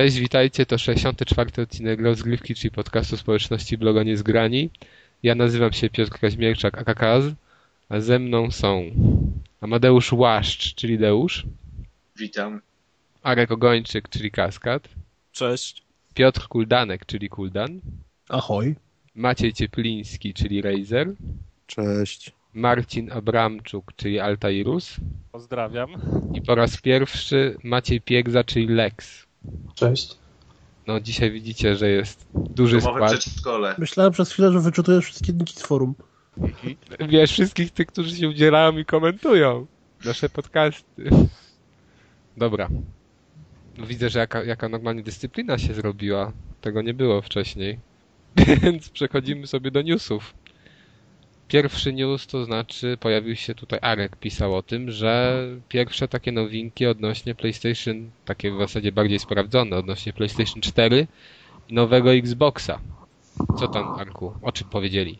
Cześć, witajcie, to 64. odcinek Rozgrywki, czyli podcastu społeczności bloga Niezgrani. Ja nazywam się Piotr Kaźmierczak, akakaz, a ze mną są Amadeusz Łaszcz, czyli Deusz, Witam. Arek Ogończyk, czyli Kaskad, Cześć. Piotr Kuldanek, czyli Kuldan, Ahoj. Maciej Ciepliński, czyli Razer, Cześć. Marcin Abramczuk, czyli Altairus Pozdrawiam. i po raz pierwszy Maciej Piegza, czyli Lex. Cześć. No dzisiaj widzicie, że jest duży Domowe skład. przedszkole. Myślałem przez chwilę, że wyczytujesz wszystkie linki z forum. Wiesz, wszystkich tych, którzy się udzielają i komentują nasze podcasty. Dobra. No widzę, że jaka, jaka normalnie dyscyplina się zrobiła. Tego nie było wcześniej. Więc przechodzimy sobie do newsów. Pierwszy news to znaczy, pojawił się tutaj Arek, pisał o tym, że pierwsze takie nowinki odnośnie PlayStation, takie w zasadzie bardziej sprawdzone, odnośnie PlayStation 4 i nowego Xboxa. Co tam, Arku? O czym powiedzieli?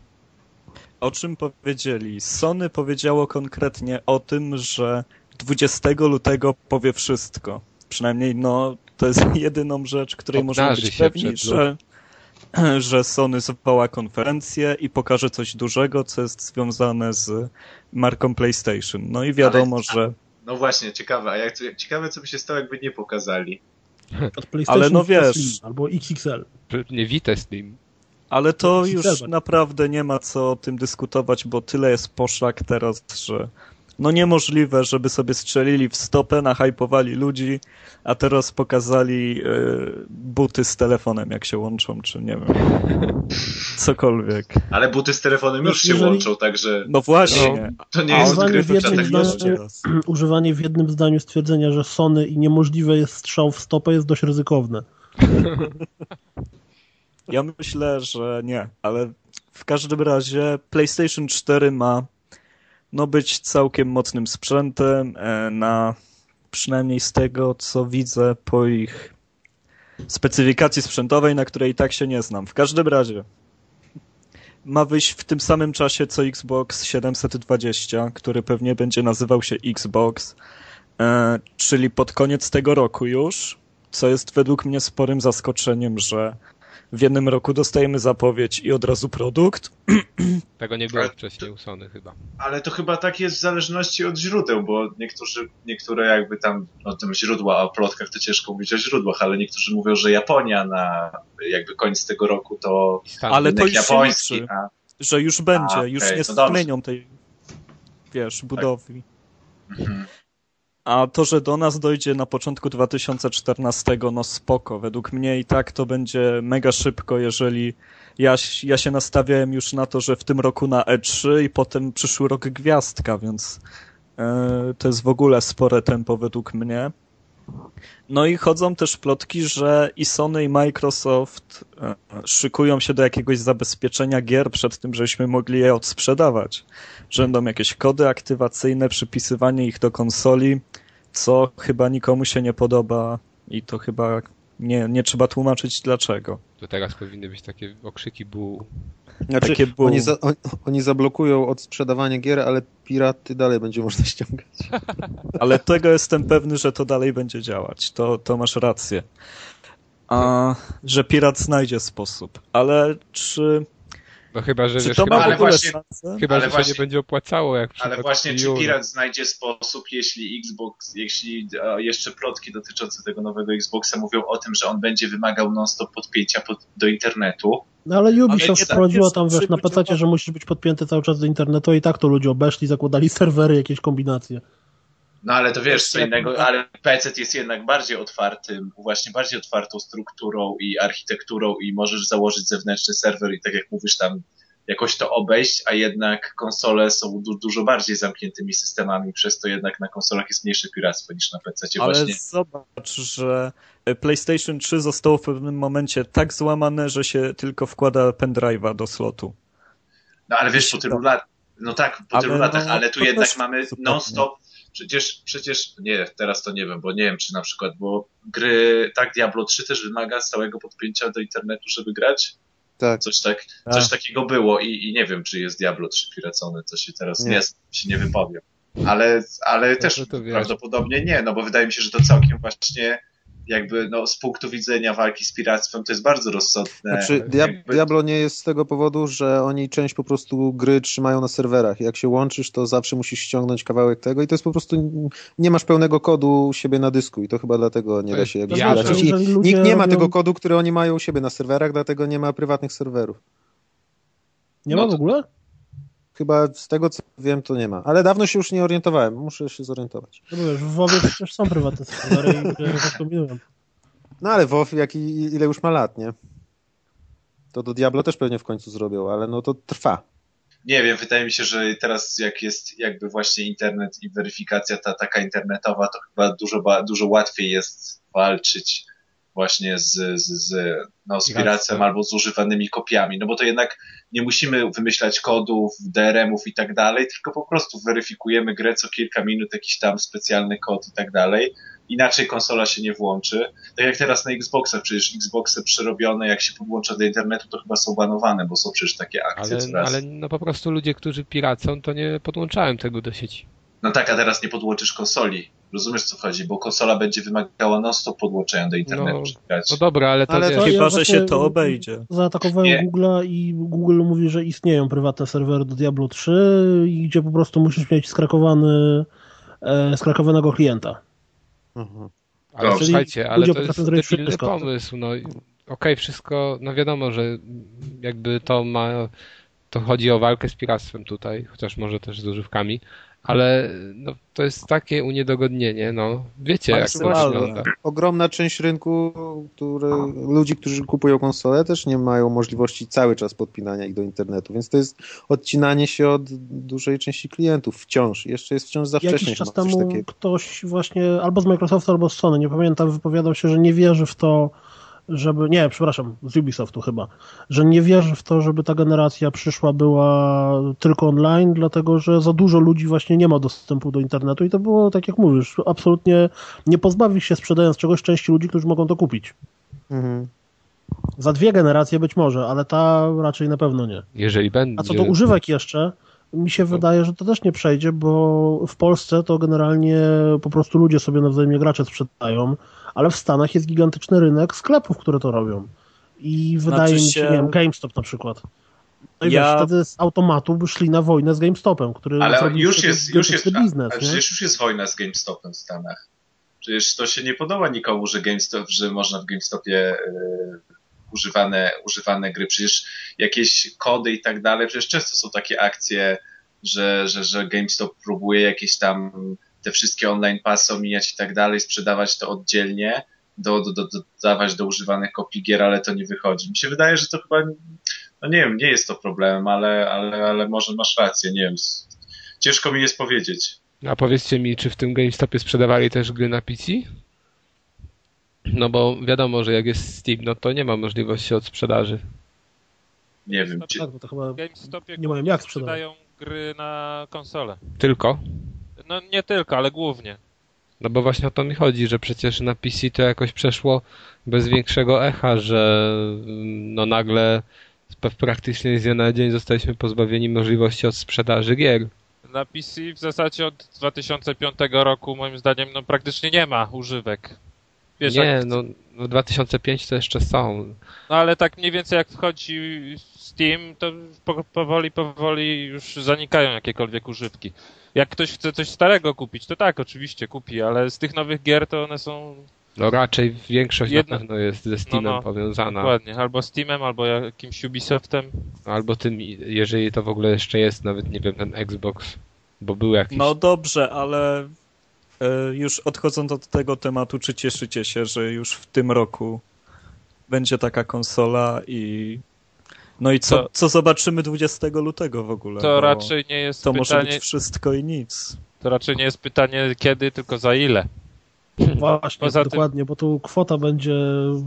O czym powiedzieli? Sony powiedziało konkretnie o tym, że 20 lutego powie wszystko. Przynajmniej, no, to jest jedyną rzecz, której można Obnaży być się pewni, że, że Sony zwoła konferencję i pokaże coś dużego, co jest związane z marką PlayStation. No i wiadomo, Ale- że... No właśnie, ciekawe. A jak, ciekawe, co by się stało, jakby nie pokazali. Od PlayStation Ale no wiesz- Slim Albo XXL. Nie Vita Slim. Ale to już naprawdę nie ma co o tym dyskutować, bo tyle jest poszlak teraz, że no niemożliwe, żeby sobie strzelili w stopę, nahypowali ludzi, a teraz pokazali e, buty z telefonem, jak się łączą, czy nie wiem, cokolwiek. Ale buty z telefonem już się jeżeli- łączą, także No właśnie. to nie jest jednym technologia. zdaniu- Używanie w jednym zdaniu stwierdzenia, że Sony i niemożliwe jest strzał w stopę jest dość ryzykowne. Ja myślę, że nie, ale w każdym razie PlayStation 4 ma no być całkiem mocnym sprzętem e, na przynajmniej z tego, co widzę po ich specyfikacji sprzętowej, na której i tak się nie znam. W każdym razie ma wyjść w tym samym czasie co Xbox 720, który pewnie będzie nazywał się Xbox, e, czyli pod koniec tego roku już, co jest według mnie sporym zaskoczeniem, że w jednym roku dostajemy zapowiedź i od razu produkt. Tego nie było Ale- wcześniej u Sony chyba. Ale to chyba tak jest w zależności od źródeł, bo niektórzy, niektóre jakby tam, no tym źródła, a o plotkach to ciężko mówić o źródłach, ale niektórzy mówią, że Japonia na jakby koniec tego roku to Stan. Ale to już się japoński, liczy. a, Że już będzie, A, już nie zmienią tej, wiesz, budowli. mhm. A to, że do nas dojdzie na początku 2014, no spoko. Według mnie i tak to będzie mega szybko, jeżeli ja, ja się nastawiałem już na to, że w tym roku na E3 i potem przyszły rok gwiazdka, więc e, to jest w ogóle spore tempo według mnie. No i chodzą też plotki, że i Sony i Microsoft e, szykują się do jakiegoś zabezpieczenia gier przed tym, żebyśmy mogli je odsprzedawać. Że będą jakieś kody aktywacyjne, przypisywanie ich do konsoli, co chyba nikomu się nie podoba i to chyba nie, nie trzeba tłumaczyć dlaczego. To teraz powinny być takie okrzyki bu. Znaczy, Takie było. oni, za, on, oni zablokują odsprzedawanie gier, ale piraty dalej będzie można ściągać. Ale tego jestem pewny, że to dalej będzie działać. To, to masz rację. A, że pirat znajdzie sposób. Ale czy, No chyba, że wiesz, to chyba, ma ale właśnie- chyba ale że się właśnie- nie będzie opłacało jak Ale właśnie, czy. Pirat znajdzie sposób, jeśli Xbox, jeśli e, jeszcze plotki dotyczące tego nowego Xboxa mówią o tym, że on będzie wymagał non-stop podpięcia pod, do internetu, No ale Ubisoft tak wprowadziła jest tam, wiesz, na PC, że musisz być podpięty cały czas do internetu i tak to ludzie obeszli, zakładali serwery, jakieś kombinacje. No ale to wiesz, co innego, ale PC jest jednak bardziej otwartym, właśnie bardziej otwartą strukturą i architekturą i możesz założyć zewnętrzny serwer i tak jak mówisz tam jakoś to obejść, a jednak konsole są du dużo bardziej zamkniętymi systemami, przez to jednak na konsolach jest mniejsze piractwo niż na PC Ale właśnie. zobacz, że PlayStation 3 zostało w pewnym momencie tak złamane, że się tylko wkłada pendrive'a do slotu. No ale wiesz, po tylu lat, no tak, po tylu latach, no, ale tu jednak mamy non-stop, przecież, przecież, nie, teraz to nie wiem, bo nie wiem, czy na przykład, bo gry, tak, Diablo 3 też wymaga stałego podpięcia do internetu, żeby grać, Tak. Coś, tak, Tak. coś takiego było i, i nie wiem, czy jest Diablo 3 piracone, to się teraz nie, Nie. się nie wypowiem. Ale, ale też prawdopodobnie nie, no bo wydaje mi się, że to całkiem właśnie jakby no, z punktu widzenia walki z piractwem to jest bardzo rozsądne. Znaczy, Jakby- Diablo nie jest z tego powodu, że oni część po prostu gry trzymają na serwerach. Jak się łączysz, to zawsze musisz ściągnąć kawałek tego i to jest po prostu, nie masz pełnego kodu u siebie na dysku i to chyba dlatego nie da się jakby Ja- ludzie Nikt nie ma tego kodu, który oni mają u siebie na serwerach, dlatego nie ma prywatnych serwerów. Nie No ma w to- ogóle? Chyba z tego co wiem, to nie ma. Ale dawno się już nie orientowałem. Muszę się zorientować. No wiesz, w WoWie przecież są prywatne serwery i. No ale WoW, jak i, ile już ma lat, nie? To do Diablo też pewnie w końcu zrobią, ale no to trwa. Nie wiem, wydaje mi się, że teraz jak jest jakby właśnie internet i weryfikacja ta taka internetowa, to chyba dużo, dużo łatwiej jest walczyć właśnie z, z, z, no, z Piractwem. albo z używanymi kopiami, no bo to jednak nie musimy wymyślać kodów, DRM-ów i tak dalej, tylko po prostu weryfikujemy grę co kilka minut, jakiś tam specjalny kod i tak dalej. Inaczej konsola się nie włączy. Tak jak teraz na Xboxach, przecież Xboxy przerobione, jak się podłącza do internetu, to chyba są banowane, bo są przecież takie akcje Ale, coraz. ale no po prostu ludzie, którzy piracą, to nie podłączałem tego do sieci. No tak, a teraz nie podłączysz konsoli. Rozumiesz co chodzi? Bo konsola będzie wymagała non-stop podłączenia do internetu. No. No dobra, ale to Ale to- Chyba, że się to obejdzie. Zaatakowałem. Google'a i Google mówi, że istnieją prywatne serwery do Diablo 3 i gdzie po prostu musisz mieć skrakowany, e, skrakowanego klienta. Mhm. ale słuchajcie, ale to jest debilny wszystko. pomysł. No, okej, wszystko, no wiadomo, że jakby to ma, to chodzi o walkę z piractwem tutaj, chociaż może też z używkami, ale no, to jest takie uniedogodnienie, no wiecie jak to wygląda. Ogromna część rynku, które, ludzi, którzy kupują konsolę, też nie mają możliwości cały czas podpinania ich do internetu, więc to jest odcinanie się od dużej części klientów wciąż. Jeszcze jest wciąż za wcześnie Jakiś czas temu takiego. ktoś właśnie albo z Microsoftu, albo z Sony, nie pamiętam, wypowiadał się, że nie wierzy w to, żeby, nie, przepraszam, z Ubisoftu chyba, że nie wierzy w to, żeby ta generacja przyszła była tylko online, dlatego że za dużo ludzi właśnie nie ma dostępu do internetu i to było, tak jak mówisz, absolutnie nie pozbawisz się sprzedając czegoś części ludzi, którzy mogą to kupić. Mhm. Za dwie generacje być może, ale ta raczej na pewno nie. Jeżeli będzie... A co do używek jeszcze, mi się wydaje, że to też nie przejdzie, bo w Polsce to generalnie po prostu ludzie sobie nawzajem gracze sprzedają, ale w Stanach jest gigantyczny rynek sklepów, które to robią. I wydaje Znaczy mi się, nie wiem, GameStop na przykład. No i Ja- wiesz, wtedy z automatu by szli na wojnę z GameStopem, który Ale zrobił już jest, już jest, biznes, a, a nie? przecież już jest wojna z GameStopem w Stanach. Przecież to się nie podoba nikomu, że GameStop, że można w GameStopie e, używane, używane gry. Przecież jakieś kody i tak dalej, przecież często są takie akcje, że, że, że GameStop próbuje jakieś tam te wszystkie online pasy omijać i tak dalej, sprzedawać to oddzielnie, do, do, do, dodawać do używanych kopii gier, ale to nie wychodzi. Mi się wydaje, że to chyba, no nie wiem, nie jest to problemem, ale, ale, ale może masz rację, nie wiem. Ciężko mi jest powiedzieć. A powiedzcie mi, czy w tym GameStopie sprzedawali też gry na PC? No bo wiadomo, że jak jest Steam, no to nie ma możliwości odsprzedaży. Nie wiem. Czy... Tak, bo to chyba GameStopie nie mają jak sprzedają gry na konsolę. Tylko? No nie tylko, ale głównie. No bo właśnie o to mi chodzi, że przecież na PC to jakoś przeszło bez większego echa, że mm, no nagle praktycznie z dnia na dzień zostaliśmy pozbawieni możliwości odsprzedaży gier. Na PC w zasadzie od 2005 roku moim zdaniem no praktycznie nie ma używek. Wiesz, nie, jak, no, no 2005 to jeszcze są. no ale tak mniej więcej jak wchodzi Steam, to po, powoli, powoli już zanikają jakiekolwiek używki. Jak ktoś chce coś starego kupić, to tak, oczywiście kupi, ale z tych nowych gier to one są No raczej większość Jedna- na pewno jest ze Steamem No, no, powiązana. dokładnie, albo Steamem, albo jakimś Ubisoftem. Albo tym, jeżeli to w ogóle jeszcze jest, nawet nie wiem, ten Xbox. Bo był jakiś. No dobrze, ale e, już odchodząc od tego tematu, czy cieszycie się, że już w tym roku będzie taka konsola i no i co, To- co zobaczymy 20 lutego w ogóle? To raczej nie jest to może pytanie, być wszystko i nic. to raczej nie jest pytanie kiedy, tylko za ile. Właśnie, Poza tym- dokładnie, bo tu kwota będzie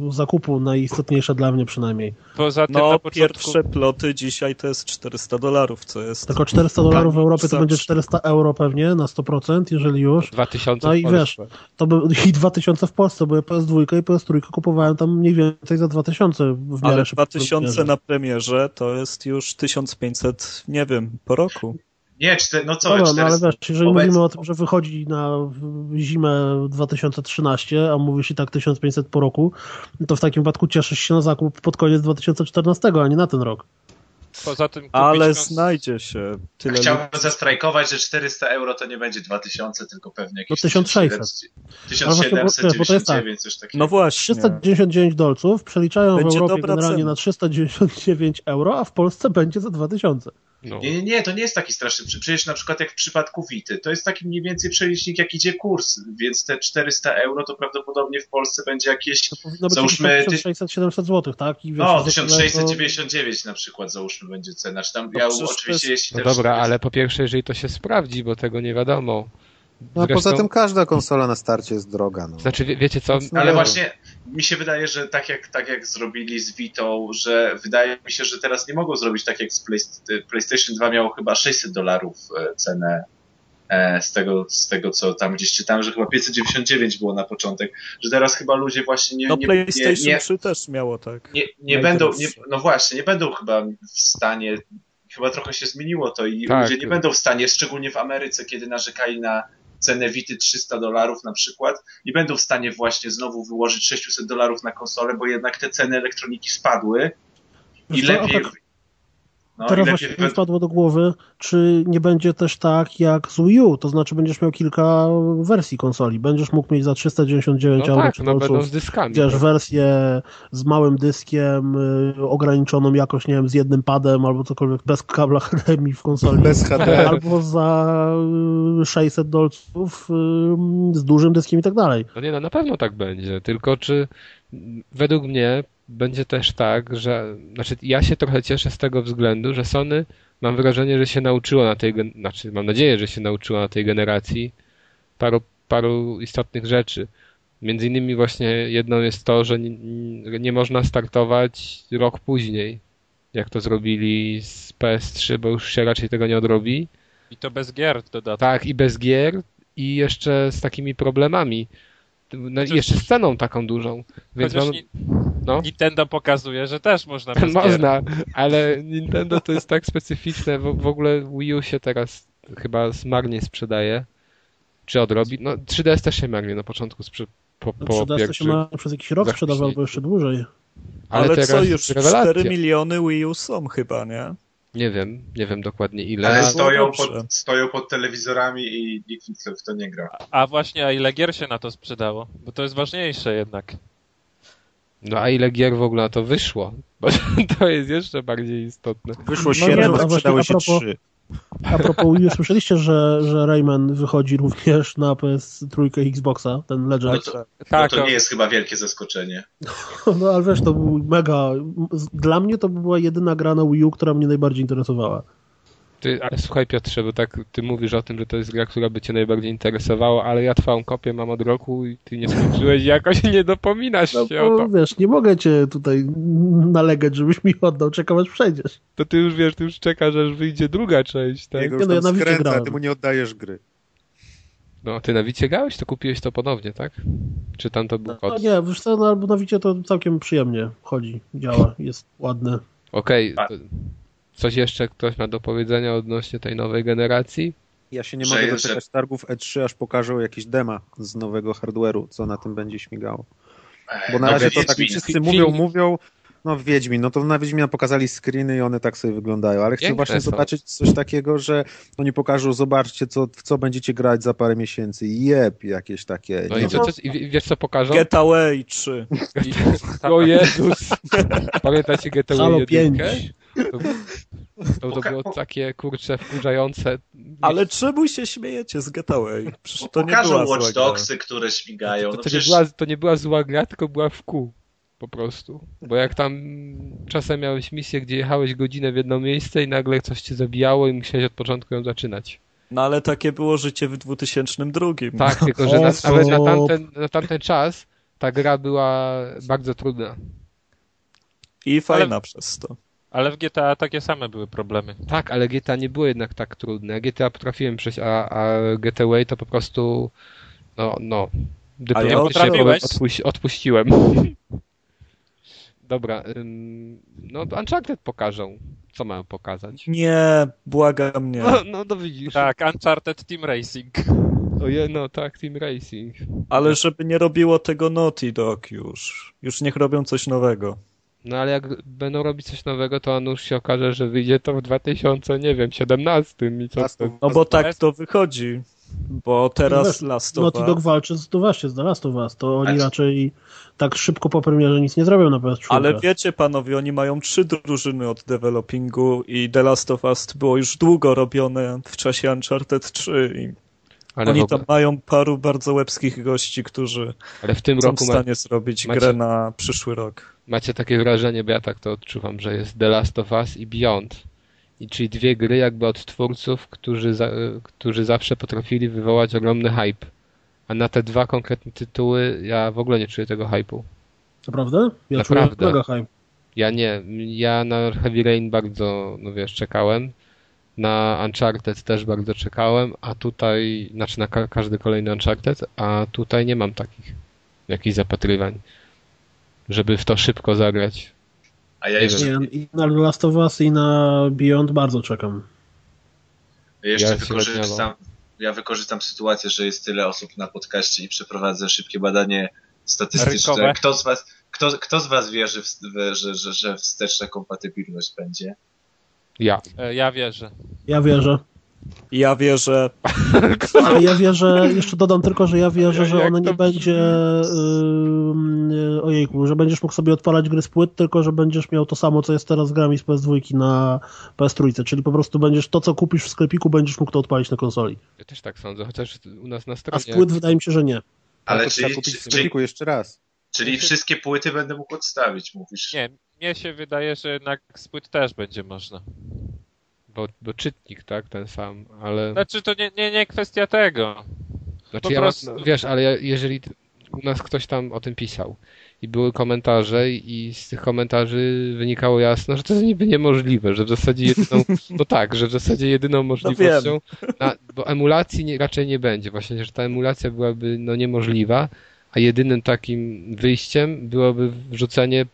zakupu najistotniejsza dla mnie przynajmniej. Poza tym No na początku... pierwsze ploty dzisiaj to jest 400 dolarów, co jest Tylko 400 dolarów w Europie to będzie 400 euro pewnie na 100%, jeżeli już. 2000 No i wiesz, to by, i 2000 w Polsce, bo ja PS2 i PS3 kupowałem tam mniej więcej za 2000 w miarę Ale szybko 2000 na premierze to jest już 1500, nie wiem, po roku. Nie, no co Dobra, wy, no ale 400... wiesz, jeżeli obecnie- mówimy o tym, że wychodzi na zimę 2013, a mówisz i tak 1500 po roku, to w takim wypadku cieszysz się na zakup pod koniec 2014, a nie na ten rok. Poza tym Ale kons- znajdzie się tyle Chciałbym zastrajkować, że 400 euro to nie będzie 2000, tylko pewnie jakieś No 1600. 1799, Ale właśnie, bo- bo to jest tak. coś takiego. No właśnie. 399 dolców przeliczają Będzie w Europie generalnie cena. na 399 euro, a w Polsce będzie za 2000. No. Nie, nie, nie, to nie jest taki straszny. Prze- Przecież na przykład jak w przypadku Wity, to jest taki mniej więcej przelicznik, jak idzie kurs, więc te 400 euro to prawdopodobnie w Polsce będzie jakieś, To powinno być Załóżmy, jakieś ty- 1600-700 zł, tak? I wiesz, no, za tyle 1699 na przykład załóżmy będzie cena, czy tam, No ja to oczywiście jest- jeśli No też dobra, jest- ale po pierwsze, jeżeli to się sprawdzi, bo tego nie wiadomo. No, Zresztą- poza tym każda konsola na starcie jest droga. No. Znaczy, wie, wiecie co? Ale Ja- właśnie mi się wydaje, że tak jak, tak jak zrobili z Vitą, że wydaje mi się, że teraz nie mogą zrobić tak jak z Play, PlayStation 2 miało chyba 600 dolarów e, cenę e, z tego, z tego, co tam gdzieś czytałem, że chyba 599 było na początek, że teraz chyba ludzie właśnie nie, No nie, PlayStation nie, nie, 3 też miało tak. nie, nie będą, nie, no właśnie, nie będą chyba w stanie, chyba trochę się zmieniło to i Tak. ludzie nie będą w stanie, szczególnie w Ameryce, kiedy narzekali na cenę Vity 300 dolarów na przykład, nie będą w stanie właśnie znowu wyłożyć 600 dolarów na konsolę, bo jednak te ceny elektroniki spadły. I lepiej... No, Teraz właśnie mi wpadło do głowy, czy nie będzie też tak jak z Wii U, to znaczy będziesz miał kilka wersji konsoli. Będziesz mógł mieć za 399 No euro tak, czy no będą z dyskami. wiesz, tak. wersję z małym dyskiem, y, ograniczoną jakoś, nie wiem, z jednym padem albo cokolwiek, bez kabla HDMI w konsoli. Bez HD. Albo za y, 600 dolców y, z dużym dyskiem i tak dalej. No nie, no na pewno tak będzie, tylko czy według mnie będzie też tak, że, znaczy ja się trochę cieszę z tego względu, że Sony mam wrażenie, że się nauczyło na tej, znaczy mam nadzieję, że się nauczyło na tej generacji paru, paru istotnych rzeczy. Między innymi właśnie jedną jest to, że nie, nie- nie można startować rok później, jak to zrobili z PS3, bo już się raczej tego nie odrobi. I to bez gier dodatkowo. Tak, i bez gier, i jeszcze z takimi problemami. No, jeszcze z ceną taką dużą. Więc mam, ni- no. Nintendo pokazuje, że też można bez gier. można, ale Nintendo to jest tak specyficzne. W, w ogóle Wii U się teraz chyba marnie sprzedaje. Czy odrobi? No 3DS też się marnie na początku sprze- po, No, po 3DS to się ma przez jakiś rok sprzedawał, albo jeszcze dłużej. Ale, Ale, teraz co, już rewelacja. 4 miliony Wii U są chyba, nie? Nie wiem, nie wiem dokładnie ile. Ale stoją dobrze. pod, stoją pod telewizorami i nikt w to nie gra. A właśnie, a ile gier się na to sprzedało? Bo to jest ważniejsze jednak. No a ile gier w ogóle na to wyszło? Bo to jest jeszcze bardziej istotne. Wyszło No nie, 7, no, a właśnie sprzedały się propos- 3. A propos Wii słyszeliście, że, że Rayman wychodzi również na PS3 i Xboxa, ten Legend? No to, no Tak, to nie jest chyba wielkie zaskoczenie. No ale wiesz, to był mega... Dla mnie to była jedyna gra na Wii U, która mnie najbardziej interesowała. Ty, ale słuchaj Piotrze, bo tak ty mówisz o tym, że to jest gra, która by cię najbardziej interesowała, ale ja twoją kopię mam od roku i ty nie skończyłeś i jakoś nie dopominasz No się o bo to. wiesz, nie mogę cię tutaj nalegać, żebyś mi oddał, czekam aż przejdziesz. To ty już wiesz, ty już czekasz, aż wyjdzie druga część, tak? Jego Nie, już no ja skręca, grałem. ty mu nie oddajesz gry. No, ty na Wicie grałeś, to kupiłeś to ponownie, tak? Czy tam to był No kod? nie, wiesz co, no, albo na Wicie to całkiem przyjemnie chodzi, działa, jest ładne. Okej, A- to coś jeszcze ktoś ma do powiedzenia odnośnie tej nowej generacji? Ja się nie Że- mogę że- doczekać targów E3, aż pokażą jakieś dema z nowego hardware'u, co na tym będzie śmigało. Bo na No, razie to tak wszyscy mówią, mówią, no Wiedźmin, no to na Wiedźmina pokazali screeny i one tak sobie wyglądają, ale chcę właśnie są. zobaczyć coś takiego, że oni pokażą, zobaczcie, co, w co będziecie grać za parę miesięcy. Jep, jakieś takie. No nie i, co, co, i wie- wiesz co pokażą? Getaway 3. O Jezus! Pamiętacie Getaway Halo 1? 5. To, to, to było takie, kurcze, wkurzające. Ale czemu się śmiejecie z Getaway? Przecież to nie była Watch. Dogsy, które śmigają. To, No to, nie przecież była, to nie była zła gra, tylko była w kół. Po prostu. Bo jak tam czasem miałeś misję, gdzie jechałeś godzinę w jedno miejsce i nagle coś cię zabijało i musiałeś od początku ją zaczynać. No ale takie było życie w 2002. Tak, tylko że na, nawet na tamten, na tamten czas ta gra była bardzo trudna. I fajna przez to. Ale w GTA takie same były problemy. Tak, ale GTA nie było jednak tak trudne. GTA potrafiłem przejść, a, a Getaway to po prostu no, no dyplomatycznie potrafiłeś? odpuś, odpuściłem. Dobra, ym, no Uncharted pokażą. co mają pokazać? Nie, błagam nie. No, no to widzisz. Tak, Uncharted Team Racing. Oje, no tak, Team Racing. Ale żeby nie robiło tego Naughty Dog już. Już niech robią coś nowego. No ale jak będą robić coś nowego, to nuż się okaże, że wyjdzie to w 2000, nie wiem, 17 i co to... No Us bo tak to wychodzi. Bo teraz Wiesz, Last of Naughty Dog Us. walczy z, to właśnie z The Last of Us, to oni raczej tak szybko po premierze nic nie zrobią na PS4. Ale wiecie panowie, oni mają trzy drużyny od developingu i The Last of Us było już długo robione w czasie Uncharted 3 i Ale, w oni tam mają paru bardzo łebskich gości, którzy ale w tym są w roku ma, stanie zrobić macie- grę na przyszły rok. Macie takie wrażenie, bo ja tak to odczuwam, że jest The Last of Us i Beyond. I czyli dwie gry jakby od twórców, którzy, za, którzy zawsze potrafili wywołać ogromny hype. A na te dwa konkretne tytuły ja w ogóle nie czuję tego hype'u. Naprawdę? Ja Naprawdę. czuję mega hype. Ja nie. Ja na Heavy Rain bardzo, no wiesz, czekałem. Na Uncharted też bardzo czekałem, a tutaj, znaczy na ka- każdy kolejny Uncharted, a tutaj nie mam takich jakichś zapatrywań, żeby w to szybko zagrać. A ja Nie jeszcze, Nie, I na Last of Us i na Beyond bardzo czekam. ja jeszcze Ja wykorzystam, ja wykorzystam sytuację, że jest tyle osób na podcaście i przeprowadzę szybkie badanie statystyczne. Kto z was, kto, kto z was wierzy, w, w, że, że, że wsteczna kompatybilność będzie? Ja. E, Ja wierzę. Ja wierzę. Ja wierzę, Ale ja wierzę, jeszcze dodam tylko, że ja wierzę, że ona nie będzie yy, ojejku, że będziesz mógł sobie odpalać gry z płyt, tylko że będziesz miał to samo, co jest teraz z grami z PS2 na PS3, czyli po prostu będziesz to, co kupisz w sklepiku, będziesz mógł to odpalić na konsoli. Ja też tak sądzę, chociaż u nas na A z stronie... płyt wydaje mi się, że nie. Ale trzeba czyli, kupić w czyli, sklepiku jeszcze raz. czyli wszystkie płyty będę mógł odstawić, mówisz? Nie, mnie się wydaje, że jednak z płyt też będzie można. Bo, bo czytnik, tak, ten sam, ale... Znaczy to nie, nie, nie kwestia tego. Znaczy po ja prostu- mam, wiesz, ale ja, jeżeli u nas ktoś tam o tym pisał. I były komentarze i z tych komentarzy wynikało jasno, że to jest niby niemożliwe, że w zasadzie jedyną, no tak, że w zasadzie jedyną możliwością, na, bo emulacji nie, raczej nie będzie, właśnie, że ta emulacja byłaby no niemożliwa, a jedynym takim wyjściem byłoby wrzucenie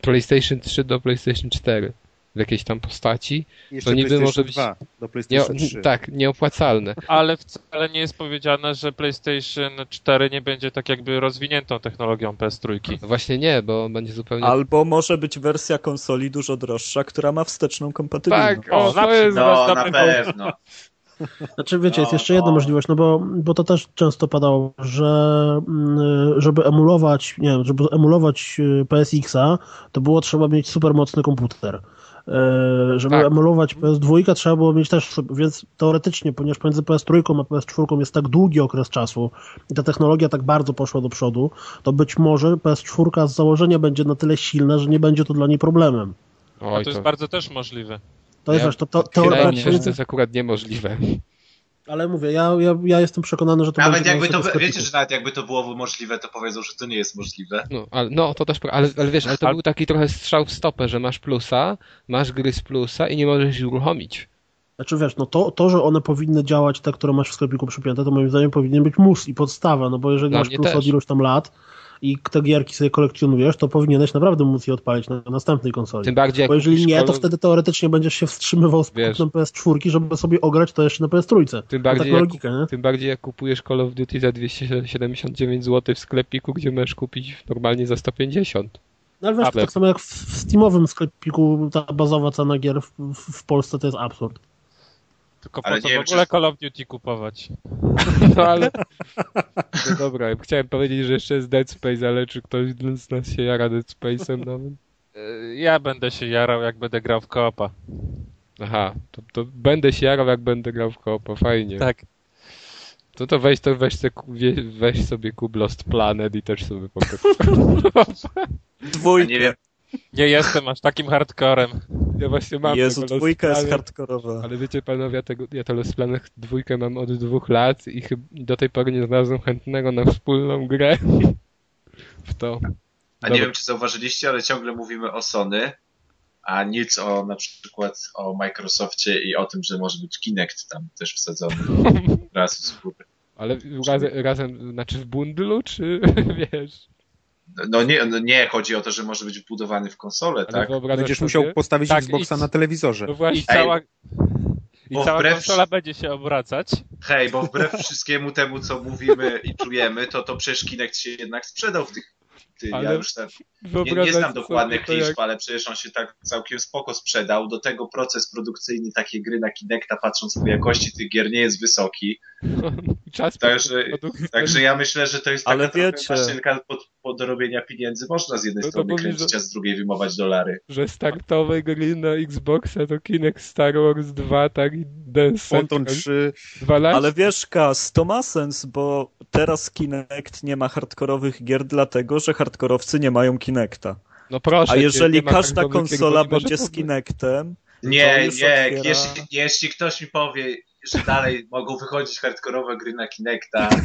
PlayStation 3 do PlayStation 4 w jakiejś tam postaci. Jeszcze niby PlayStation może być- 2 do Nie, PlayStation 3. tak, nieopłacalne. Ale wcale nie jest powiedziane, że PlayStation 4 nie będzie tak jakby rozwiniętą technologią PS3. No właśnie nie, bo będzie zupełnie albo może być wersja konsoli dużo droższa, która ma wsteczną kompatybilność. Tak, o, to jest No, na pewno. Znaczy, wiecie, jest No, jeszcze jedna no. możliwość, no bo, bo to też często padało, że mm, żeby emulować, nie wiem, żeby emulować y, PSX-a, to było trzeba mieć super mocny komputer. E, Żeby Tak. emulować PS2 trzeba było mieć też, więc teoretycznie, ponieważ pomiędzy PS3 a PS4 jest tak długi okres czasu i ta technologia tak bardzo poszła do przodu, to być może PS4 z założenia będzie na tyle silna, że nie będzie to dla niej problemem. A Oj, to jest to, bardzo też możliwe. To jest, Ja- wiesz, to, to, wydaje mi teoretycznie, się, że to jest akurat niemożliwe. Ale mówię, ja, ja, ja jestem przekonany, że to Nawet będzie jakby to, sklepiku. wiecie, że nawet jakby to było możliwe, to powiedzą, że to nie jest możliwe. No, ale, no to też, ale, ale wiesz, ale to Ale- był taki trochę strzał w stopę, że masz plusa, masz gry z plusa i nie możesz ich uruchomić. Znaczy wiesz, no to, to, że one powinny działać, te, które masz w sklepiku przypięte, to moim zdaniem powinien być mus i podstawa, no bo jeżeli Dla masz plus też. od iluś tam lat i te gierki sobie kolekcjonujesz, to powinieneś naprawdę móc je odpalić na następnej konsoli. Tym bardziej Bo jeżeli nie, to wtedy teoretycznie będziesz się wstrzymywał z kupnem PS4, żeby sobie ograć to jeszcze na PS3. Tym tak bardziej, ma jak, logikę, tym bardziej jak kupujesz Call of Duty za 279 zł w sklepiku, gdzie możesz kupić normalnie za 150. No, ale wiesz, Ale- tak samo jak w, Steamowym sklepiku ta bazowa cena gier w, w Polsce to jest absurd. Tylko Ale po co nie w wiem, ogóle czy- Call of Duty kupować? No ale... No dobra, chciałem powiedzieć, że jeszcze jest Dead Space, ale czy ktoś z nas się jara Dead Space'em nawet? Ja będę się jarał, jak będę grał w koopa. Aha, to, to będę się jarał, jak będę grał w koopa, fajnie. Tak. To to weź, to weź, se, weź sobie kup Lost Planet i też sobie po prostu. A Dwójka. nie wiem, Nie jestem aż takim hardcorem. Ja właśnie mam Jezu, dwójka jest hardkorowa. Ale wiecie panowie, ja, tego, ja Planet dwójkę mam od dwóch lat i do tej pory nie znalazłem chętnego na wspólną grę. W to. a nie wiem, czy zauważyliście, ale ciągle mówimy o Sony, a nic o na przykład o Microsoftie i o tym, że może być Kinect tam też wsadzony raz w skórę. Ale razem, razem, znaczy w bundlu, czy wiesz? No nie, no nie, chodzi o to, że może być wbudowany w konsolę, Ale tak? Będziesz sobie? musiał postawić Tak, Xboxa i- na telewizorze. No I właśnie, cała, i cała wbrew- konsola będzie się obracać. Hej, bo wbrew wszystkiemu temu, co mówimy i czujemy, to to przecież Kinect się jednak sprzedał w tych... Ty, ja Ale już tak, nie, nie znam dokładnych to, jak- liczb, ale przecież on się tak całkiem spoko sprzedał. Do tego proces produkcyjny takie gry na Kinecta, patrząc po jakości tych gier, nie jest wysoki. Czas Także- Także ja myślę, że to jest taka Ale trochę wiecie- maszynka pod, pod dorobienia pieniędzy. Można z jednej No strony kręcić, że- a z drugiej wyjmować dolary. że startowe gry na Xboxa to Kinect Star Wars 2, tak i Dance Central 3, 12. Ale wiesz, Kas, to ma sens, bo teraz Kinect nie ma hardkorowych gier, dlatego że hardkorowcy nie mają Kinecta. No proszę, A jeżeli każda konsola będzie z. Kinectem, to Nie, nie, otwiera- jeśli, jeśli ktoś mi powie, że dalej mogą wychodzić hardkorowe gry na Kinecta.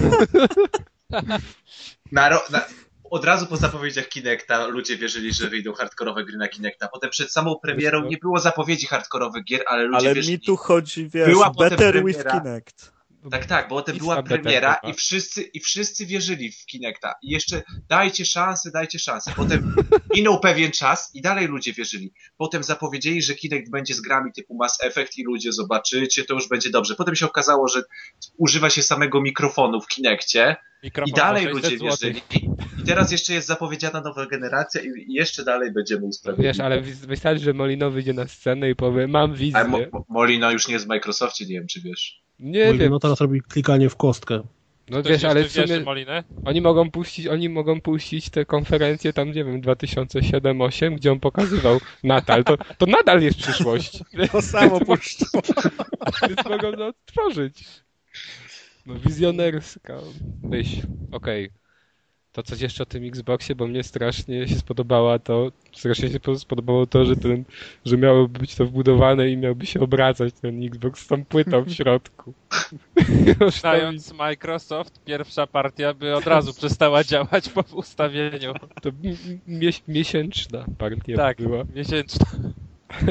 Na, ro, na, od razu po zapowiedziach Kinecta ludzie wierzyli, że wyjdą hardkorowe gry na Kinecta. Potem przed samą premierą nie było zapowiedzi hardkorowych gier, ale ludzie ale wierzyli. mi tu chodzi, wiesz, Była better with premiera. Kinect. Tak, tak, bo Nic była premiera i wszyscy, i wszyscy wierzyli w Kinecta. I jeszcze dajcie szansę, dajcie szansę. Potem minął pewien czas i dalej ludzie wierzyli. Potem zapowiedzieli, że Kinect będzie z grami typu Mass Effect i ludzie zobaczycie, to już będzie dobrze. Potem się okazało, że używa się samego mikrofonu w Kinekcie Mikrofon i dalej za 600 ludzie wierzyli. I teraz jeszcze jest zapowiedziana nowa generacja i jeszcze dalej będziemy usprawiedliwiać. Wiesz, ale wys- wystarczy, że Molino wyjdzie na scenę i powie, mam wizję. Ale Mo- Molino już nie jest w Microsoftie, nie wiem czy wiesz. Nie wiem, No teraz robi klikanie w kostkę. no Ktoś wiesz, ale w sumie oni mogą puścić, oni mogą puścić te konferencje tam, nie wiem, 2007-2008, gdzie on pokazywał Natal, to, to nadal jest przyszłość. to samo puszczą. Więc mogą to odtworzyć. No wizjonerska myśl. Okej. To coś jeszcze o tym Xboxie, bo mnie strasznie się spodobała to, strasznie się po- spodobało to, że ten, że miało być to wbudowane i miałby się obracać ten Xbox z tą płytą w środku. Znając Microsoft, pierwsza partia by od razu przestała działać po ustawieniu. To mi- mies- miesięczna partia Tak, była. miesięczna.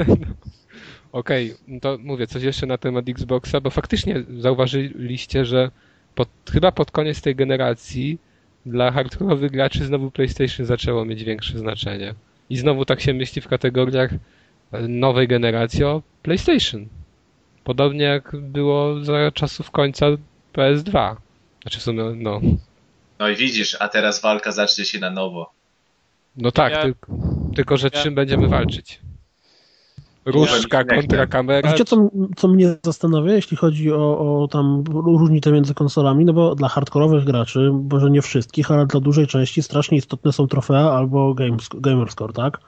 Okej, no to mówię coś jeszcze na temat Xboxa, bo faktycznie zauważyliście, że pod, chyba pod koniec tej generacji dla hardkorowych graczy znowu PlayStation zaczęło mieć większe znaczenie. I znowu tak się myśli w kategoriach e, nowej generacji o PlayStation. Podobnie jak było za czasów końca PS2. Znaczy w sumie, no, No i widzisz, a teraz walka zacznie się na nowo. no tak, Ja- tylko, tylko że ja- czym będziemy walczyć? Różdżka Ja- kontra kamera. A wiecie, co, co mnie zastanawia, jeśli chodzi o, o tam różnicę między konsolami? No bo dla hardkorowych graczy, może nie wszystkich, ale dla dużej części strasznie istotne są trofea albo games, gamerscore, tak?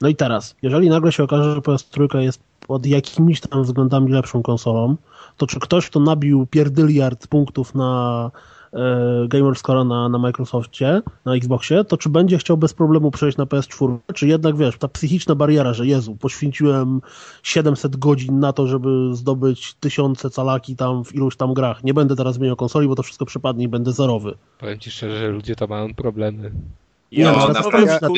No i teraz, jeżeli nagle się okaże, że PS3 jest pod jakimiś tam względami lepszą konsolą, to czy ktoś, kto nabił pierdyliard punktów na e, Gamerscore na, na Microsoftie, na Xboxie, to czy będzie chciał bez problemu przejść na PS4, czy jednak, wiesz, ta psychiczna bariera, że Jezu, poświęciłem 700 godzin na to, żeby zdobyć tysiące calaki tam w iluś tam grach. Nie będę teraz zmieniał konsoli, bo to wszystko przypadnie i będę zerowy. Powiem ci szczerze, że ludzie to mają problemy. Nie, No, no, na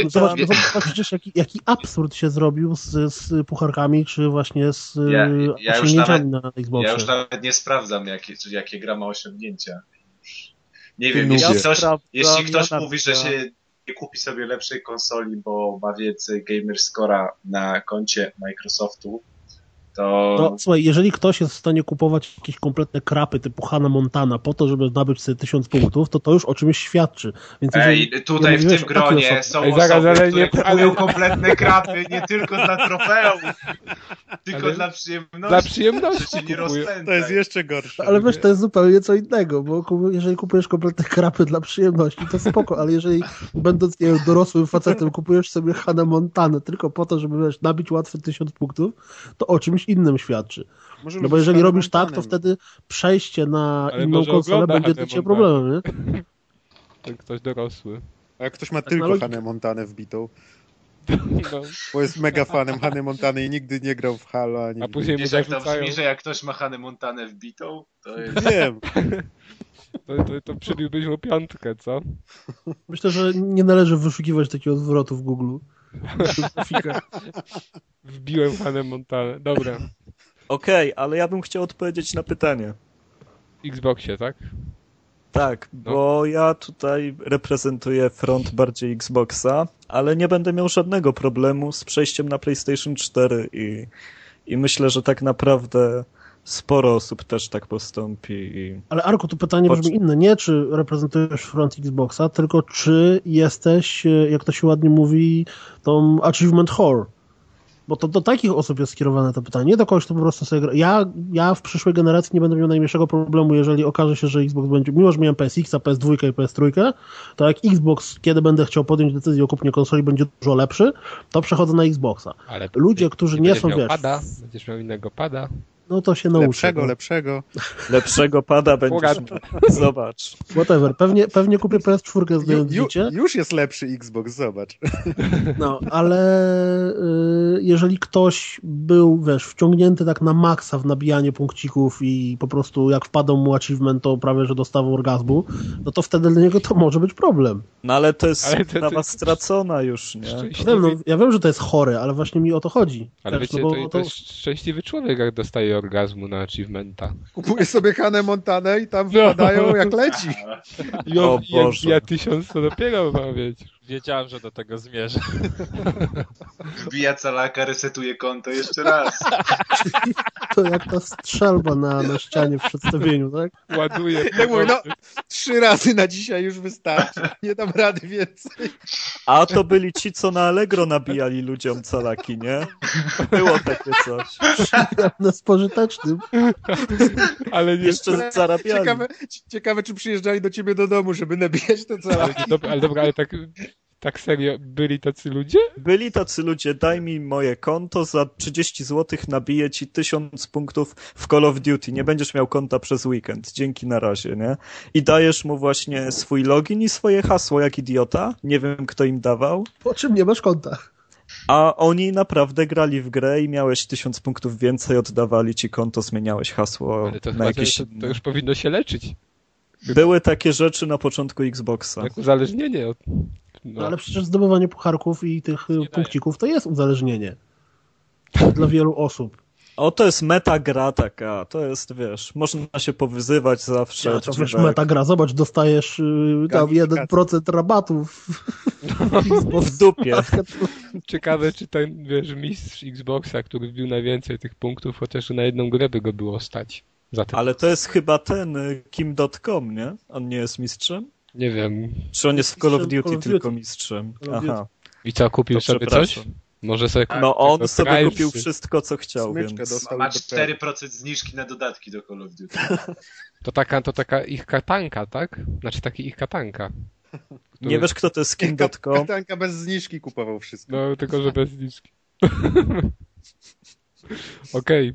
zobacz, przecież jaki, jaki absurd się zrobił z, z pucharkami, czy właśnie z Ja- e, ja już osiągnięciami na Xboxie. Ja już nawet nie sprawdzam, jakie, czy jakie gra ma osiągnięcia. Nie wiem, jeśli ktoś, jeśli ktoś ja mówi, że się nie kupi sobie lepszej konsoli, bo ma więcej gamerscora na koncie Microsoftu, to No, słuchaj, jeżeli ktoś jest w stanie kupować jakieś kompletne krapy typu Hannah Montana po to, żeby nabyć sobie tysiąc punktów, to to już o czymś świadczy. Więc jeżeli Ej, tutaj w tym gronie osobie- są Ej, zaraz, osoby, ale które nie- kupują ale- kompletne krapy, nie tylko dla trofeum, tylko Ale- dla przyjemności. Dla przyjemności. To jest jeszcze gorsze. Ale wiesz, to jest zupełnie co innego, bo jeżeli kupujesz kompletne krapy dla przyjemności, to spoko, ale jeżeli będąc nie wiem, dorosłym facetem kupujesz sobie Hannah Montanę tylko po to, żeby wiesz, nabić łatwy tysiąc punktów, to o czymś innym świadczy. Może No bo jeżeli robisz tak, to wtedy przejście na Ale inną konsolę będzie dla ciebie problemem, nie? To ktoś dorosły. A jak ktoś ma Tak tylko na logikę. Hannę Montanę wbitą, No, bo jest mega fanem Hany Montany i nigdy nie grał w Halo, ani a później Wiesz jak to brzmi, że jak ktoś ma Hannę Montanę wbitą, to jest... Wiem. To, to, to przybiłbyś mu piątkę, co? Myślę, że nie należy wyszukiwać takiego zwrotu w Google. Wbiłem Hannę Montanę. Dobra. Okej, ale ja bym chciał odpowiedzieć na pytanie. Xboxie, tak? Tak, bo ja tutaj reprezentuję front bardziej Xboxa, ale nie będę miał żadnego problemu z przejściem na PlayStation 4 i, i myślę, że tak naprawdę sporo osób też tak postąpi. I... Ale Arku, tu pytanie Chodź. brzmi inne. Nie czy reprezentujesz front Xboxa, tylko czy jesteś, e, jak to się ładnie mówi, tą achievement whore. Bo to do takich osób jest skierowane to pytanie, nie do kogoś, kto po prostu sobie gra. Ja, ja w przyszłej generacji nie będę miał najmniejszego problemu, jeżeli okaże się, że Xbox będzie, mimo że miałem PSX, PS2 i PS3, to jak Xbox, kiedy będę chciał podjąć decyzję o kupnie konsoli, będzie dużo lepszy, to przechodzę na Xboxa. Ale Ludzie, którzy nie są, miał wiesz, pada, będziesz miał innego pada. No to się nauczę. Lepszego, no. lepszego. Lepszego pada będziesz. Zobacz. Whatever. Pewnie, pewnie kupię PS4 Ju, zdając ju, życie. już jest lepszy Xbox, zobacz. No, ale y, jeżeli ktoś był, wiesz, wciągnięty tak na maksa w nabijanie punkcików i po prostu jak wpadał mu achievement, to prawie, że dostawał orgazmu, no to wtedy dla niego to może być problem. No ale to jest Ale to- sprawa to- stracona już, nie? Szczęśliwy, no, ja wiem, że to jest chore, ale właśnie mi o to chodzi. ale Wiesz, wiecie, no to, to jest szczęśliwy człowiek, jak dostaje orgazmu na achievementa. Kupuje sobie Hanę Montanę i tam No. wpadają jak leci. I O on, jak Boże. ja tysiąc, to dopiero ma mieć. Wiedziałem, że do tego zmierzę. Wbija calaka, resetuje konto jeszcze raz. To jak ta strzelba na, na ścianie w przedstawieniu, tak? Ładuje. Tak mówię, no trzy razy na dzisiaj już wystarczy. Nie dam rady więcej. A to byli ci, co na Allegro nabijali ludziom calaki, nie? Było takie coś. Na spożytecznym. Ale nie, Jeszcze zarabiali. Ciekawe, ciekawe, czy przyjeżdżali do ciebie do domu, żeby nabijać te calaki. ale dobra, ale tak, tak serio, byli tacy ludzie? Byli tacy ludzie, daj mi moje konto, za 30 zł nabiję ci 1000 punktów w Call of Duty, nie będziesz miał konta przez weekend, dzięki na razie, nie? I dajesz mu właśnie swój login i swoje hasło, jak idiota, nie wiem kto im dawał, Po czym nie masz konta? a oni naprawdę grali w grę i miałeś 1000 punktów więcej, oddawali ci konto, zmieniałeś hasło Ale to, na jakieś to, to już powinno się leczyć. Były takie rzeczy na początku Xboxa. Jak uzależnienie od... No. No. Ale przecież zdobywanie pucharków i tych y, daje. punkcików to jest uzależnienie. Dla wielu osób. O, to jest meta gra taka, to jest, wiesz, można się powyzywać zawsze. Ja, to wiesz, dziwek. meta gra, zobacz, dostajesz y, tam Gamifikacja. 1% rabatów. w dupie. Ciekawe, czy ten, wiesz, mistrz Xboxa, który wbił najwięcej tych punktów, chociaż na jedną grę by go było stać. Ale to jest chyba ten y, Kim.com, nie? On nie jest mistrzem? Nie wiem. Czy on jest w Call of Mistrzem Duty Call of tylko Duty. mistrzem? Call of Aha. I co, kupił To sobie coś? Może sobie kupił No on tego sobie kupił wszystko, co chciał, Smyczkę więc... dostał. Ma do 4% zniżki na dodatki do Call of Duty. To taka, to taka ich katanka, tak? Znaczy taki ich katanka. Który- Nie wiesz, kto to jest Kim.com? Katanka bez zniżki kupował wszystko. No, tylko że bez zniżki. Okej.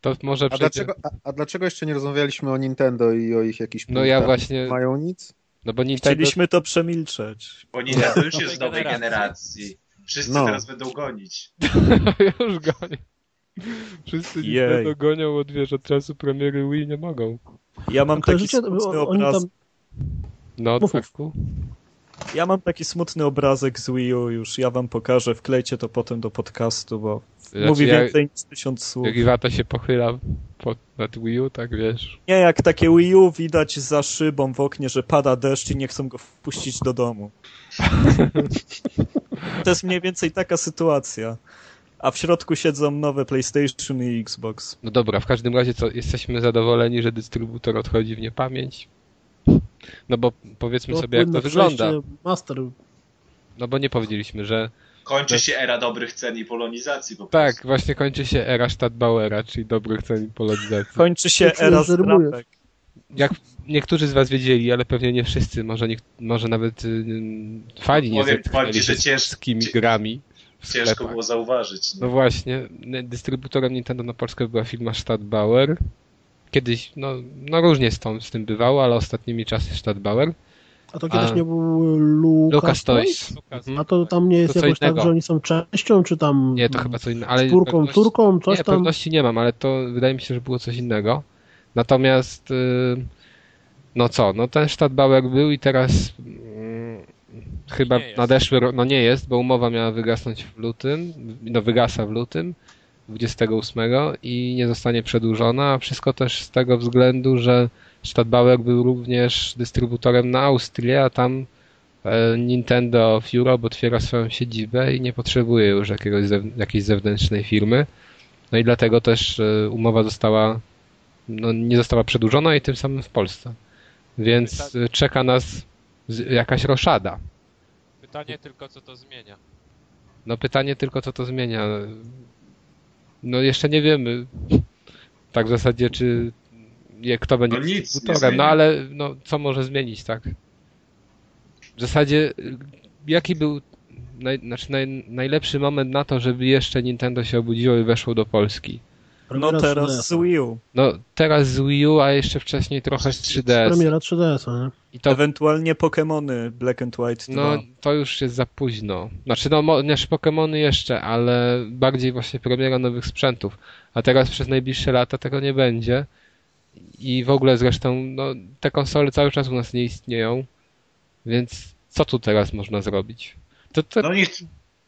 To może A przejdzie... dlaczego, a, a dlaczego jeszcze nie rozmawialiśmy o Nintendo i o ich jakichś No ja właśnie... Mają nic? No bo Nintendo... Chcieliśmy to przemilczeć. Bo Nintendo już jest z Nowej generacji. Wszyscy No. teraz będą gonić. Już gonią. Wszyscy Jej. Nintendo gonią od, wiesz, od czasu premiery Wii nie mogą. Ja mam taki Kojarzycie, smutny bo oni obraz... tam, No, Mów, tak. Ja mam taki smutny obrazek z Wii U już, ja wam pokażę, wklejcie to potem do podcastu, bo Znaczy, mówi więcej niż tysiąc słów. Jak Iwata się pochyla pod, nad Wii U, tak wiesz. Nie, jak takie Wii U widać za szybą w oknie, że pada deszcz i nie chcą go wpuścić do domu. to jest mniej więcej taka sytuacja. A w środku siedzą nowe PlayStation i Xbox. No dobra, w każdym razie co, jesteśmy zadowoleni, że dystrybutor odchodzi w niepamięć. No bo powiedzmy to sobie jak to wygląda. przejście Master. No bo nie powiedzieliśmy, że Kończy się era dobrych cen i polonizacji po tak, prostu. właśnie kończy się era Stadtbauera, czyli dobrych cen i polonizacji. Kończy się czuję, era. Jak niektórzy z was wiedzieli, ale pewnie nie wszyscy, może, nie, może nawet y, fani nie zetknęli się że z cięż- polskimi cię- grami w Ciężko sklepach. było zauważyć. No Nie? właśnie, n- dystrybutorem Nintendo na Polskę była firma Stadtbauer. Kiedyś, no, no różnie z, tą, z tym bywało, ale ostatnimi czasy Stadtbauer. A to kiedyś A. nie był Lucas, Lucas Toys? Mhm. A to tam nie jest To jakoś tak, że oni są częścią, czy tam Nie, to chyba co innego. Ale czwórką, pewności- turką, coś nie, tam? pewności nie mam, ale to wydaje mi się, że było coś innego. Natomiast, y, no co, no ten Stadtbauer był i teraz mm, chyba nadeszły, no nie jest, bo umowa miała wygasnąć w lutym, no wygasa w lutym. 28 i nie zostanie przedłużona, a wszystko też z tego względu, że Stadtbauer był również dystrybutorem na Austrię, a tam e, Nintendo of Europe otwiera swoją siedzibę i nie potrzebuje już jakiegoś jakiejś zewnętrznej firmy. No i dlatego też e, umowa została, no, nie została przedłużona i tym samym w Polsce. Więc e, czeka nas jakaś roszada. Pytanie tylko, co to zmienia. No pytanie tylko, co to zmienia. No jeszcze nie wiemy. Tak w zasadzie, czy kto będzie No dystrybutorem. No ale no, co może zmienić, tak? W zasadzie, jaki był naj, znaczy naj, najlepszy moment na to, żeby jeszcze Nintendo się obudziło i weszło do Polski? No Premiera teraz 3DS-a. z Wii U. No teraz z Wii U, a jeszcze wcześniej trochę z 3DS. Premiera 3DS-a, nie? I to Ewentualnie Pokémony Black and White 2. No, to już jest za późno. Znaczy, no, mo- znaczy Pokémony jeszcze, ale bardziej właśnie premiera nowych sprzętów. A teraz przez najbliższe lata tego nie będzie. I w ogóle zresztą, no, te konsole cały czas u nas nie istnieją. Więc co tu teraz można zrobić? To, to... No niech,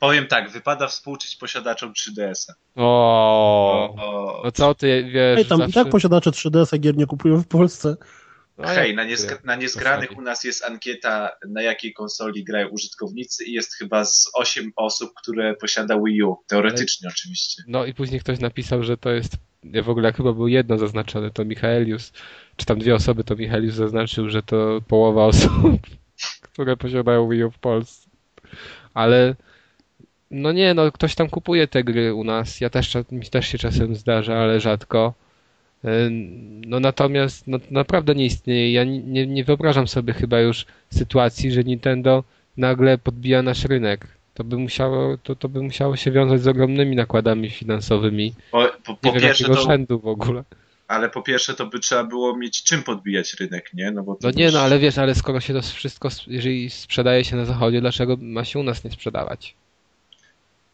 powiem tak, wypada współczuć posiadaczom 3DS-a. O, O, no co ty wiesz? Ej, tam i zawsze... tak posiadacze 3DS-a gier nie kupują w Polsce. No, Hej, na, niezg- na niezgranych u nas jest ankieta, na jakiej konsoli grają użytkownicy i jest chyba z 8 osób, które posiada Wii U. Teoretycznie oczywiście. No i później ktoś napisał, że to jest. Ja w ogóle chyba było jedno zaznaczone, to Michaelius, czy tam dwie osoby, to Michaelius zaznaczył, że to połowa osób, które posiadają Wii U w Polsce. Ale no nie, no ktoś tam kupuje te gry u nas. Ja też, mi też się czasem zdarza, ale rzadko. No natomiast no, naprawdę nie istnieje. Ja nie, nie, nie wyobrażam sobie chyba już sytuacji, że Nintendo nagle podbija nasz rynek. To by musiało, to, to by musiało się wiązać z ogromnymi nakładami finansowymi. Po, po, Nie po wiem pierwsze jakiego to, rzędu w ogóle. ale po pierwsze to by trzeba było mieć czym podbijać rynek, nie? No, bo No nie, już- no ale wiesz, ale skoro się to wszystko, jeżeli sprzedaje się na zachodzie, dlaczego ma się u nas nie sprzedawać?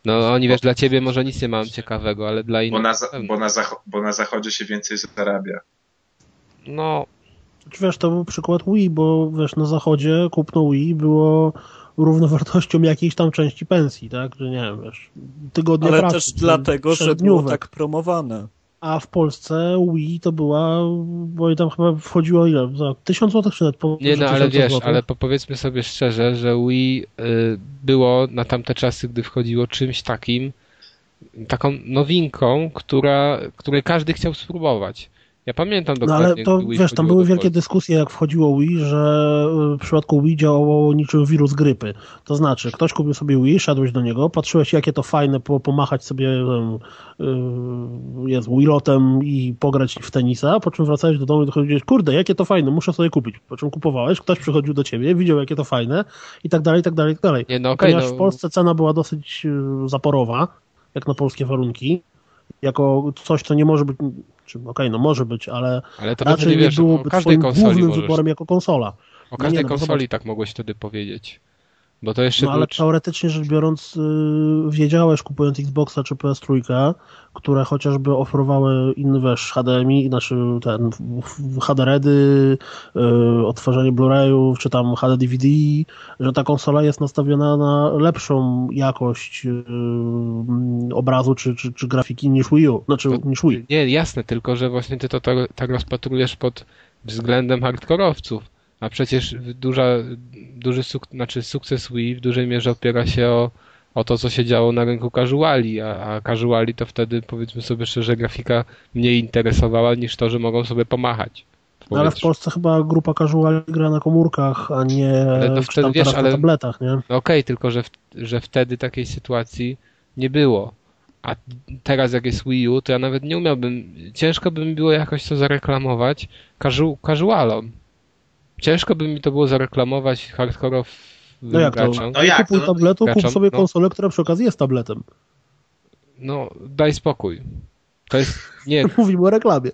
No oni wiesz, dla ciebie może nic nie mam ciekawego, ale dla Bo innych. na, na bo, na zacho- bo na zachodzie się więcej zarabia. No, Wiesz, to był przykład Wii, bo wiesz, na zachodzie kupno Wii było równowartością jakiejś tam części pensji, tak? Że nie wiem, wiesz, tygodnie Ale pracy. też dlatego, że było tak promowane. A w Polsce Wii to była, bo tam chyba wchodziło ile? Za tysiąc złotych czy nawet po nie no, ale wiesz, złotych? ale po, powiedzmy sobie szczerze, że Wii y, było na tamte czasy, gdy wchodziło czymś takim, taką nowinką, która, której każdy chciał spróbować. Ja pamiętam No dokładnie, ale to wiesz, tam były wielkie dyskusje, jak wchodziło Wii, że y, w przypadku Wii działało niczym wirus grypy. To znaczy, ktoś kupił sobie Wii, szedłeś do niego, patrzyłeś, jakie to fajne, po, pomachać sobie y, jest Wilotem i pograć w tenisa, po czym wracałeś do domu i dochodziłeś, kurde, jakie to fajne, muszę sobie kupić. Po czym kupowałeś, ktoś przychodził do ciebie, widział, jakie to fajne i tak dalej, i tak dalej, i tak dalej. Nie, no okej, Ponieważ no, w Polsce cena była dosyć y, zaporowa, jak na polskie warunki, jako coś, co nie może być, czy okej, no może być, ale ale to raczej nie wiesz, byłoby o każdej twoim głównym możesz wyborem jako konsola. O każdej nie, no konsoli tak mogłeś wtedy powiedzieć. Bo to jeszcze No ale był... teoretycznie rzecz biorąc, yy, wiedziałeś kupując Xboxa czy PS3, które chociażby oferowały inny wiesz, HDMI, znaczy ten HD-REDy, yy, odtwarzanie Blu-rayów, czy tam HD DVD, że ta konsola jest nastawiona na lepszą jakość yy, obrazu czy, czy, czy grafiki niż Wii U, znaczy No, niż Wii. Nie, jasne, tylko że właśnie ty to tak, tak rozpatrujesz pod względem hardkorowców. A przecież duża, duży suk znaczy sukces Wii w dużej mierze opiera się o, o to, co się działo na rynku casuali, a, a casuali to wtedy, powiedzmy sobie szczerze, grafika mniej interesowała niż to, że mogą sobie pomachać. No ale w. Polsce chyba grupa casual gra na komórkach, a nie Ale to wtedy, wiesz, ale- na tabletach, nie? No okej, tylko że, w, że wtedy takiej sytuacji nie było. A teraz jak jest Wii U, to ja nawet nie umiałbym, ciężko by mi było jakoś to zareklamować casual, casualom. Ciężko by mi to było zareklamować hardkorowym No jak to? graczom. No nie jak kupuj to? tabletu, kup Graczom, sobie no. konsolę, która przy okazji jest tabletem. No, daj spokój. To jest, nie, Mówimy o reklamie.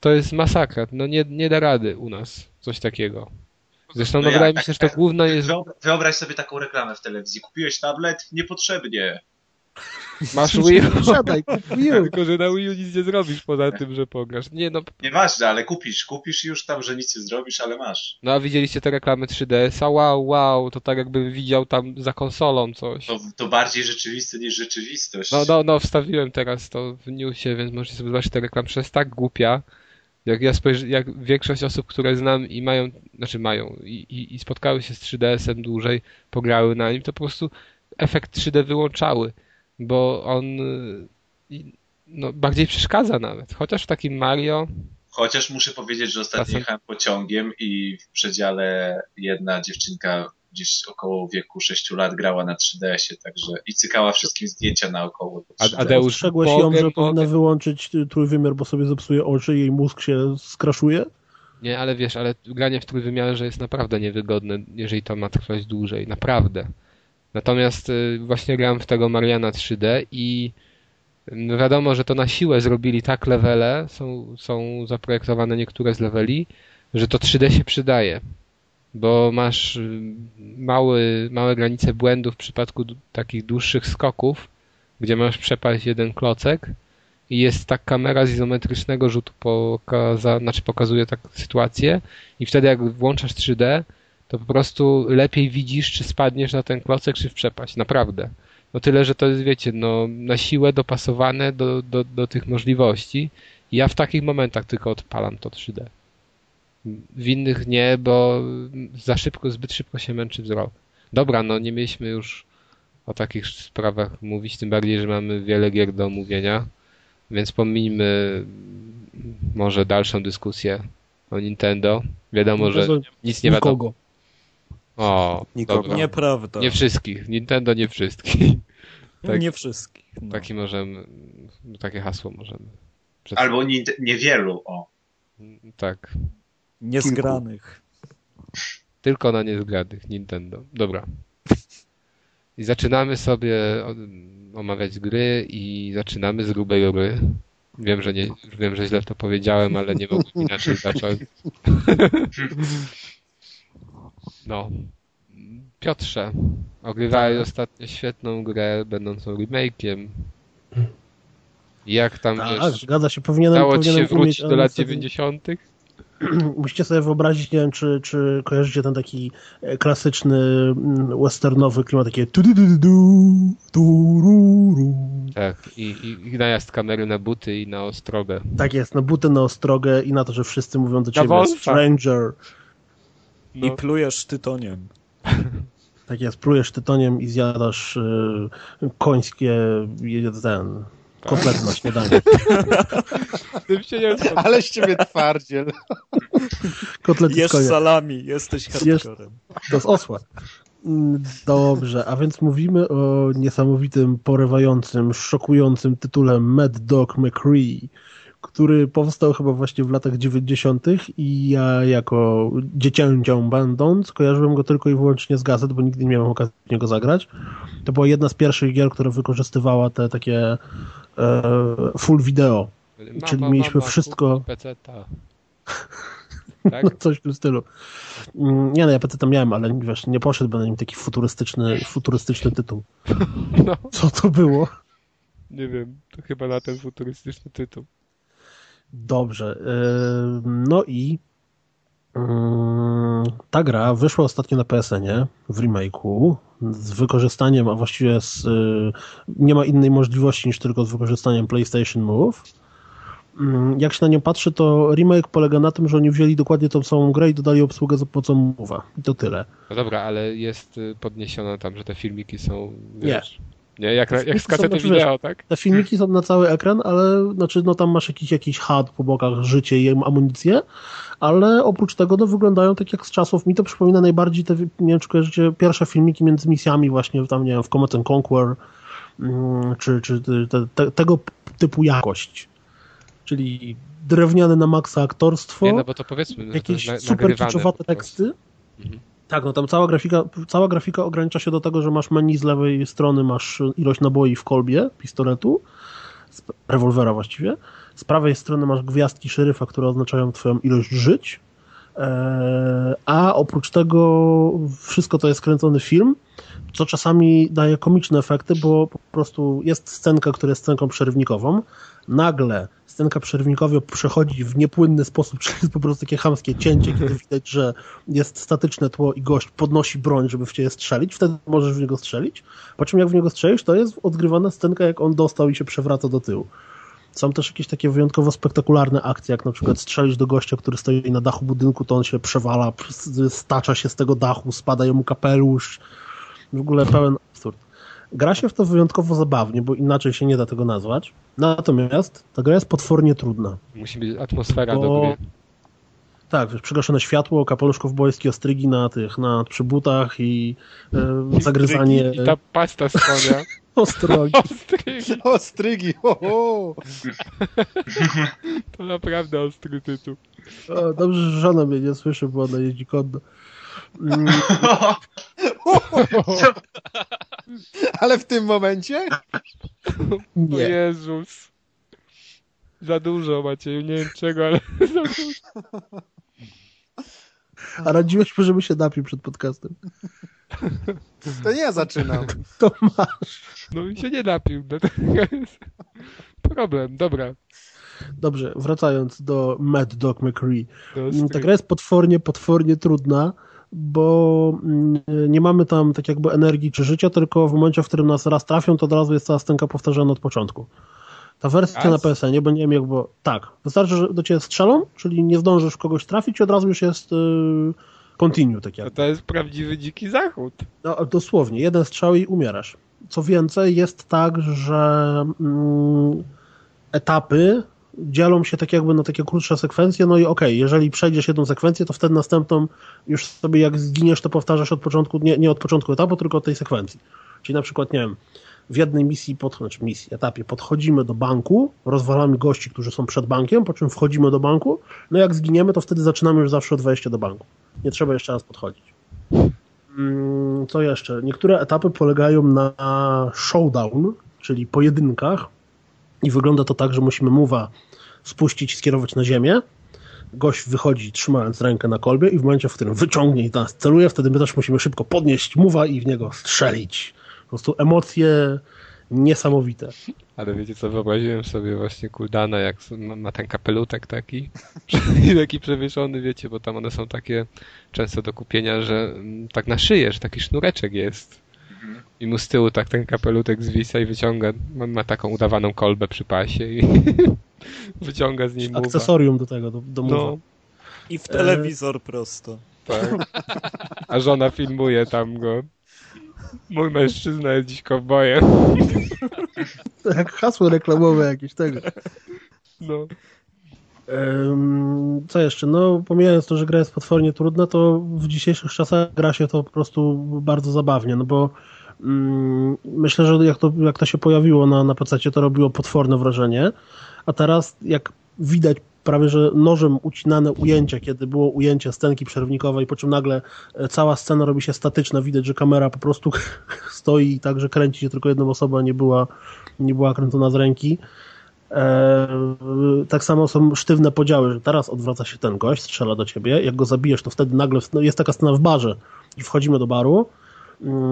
to jest masakra. No nie, nie da rady u nas coś takiego. Zresztą no, No ja- wydaje mi tak- się, że to tak- główne jest Wyob- Wyobraź sobie taką reklamę w telewizji. Kupiłeś tablet? Niepotrzebnie. Masz Wii U, Siadaj, Wii U. tylko że na Wii U nic nie zrobisz poza tym, że pograsz. Nie no, Nieważne, ale kupisz, kupisz już tam, że nic nie zrobisz, ale masz. no a widzieliście te reklamy 3DS-a? Wow, wow, to tak jakbym widział tam za konsolą coś. To, to bardziej rzeczywiste niż rzeczywistość. No, no, no, wstawiłem teraz to w newsie, więc możecie sobie zobaczyć te reklamy. Przecież jest tak głupia. Jak ja spojrzę, jak większość osób, które znam i mają, znaczy mają, i, i, i spotkały się z 3DS-em dłużej, pograły na nim, to po prostu efekt 3D wyłączały, bo on y, i- no, bardziej przeszkadza nawet. Chociaż w takim Mario, Chociaż muszę powiedzieć, że ostatnio jechałem pociągiem i w przedziale jedna dziewczynka gdzieś około wieku 6 lat grała na 3DS-ie, także i cykała wszystkim zdjęcia naokoło. A- 3DS. Adeusz, Ostrzegłeś ją, że powinna wyłączyć trójwymiar, bo sobie zepsuje oczy, jej mózg się skraszuje? Nie, ale wiesz, ale granie w trójwymiarze jest naprawdę niewygodne, jeżeli to ma trwać dłużej. Naprawdę. Natomiast y, właśnie grałem w tego Mariana 3D i wiadomo, że to na siłę zrobili tak levele, są, są zaprojektowane niektóre z leveli, że to 3D się przydaje. Bo masz y, mały, małe granice błędów w przypadku takich dłuższych skoków, gdzie masz przepaść jeden klocek i jest tak kamera z izometrycznego rzutu pokaza, znaczy pokazuje tak sytuację i wtedy jak włączasz 3D, to po prostu lepiej widzisz, czy spadniesz na ten klocek, czy w przepaść. Naprawdę. No tyle, że to jest, wiecie, no na siłę dopasowane do, do, do tych możliwości. Ja w takich momentach tylko odpalam to 3D. W innych nie, bo za szybko, zbyt szybko się męczy wzrok. Dobra, no nie mieliśmy już o takich sprawach mówić, tym bardziej, że mamy wiele gier do omówienia, więc pomijmy może dalszą dyskusję o Nintendo. Wiadomo, że nic nie wiadomo. O, Nikogo. dobra. Nieprawda. Nie wszystkich. Nintendo nie wszystkich. tak. Nie wszystkich. No. Taki możemy, takie hasło możemy. Przed... Albo nie, niewielu, o. Tak. Niezgranych. Tylko na niezgranych Nintendo. Dobra. I zaczynamy sobie omawiać gry i zaczynamy z grubej rury. Wiem, że nie, wiem, że źle to powiedziałem, ale nie mogłem inaczej zacząć. No. Piotrze, ogrywałeś ostatnio świetną grę, będącą remake'iem. Jak tam, Tak, wiesz, zgadza się, powinienem, dało ci się powinienem umieć, wrócić do lat niestety 90.? Musicie sobie wyobrazić, nie wiem, czy, czy kojarzycie ten taki e, klasyczny mm, westernowy klimat, takie tu du du du du. Tak, i, i, i najazd kamery na buty i na ostrogę. Tak jest, na buty, na ostrogę i na to, że wszyscy mówią do ciebie stranger. No. I plujesz tytoniem. Tak jest, plujesz tytoniem i zjadasz y, końskie ten, kotlety na śniadanie. Tym się nie Ale z ciebie twardziel. Kotlety z Jesz salami, jesteś hardcorem. To jest osła. Mm, Dobrze, a więc mówimy o niesamowitym, porywającym, szokującym tytule Mad Dog McCree, który powstał chyba właśnie w latach 90. i ja jako dziecięcią będąc kojarzyłem go tylko i wyłącznie z gazet, bo nigdy nie miałem okazji w niego zagrać. To była jedna z pierwszych gier, która wykorzystywała te takie e, full video, Czyli mieliśmy wszystko- PC-ta. no Tak? coś w tym stylu. Mm, Nie no, ja PC tam miałem, ale wiesz, nie poszedłby na nim taki futurystyczny, futurystyczny tytuł. No, Co to było? nie wiem, to chyba na ten futurystyczny tytuł. Dobrze. No i ta gra wyszła ostatnio na PSN-ie w remake'u z wykorzystaniem, a właściwie z, yy, nie ma innej możliwości niż tylko z wykorzystaniem PlayStation Move. Jak się na nią patrzy, to remake polega na tym, że oni wzięli dokładnie tą samą grę i dodali obsługę za pomocą Move'a. I to tyle. No dobra, ale jest y, podniesione tam, że te filmiki są, wiesz... Nie, jak, na, jak Filmiki z kasety znaczy, wideo, tak? Te filmiki są na cały ekran, ale znaczy, no tam masz jakiś, jakiś HUD po bokach, życie i amunicję, ale oprócz tego no, wyglądają tak jak z czasów. Mi to przypomina najbardziej te, nie wiem, czy kojarzycie, pierwsze filmiki między misjami właśnie tam, nie wiem, w Command and Conquer, mm, czy, czy te, te, tego typu jakość. Czyli drewniane na maksa aktorstwo, Nie, no bo to powiedzmy, to jakieś na, super kiczowate teksty. Mhm. Tak, no tam cała grafika, cała grafika ogranicza się do tego, że masz menu z lewej strony, masz ilość naboi w kolbie pistoletu, rewolwera właściwie. Z prawej strony masz gwiazdki szeryfa, które oznaczają twoją ilość żyć. E, a oprócz tego wszystko to jest kręcony film, co czasami daje komiczne efekty, bo po prostu jest scenka, która jest scenką przerywnikową. Nagle scenka przerwnikowa przechodzi w niepłynny sposób, czyli jest po prostu takie chamskie cięcie, kiedy widać, że jest statyczne tło i gość podnosi broń, żeby w ciebie strzelić, wtedy możesz w niego strzelić, po czym jak w niego strzelisz, to jest odgrywana scenka, jak on dostał i się przewraca do tyłu. Są też jakieś takie wyjątkowo spektakularne akcje, jak na przykład strzelić do gościa, który stoi na dachu budynku, to on się przewala, stacza się z tego dachu, spada mu kapelusz. W ogóle pełen absurd. Gra się w to wyjątkowo zabawnie, bo inaczej się nie da tego nazwać. Natomiast ta gra jest potwornie trudna. Musi być atmosfera Bo- do gry. Tak, wiesz, przygaszone światło, kapelusz kowbojski, ostrygi na tych, na przybutach i e, zagryzanie I ta pasta z konia. ostrogi. Ostrygi. Ostrygi! Ho, ho. To naprawdę ostry tytuł. O, dobrze, że żona mnie nie słyszy, bo ona jeździ konno. Mm, Ale w tym momencie? O nie. Jezus. Za dużo Macieju, nie wiem czego, ale za dużo. A radziłeś mu, żeby się napił przed podcastem. To nie ja zaczynam. To masz. No i się nie napił, jest problem, dobra. Dobrze, wracając do Mad Dog McCree. Mm, Ta gra jest potwornie, potwornie trudna, bo mm, nie mamy tam tak jakby energii czy życia, tylko w momencie, w którym nas raz trafią, to od razu jest cała scenka powtarzana od początku. Ta wersja Raz? na bo nie wiem jak było. Tak, wystarczy, że do ciebie strzelą, czyli nie zdążysz kogoś trafić i od razu już jest yy, continue, tak jak. to jest prawdziwy dziki zachód. No, dosłownie, jeden strzał i umierasz. Co więcej, jest tak, że mm, etapy dzielą się tak jakby na takie krótsze sekwencje, no i okej, jeżeli przejdziesz jedną sekwencję, to wtedy następną już sobie jak zginiesz, to powtarzasz od początku, nie, nie od początku etapu, tylko od tej sekwencji. Czyli na przykład, nie wiem, w jednej misji, pod, znaczy misji, etapie podchodzimy do banku, rozwalamy gości, którzy są przed bankiem, po czym wchodzimy do banku, no jak zginiemy, to wtedy zaczynamy już zawsze od wejścia do banku. Nie trzeba jeszcze raz podchodzić. Mm, Co jeszcze? Niektóre etapy polegają na showdown, czyli pojedynkach i wygląda to tak, że musimy muwa spuścić i skierować na ziemię. Gość wychodzi trzymając rękę na kolbie i w momencie, w którym wyciągnie i nas celuje, wtedy my też musimy szybko podnieść muwa i w niego strzelić. Po prostu emocje niesamowite. Ale wiecie co, wyobraziłem sobie właśnie Kuldana, jak ma, ten kapelutek taki, taki przewieszony, wiecie, bo tam one są takie często do kupienia, że mm, tak na szyję, że taki sznureczek jest. I mu z tyłu tak ten kapelutek zwisa i wyciąga, ma, ma taką udawaną kolbę przy pasie i wyciąga z muwa. Akcesorium do tego, do, do. No, I w telewizor prosto. tak. A żona filmuje tam go. Mój mężczyzna jest dziś kowbojem. Jak hasło reklamowe jakieś tego. No. Co jeszcze? No, pomijając to, że gra jest potwornie trudna, to w dzisiejszych czasach gra się to po prostu bardzo zabawnie, no bo myślę, że jak to, jak to się pojawiło na, na PC, to robiło potworne wrażenie, a teraz jak widać prawie, że nożem ucinane ujęcia, kiedy było ujęcie scenki przerwnikowej, po czym nagle e, cała scena robi się statyczna, widać, że kamera po prostu stoi tak, że kręci się tylko jedną osobą, a nie była, nie była kręcona z ręki. E, tak samo są sztywne podziały, że teraz odwraca się ten gość, strzela do ciebie, jak go zabijesz, to wtedy nagle no jest taka scena w barze i wchodzimy do baru, mm,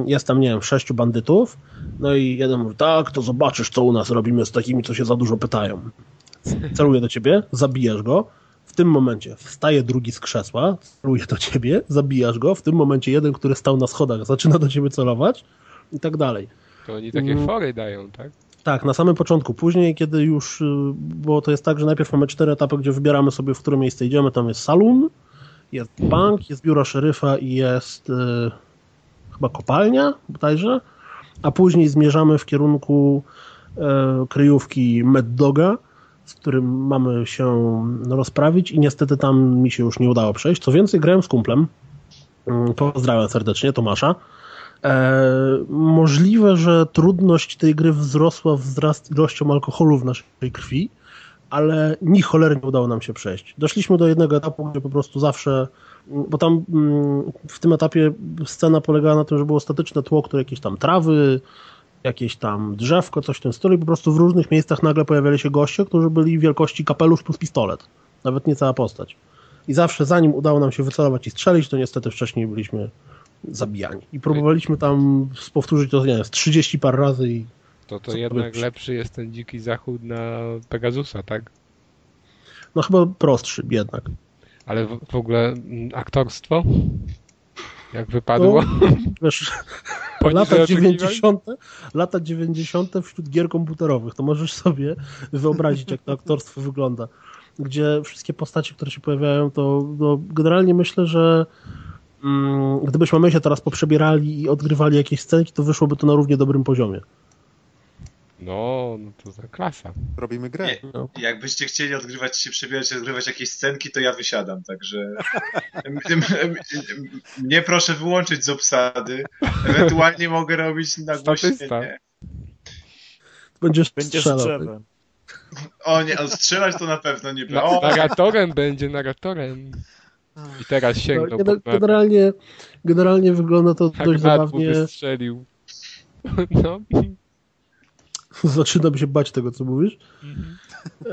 jest tam, nie wiem, sześciu bandytów, no i jeden mówi, tak, to zobaczysz, co u nas robimy z takimi, co się za dużo pytają. Celuje do ciebie, zabijasz go, w tym momencie wstaje drugi z krzesła, celuje do ciebie, zabijasz go, w tym momencie jeden, który stał na schodach, zaczyna do ciebie celować i tak dalej. To oni takie Mm. fory dają, tak? Tak, na samym początku. Później, kiedy już, y, bo to jest tak, że najpierw mamy cztery etapy, gdzie wybieramy sobie, w które miejsce idziemy. Tam jest salon, jest bank, jest biuro szeryfa i jest y, chyba kopalnia, bodajże. A później zmierzamy w kierunku y, kryjówki Mad Doga, z którym mamy się rozprawić i niestety tam mi się już nie udało przejść. Co więcej, grałem z kumplem. Y, Pozdrawiam serdecznie, Tomasza. E, możliwe, że trudność tej gry wzrosła wraz z ilością alkoholu w naszej krwi, ale ni cholery nie udało nam się przejść. Doszliśmy do jednego etapu, gdzie po prostu zawsze, bo tam mm, w tym etapie scena polegała na tym, że było statyczne tło, które jakieś tam trawy, jakieś tam drzewko, coś w tym stylu i po prostu w różnych miejscach nagle pojawiali się goście, którzy byli wielkości kapelusz plus pistolet. Nawet nie cała postać. i zawsze zanim udało nam się wycelować i strzelić, to niestety wcześniej byliśmy zabijani. I próbowaliśmy tam powtórzyć to, nie wiem, z 30 par razy i To to jednak powiesz? lepszy jest ten dziki zachód na Pegasusa, tak? no chyba prostszy jednak. Ale w, w ogóle mm, aktorstwo? Jak wypadło? No, Wiesz, lata oczekiwań? 90. lata 90. wśród gier komputerowych, to możesz sobie wyobrazić, jak to aktorstwo wygląda. Gdzie wszystkie postacie, które się pojawiają, to no, generalnie myślę, że mm, gdybyśmy my się teraz poprzebierali i odgrywali jakieś scenki, to wyszłoby to na równie dobrym poziomie. No, no to za klasa. Robimy grę. Nie. Jakbyście chcieli odgrywać się, przebierać, odgrywać jakieś scenki, to ja wysiadam, także mnie proszę wyłączyć z obsady. Ewentualnie mogę robić nagłośnienie. Będziesz, Będziesz strzelał. O nie, a strzelać to na pewno nie Na. O, narratorem będzie, narratorem. I teraz No, sięgnął gener- po generalnie, generalnie wygląda to tak dość zabawnie. wystrzelił. No, Zaczynam się bać tego, co mówisz. E,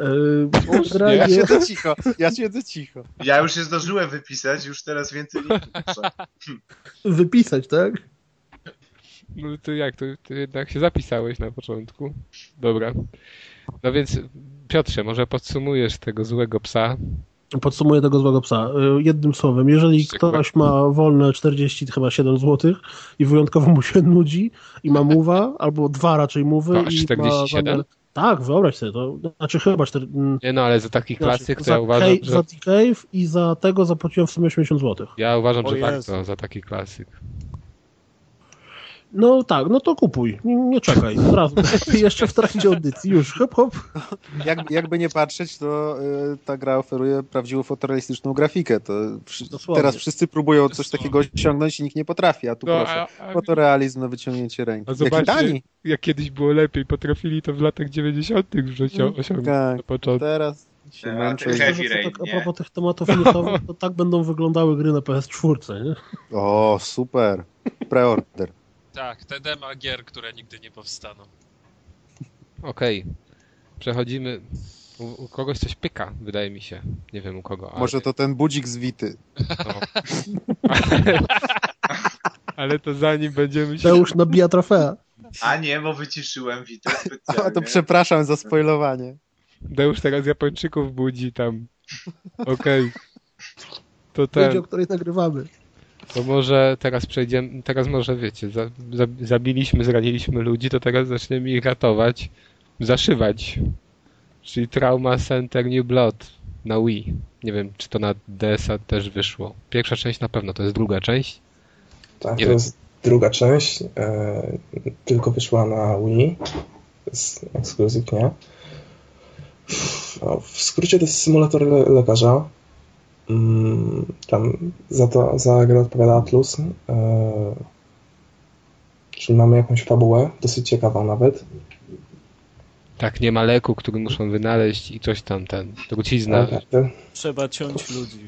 Ja generalnie, siedzę cicho, ja siedzę cicho. ja już się zdążyłem wypisać, już teraz więcej nie piszę. wypisać, tak? no to jak, to ty jednak się zapisałeś na początku. Dobra. No więc Piotrze, może podsumujesz tego złego psa. Podsumuję tego złego psa. Y, Jednym słowem, jeżeli ktoś ma wolne 40 chyba 7 zł i wyjątkowo mu się nudzi i ma muwa, albo dwa raczej mówy To i aż ma 47? zamiar... Tak, wyobraź sobie to. Znaczy chyba 4... mm, Nie no, ale za taki znaczy, klasyk to za, ja uważam, Cave, że... za Cave i za tego zapłaciłem w sumie 80 zł. Ja uważam, O że Jezu. warto za taki klasyk. No tak, no to kupuj. Nie, nie czekaj. Od razu. Jeszcze w trakcie audycji. Już, hop, hop. Jak, jakby nie patrzeć, to y, ta gra oferuje prawdziwą fotorealistyczną grafikę. To wszy- Dosłownie. teraz wszyscy próbują coś takiego osiągnąć i nikt nie potrafi, a tu No, proszę. a, a, Fotorealizm na wyciągnięcie ręki. a Jak zobaczcie, jak kiedyś było lepiej, potrafili to w latach 90. już osią- osiągnąć Tak, na początku. teraz się Że to Rain, tak, a propos tych tematów newsowych, to tak będą wyglądały gry na PS4, nie? O, super. Preorder. Tak, te dema gier, które nigdy nie powstaną. Okej. Przechodzimy... U, u kogoś coś pyka, wydaje mi się. Nie wiem u kogo. Ale, Może to ten budzik z Wity. ale to zanim będziemy się... To już nabija trofea. A nie, bo wyciszyłem Witę A specjalnie. to przepraszam za spoilowanie. Deusz teraz Japończyków budzi tam. Okej. To Będzie, ten, o której nagrywamy. To może teraz przejdziemy, teraz może wiecie, za, za, zabiliśmy, zraniliśmy ludzi, to teraz zaczniemy ich ratować, zaszywać. Czyli Trauma Center New Blood na Wii. Nie wiem, czy to na DS-a też wyszło. Pierwsza część na pewno, to jest druga część. Tak, Nie to wiem. jest druga część, e, tylko wyszła na Wii, z ekskluzywnie. No, w skrócie to jest symulator le lekarza. Mm, tam za, to, za grę odpowiada Atlus. E, czyli mamy jakąś fabułę, dosyć ciekawą nawet. Tak, nie ma leku, który muszą wynaleźć i coś tam, ten, trucizna. Tak, tak. Trzeba ciąć ludzi.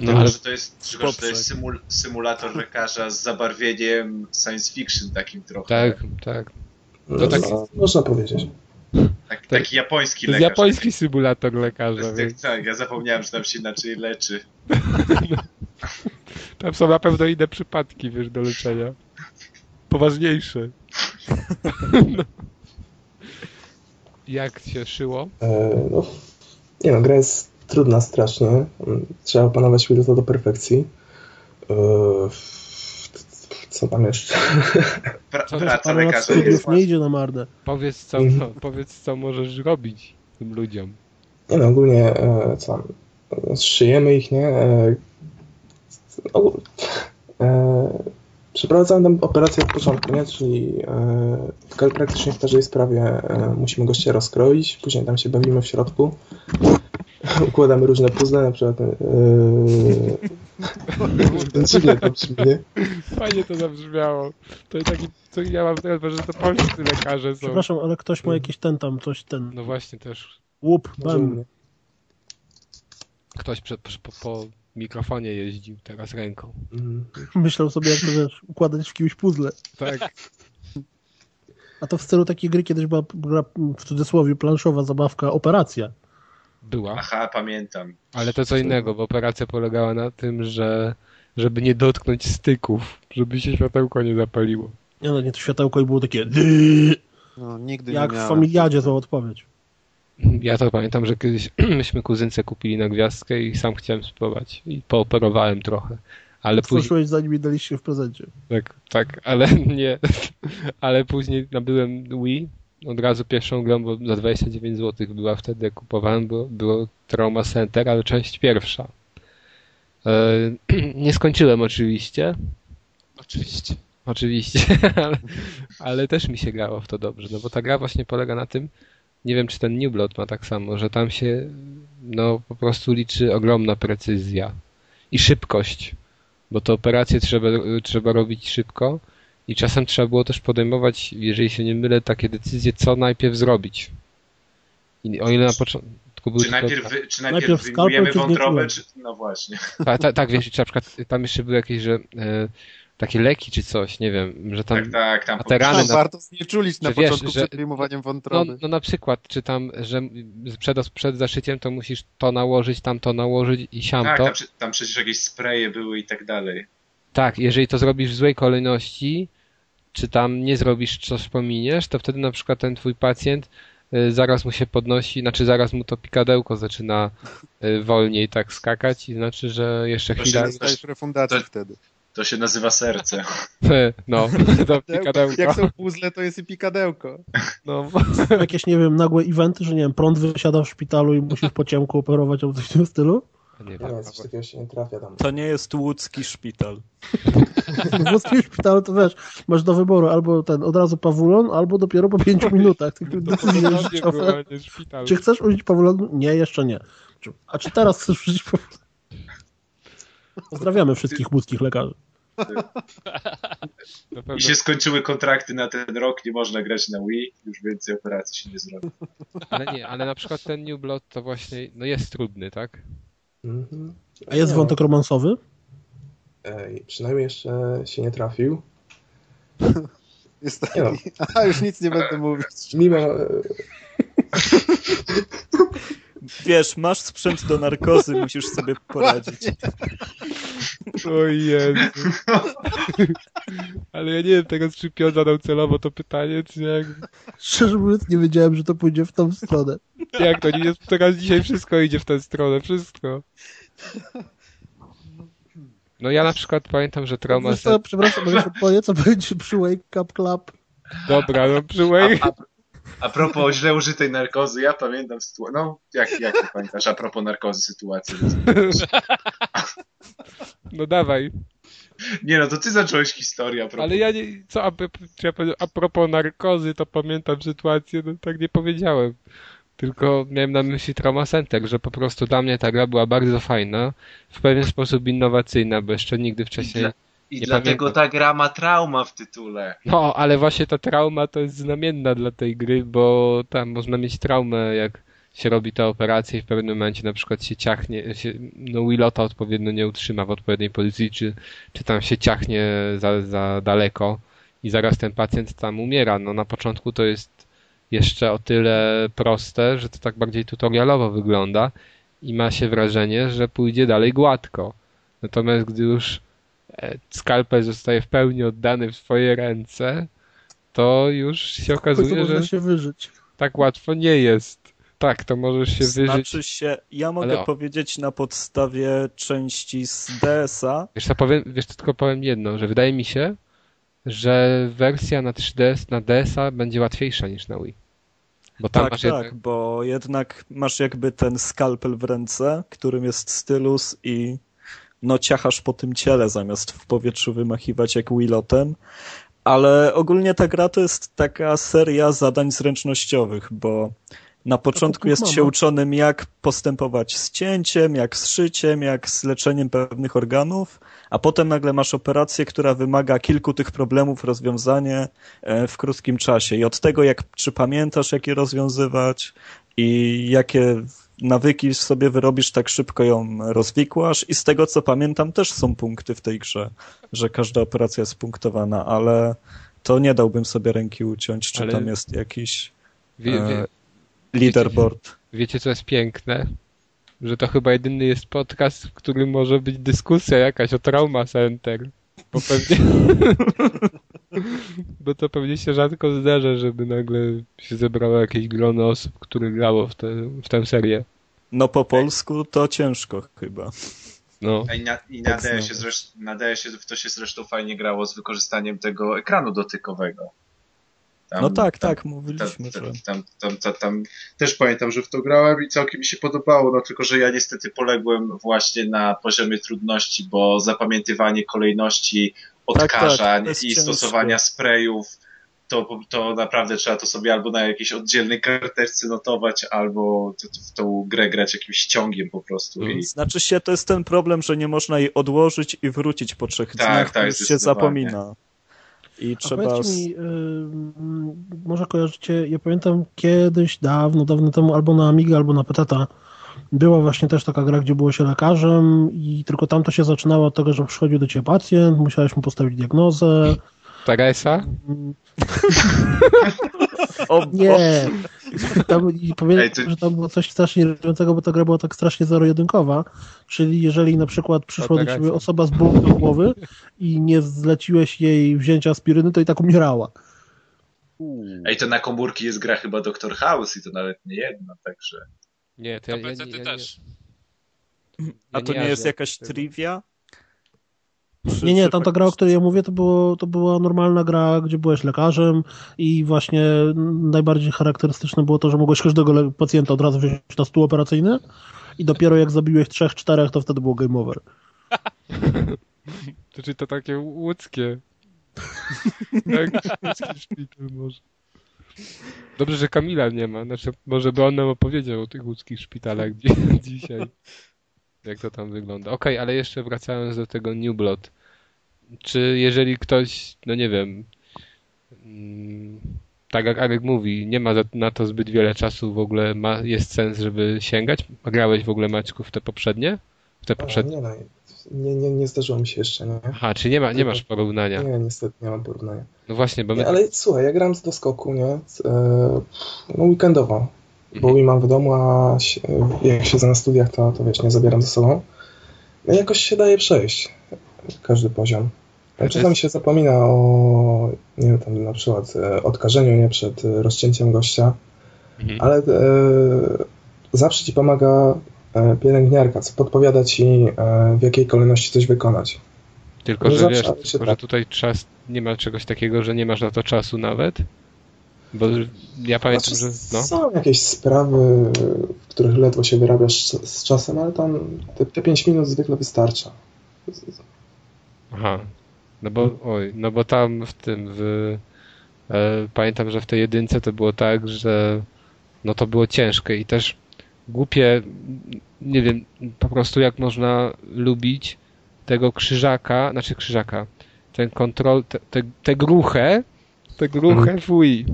No ale że to jest, tylko, że to jest symul, symulator lekarza z zabarwieniem science fiction takim trochę. tak, tak. No, tak- no, można powiedzieć. Tak, taki japoński To jest lekarz. japoński symulator To lekarza, więc tak, tak, ja zapomniałem, że tam się inaczej leczy. tam są na pewno inne przypadki, wiesz, do leczenia. Poważniejsze. No. Jak się szyło? E, no, nie no, gra jest trudna strasznie. Trzeba opanować pilota do perfekcji. E, co tam jeszcze? Pra, Co, praca lekarza jest nie idzie na marne. Powiedz co, Mhm. no, powiedz co możesz robić tym ludziom. Nie no, ogólnie e, co tam? E, Szyjemy ich, nie? E, ogól- e, Przeprowadzamy tam operację od początku, nie? Czyli e, praktycznie w każdej sprawie e, musimy gościa rozkroić, później tam się bawimy w środku. Układamy różne puzzle, na przykład e, dziwnie to brzmi, nie? Fajnie to zabrzmiało. To jest taki, co ja mam teraz, że to polscy lekarze są. Przepraszam, ale ktoś ma jakiś ten tam, coś ten. No właśnie też. Łup, bam. Ktoś przed, po, po mikrofonie jeździł teraz ręką. Mm. Myślał sobie, jak to wiesz, układać w kimś puzzle. Tak. A to w stylu takiej gry kiedyś była gra, w cudzysłowie planszowa zabawka Operacja. Była. Aha, pamiętam. Ale to co innego, bo operacja polegała na tym, że żeby nie dotknąć styków, żeby się światełko nie zapaliło. Nie no, nie, to światełko i było takie No, nigdy jak nie w familiadzie złą odpowiedź. Ja to pamiętam, że kiedyś myśmy kuzynce kupili na gwiazdkę i sam chciałem spróbować. I pooperowałem trochę. Ale później, Otworzyłeś zanim mi daliście w prezencie. tak, tak, ale nie. Ale później nabyłem Wii. Od razu pierwszą grą, bo za 29 zł była wtedy, jak kupowałem, było, było Trauma Center, ale część pierwsza. E, nie skończyłem oczywiście, Oczywiście. Oczywiście, ale, ale też mi się grało w to dobrze, no bo ta gra właśnie polega na tym, nie wiem czy ten New Blood ma tak samo, że tam się no po prostu liczy ogromna precyzja i szybkość, bo te operacje trzeba, trzeba robić szybko i czasem trzeba było też podejmować, jeżeli się nie mylę, takie decyzje, co najpierw zrobić. I o ile na początku były Czy tylko- najpierw, wy, czy najpierw, Najpierw wyjmujemy wątrobę, czy... No właśnie. Tak, tak, tak, wiesz, czy na przykład tam jeszcze były jakieś, że e, takie leki czy coś, nie wiem, że tam Tak, tak, tam a te rany No, na- warto znieczulić na wiesz, początku że- przed wyjmowaniem No, wątroby. no na przykład, czy tam, że przed, przed zaszyciem to musisz to nałożyć, tam to nałożyć i siam Tak, to. tam, tam przecież jakieś spreje były i tak dalej. Tak, jeżeli to zrobisz w złej kolejności, czy tam nie zrobisz, coś pominiesz, to wtedy na przykład ten twój pacjent zaraz mu się podnosi, znaczy zaraz mu to pikadełko zaczyna y, wolniej tak skakać i znaczy, że jeszcze To chwila... się Dostajesz refundację to- wtedy. To się nazywa serce. No, to pikadełko. Jak są puzzle, to jest i pikadełko. No, Jakieś, nie wiem, nagłe eventy, że nie wiem, prąd wysiada w szpitalu i musisz po ciemku operować albo coś w tym stylu? Nie wiem. Nie, coś takiego się nie trafia tam. To nie jest łódzki szpital. W włoskim szpitalu to wiesz, masz do wyboru albo ten od razu pawulon, albo dopiero po pięciu minutach. Nie szpital. Czy chcesz użyć pawulonu? Nie, jeszcze nie. A czy teraz chcesz użyć pawulonu? Pozdrawiamy wszystkich łódzkich lekarzy. I się skończyły kontrakty na ten rok, nie można grać na Wii, już więcej operacji się nie zrobi. Ale nie, ale na przykład ten New Blood to właśnie, no jest trudny, tak? Mhm. A jest Nie, wątek romansowy? Ej, przynajmniej jeszcze się nie trafił. Jest no. taki... A, już nic nie będę mówić. Mimo... Wiesz, masz sprzęt do narkozy, musisz sobie poradzić. O Jezu. Ale ja nie wiem teraz, czy Piotr zadał celowo to pytanie, czy jak, Szczerze mówiąc, nie wiedziałem, że to pójdzie w tą stronę. jak to nie jest. Teraz dzisiaj wszystko idzie w tę stronę, wszystko. No ja na przykład pamiętam, że trauma... Co, przepraszam, mogę powiedzieć, co będzie przy Wake Up Club? Dobra, no przy A, Wayne... a, a propos źle użytej narkozy, ja pamiętam sytuację. No, jak, jak pamiętasz? A propos narkozy sytuacji. No dawaj. Nie no, to ty zacząłeś historię a propos. Ale ja nie... Co, a, ja a propos narkozy, to pamiętam sytuację, no tak nie powiedziałem. Tylko miałem na myśli Trauma Center, że po prostu dla mnie ta gra była bardzo fajna, w pewien sposób innowacyjna, bo jeszcze nigdy wcześniej... I nie dlatego pamiętam. ta gra ma trauma w tytule. No, ale właśnie ta trauma to jest znamienna dla tej gry, bo tam można mieć traumę, jak się robi te operacje i w pewnym momencie na przykład się ciachnie, się, no Willota odpowiednio nie utrzyma w odpowiedniej pozycji, czy, czy tam się ciachnie za, za daleko i zaraz ten pacjent tam umiera. No na początku to jest jeszcze o tyle proste, że to tak bardziej tutorialowo wygląda i ma się wrażenie, że pójdzie dalej gładko. Natomiast gdy już skalpel zostaje w pełni oddany w swoje ręce, to już się okazuje, można że się wyżyć. tak łatwo nie jest. Tak, to możesz się wyżyć. Znaczy się, ja mogę Ale powiedzieć na podstawie części z DS-a, Wiesz co, powiem, wiesz co, tylko powiem jedno, że wydaje mi się, że wersja na 3DS, na DS-a będzie łatwiejsza niż na Wii. Bo tam tak, masz tak, jednak, bo jednak masz jakby ten skalpel w ręce, którym jest stylus i no ciachasz po tym ciele zamiast w powietrzu wymachiwać jak Willotem. Ale ogólnie ta gra to jest taka seria zadań zręcznościowych, bo na początku jest się uczonym jak postępować z cięciem, jak z szyciem, jak z leczeniem pewnych organów, a potem nagle masz operację, która wymaga kilku tych problemów rozwiązanie e, w krótkim czasie. I od tego, jak czy pamiętasz, jak je rozwiązywać i jakie nawyki sobie wyrobisz, tak szybko ją rozwikłasz. I z tego, co pamiętam, też są punkty w tej grze, że każda operacja jest punktowana, ale to nie dałbym sobie ręki uciąć, czy Ale- tam jest jakiś wie, wie, e, leaderboard. wiecie co jest piękne? Że to chyba jedyny jest podcast, w którym może być dyskusja jakaś o Trauma Center. Bo pewnie... Bo to pewnie się rzadko zdarza, żeby nagle się zebrało jakieś grono osób, które grało w, te, w tę serię. No po polsku to ciężko chyba. No. I na, i na DS-ie zresztą, na DS-ie w to się zresztą fajnie grało z wykorzystaniem tego ekranu dotykowego. Tam- No tak, tam- tak, mówiliśmy, tam, tam, tam, tam, tam też pamiętam, że w to grałem i całkiem mi się podobało, no tylko, że ja niestety poległem właśnie na poziomie trudności, bo zapamiętywanie kolejności Tak, tak, odkażań to jest i ciężkie. stosowania sprayów, to, to naprawdę trzeba to sobie albo na jakiejś oddzielnej karteczce notować, albo w tą grę grać jakimś ściągiem po prostu. I, Znaczy się, to jest ten problem, że nie można jej odłożyć i wrócić po trzech Tak, dniach, tak, już się zapomina. I A trzeba... mi, y, może kojarzycie, ja pamiętam kiedyś, dawno, dawno temu, albo na Amigę, albo na Petata, była właśnie też taka gra, gdzie było się lekarzem i tylko tam to się zaczynało od tego, że przychodził do ciebie pacjent, musiałeś mu postawić diagnozę. Teresa? O, Nie. Tam, I powiem, Ej, ty- że tam było coś strasznie irytującego, bo ta gra była tak strasznie zero-jedynkowa, czyli jeżeli na przykład przyszła do ciebie osoba z bólem do głowy i nie zleciłeś jej wzięcia aspiryny, to i tak umierała. Ej, to na komórki jest gra chyba Dr. House i to nawet nie jedna, także... Nie, to ja, ja, ja, ja, też. A to nie jest jakaś tego. Trivia? Nie, nie, tam ta gra, o której ja mówię, to, było, to była normalna gra, gdzie byłeś lekarzem i właśnie najbardziej charakterystyczne było to, że mogłeś każdego pacjenta od razu wziąć na stół operacyjny i dopiero jak zabiłeś trzech, czterech, to wtedy było game over. To czy to takie łódzkie? tak, łódzki szpital może. Dobrze, że Kamila nie ma. Znaczy, może by on nam opowiedział o tych łódzkich szpitalach dzi dzisiaj. Jak to tam wygląda. Okej, ale jeszcze wracając do tego New Blood. Czy jeżeli ktoś, no nie wiem, mm, tak jak Arek mówi, nie ma na to zbyt wiele czasu w ogóle, ma, jest sens, żeby sięgać? Grałeś w ogóle Maćku w te poprzednie? W te poprzednie? nie, nie, nie, nie zdarzyło mi się jeszcze, nie? Aha, czy nie ma, nie masz porównania? Nie, niestety nie mam porównania. No właśnie, bo my... Nie, ale słuchaj, ja gram z doskoku, nie? Z, e, no weekendowo, bo Mhm. Wii mam w domu, a jak siedzę na studiach, to, to wiesz, nie zabieram ze sobą. No jakoś się daje przejść każdy poziom. Czasami się zapomina o, nie wiem, tam na przykład e, odkażeniu, nie? Przed e, rozcięciem gościa, Mhm. ale e, zawsze ci pomaga e, pielęgniarka, co podpowiada ci, e, w jakiej kolejności coś wykonać. Tylko, Nie że zawsze, wiesz, tylko, że tutaj czas, nie ma czegoś takiego, że nie masz na to czasu nawet. Bo ja pamiętam, Znaczy, że no, Są jakieś sprawy, w których ledwo się wyrabiasz z, czasem, ale tam te, te 5 minut zwykle wystarcza. aha. No bo, oj, no bo tam w tym, w, e, pamiętam, że w tej jedynce to było tak, że no to było ciężkie i też głupie, nie wiem, po prostu jak można lubić tego krzyżaka, znaczy krzyżaka, ten kontrol, te, te, te gruchę, te gruchę w Wii.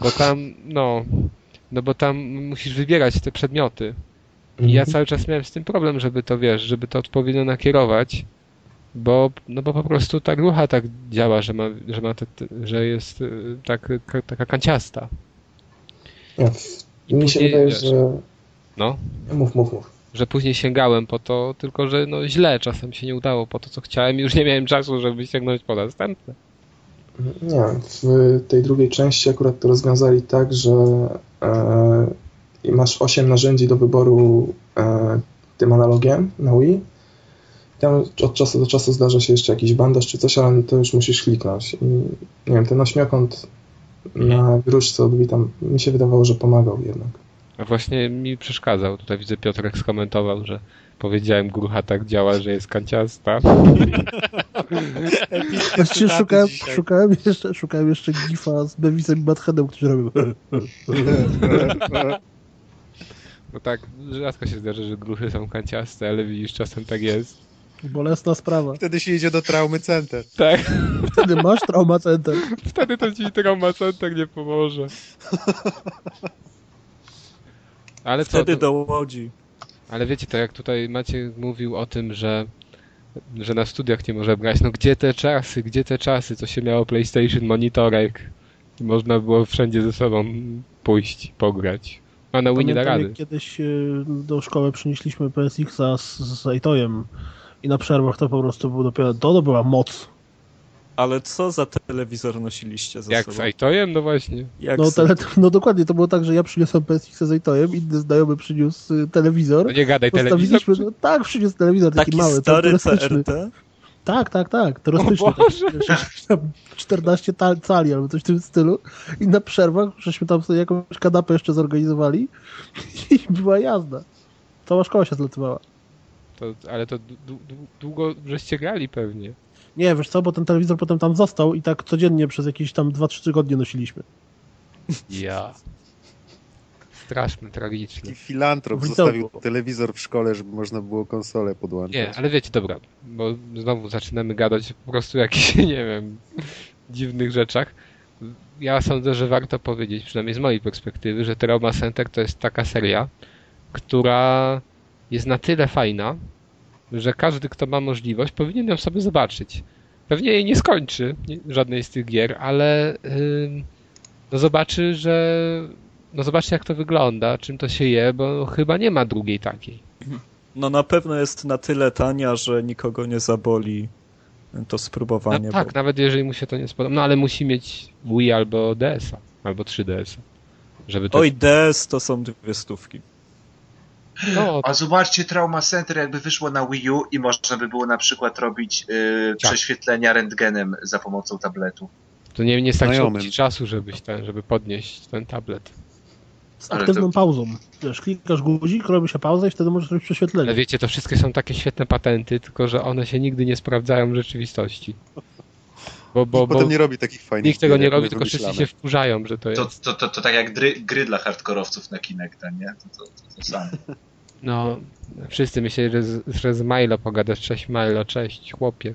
Bo tam, no, no bo tam musisz wybierać te przedmioty. I ja cały czas miałem z tym problem, żeby to, wiesz, żeby to odpowiednio nakierować, bo, no bo po prostu ta grucha tak działa, że ma, że ma te, te, że jest y, tak, ka- taka kanciasta. W, mi się wydaje, wiesz, że... No, Mów, mów, mów. że później sięgałem po to, tylko że no źle czasem się nie udało po to, co chciałem i już nie miałem czasu, żeby sięgnąć po następne. Nie, w tej drugiej części akurat to rozwiązali tak, że e, masz 8 narzędzi do wyboru e, tym analogiem na Wii. Tam od czasu do czasu zdarza się jeszcze jakiś bandaż czy coś, ale to już musisz kliknąć. I nie wiem, ten ośmiokąt na gruszce od Wii tam mi się wydawało, że pomagał jednak. A właśnie mi przeszkadzał. Tutaj widzę Piotrek skomentował, że powiedziałem grucha tak działa, że jest kanciasta. Właściwie szukałem, szukałem, jeszcze, szukałem jeszcze gifa z Beavisem i Buttheadem, którzy robią No tak, rzadko się zdarza, że gruchy są kanciaste, ale widzisz, czasem tak jest. bolesna sprawa. Wtedy się idzie do traumy center. Tak, Wtedy masz trauma center. wtedy to ci trauma center nie pomoże. Ale co, Wtedy to, do Łodzi. Ale wiecie, to jak tutaj Maciek mówił o tym, że że na studiach nie może brać, no gdzie te czasy, gdzie te czasy, co się miało PlayStation, monitorek i można było wszędzie ze sobą pójść, pograć. A na Wii nie da rady. kiedyś y, do szkoły przynieśliśmy PSX-a z, z Itojem i na przerwach to po prostu był dopiero, to, to była moc. Ale co za telewizor nosiliście ze Jak sobą? z Aitojem? No właśnie. Jak No, z- tele, no dokładnie, to było tak, że ja przyniosłem PSX-a z Itojem, inny znajomy przyniósł y, telewizor. No nie gadaj, telewizor. Postawiliśmy, no, tak, przyniósł telewizor taki, Taki mały, stary. CRT? Tak, tak, tak, turystyczny. O Boże! taki, wiesz, tam 14 ta- cali albo coś w tym stylu. I na przerwach żeśmy tam sobie jakąś kanapę jeszcze zorganizowali i była jazda. Cała szkoła się zletywała. To, ale to dłu- dłu- długo żeście grali pewnie. Nie, wiesz co, bo ten telewizor potem tam został i tak codziennie przez jakieś tam 2-3 tygodnie nosiliśmy. Ja. Straszne, tragiczne. Taki filantrop zostawił telewizor w szkole, żeby można było konsolę podłączyć. Nie, ale wiecie, dobra, bo znowu zaczynamy gadać po prostu o jakichś, nie wiem, dziwnych rzeczach. Ja sądzę, że warto powiedzieć, przynajmniej z mojej perspektywy, że Trauma Center to jest taka seria, która jest na tyle fajna, że każdy, kto ma możliwość, powinien ją sobie zobaczyć. Pewnie jej nie skończy, żadnej z tych gier, ale ym, no zobaczy, że no zobaczy jak to wygląda, czym to się je, bo chyba nie ma drugiej takiej. No na pewno jest na tyle tania, że nikogo nie zaboli to No, spróbowanie. tak, bo... nawet jeżeli mu się to nie spodoba. No ale musi mieć Wii albo DS-a, albo 3DS-a. Żeby to... Oj, DS to są dwie stówki. No, A zobaczcie, Trauma Center jakby wyszło na Wii U i można by było na przykład robić yy, Tak. prześwietlenia rentgenem za pomocą tabletu. to nie, nie starczyło ci czasu, żebyś ten, żeby podnieść ten tablet. Z Ale aktywną to- pauzą. Wiesz, klikasz guzik, robi się pauza i wtedy możesz robić prześwietlenie. Ale wiecie, to wszystkie są takie świetne patenty, tylko że one się nigdy nie sprawdzają w rzeczywistości. Bo, bo, bo Potem nie robi takich fajnych nikt tego nie jak robi, tylko wszyscy wymyślamy. się wkurzają, że to To, jest. to, to, to tak jak gry, gry dla hardkorowców na Kinecta, nie? To, to, to, to samo. No, wszyscy myśleli, że z, że z Milo pogadasz, cześć Milo, cześć chłopie.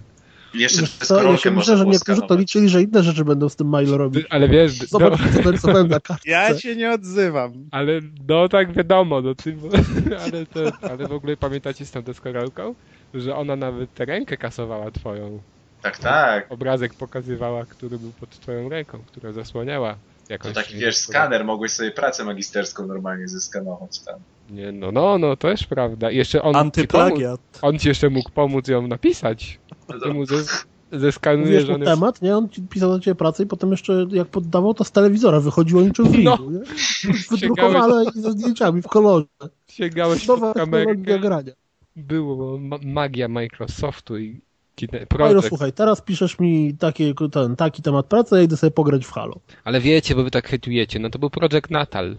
Jeszcze Wiesz co, ja się myślę, że niektórzy to liczyli, że inne rzeczy będą z tym Milo robić. Ale wiesz, Zobacz, no, co narysowałem na kartce. Ja się nie odzywam. ale no tak wiadomo, no ty, ale, to, ale w ogóle pamiętacie z tą deskorolką, że ona nawet tę rękę kasowała twoją. Tak, tak. Obrazek pokazywała, który był pod twoją ręką, która zasłaniała To jakąś... taki, wiesz, skaner, mogłeś sobie pracę magisterską normalnie zeskanować tam. Nie, no, no, no, to jest prawda. I jeszcze on ci pomógł, Antyplagiat. on ci jeszcze mógł pomóc ją napisać. Ty mu zes, zeskanuje, Mówisz że mu on jest... temat, nie? On ci pisał do ciebie pracę i potem jeszcze jak poddawał, to z telewizora wychodziło niczym w No. no. nie? Wydrukowane i ze zdjęciami w kolorze. Sięgałeś Nowa pod kamerkę, grania. było ma magia Microsoftu i no projekt. słuchaj, teraz piszesz mi taki, ten, taki temat pracy, ja idę sobie pograć w Halo. Ale wiecie, bo wy tak hejtujecie, no to był Project Natal.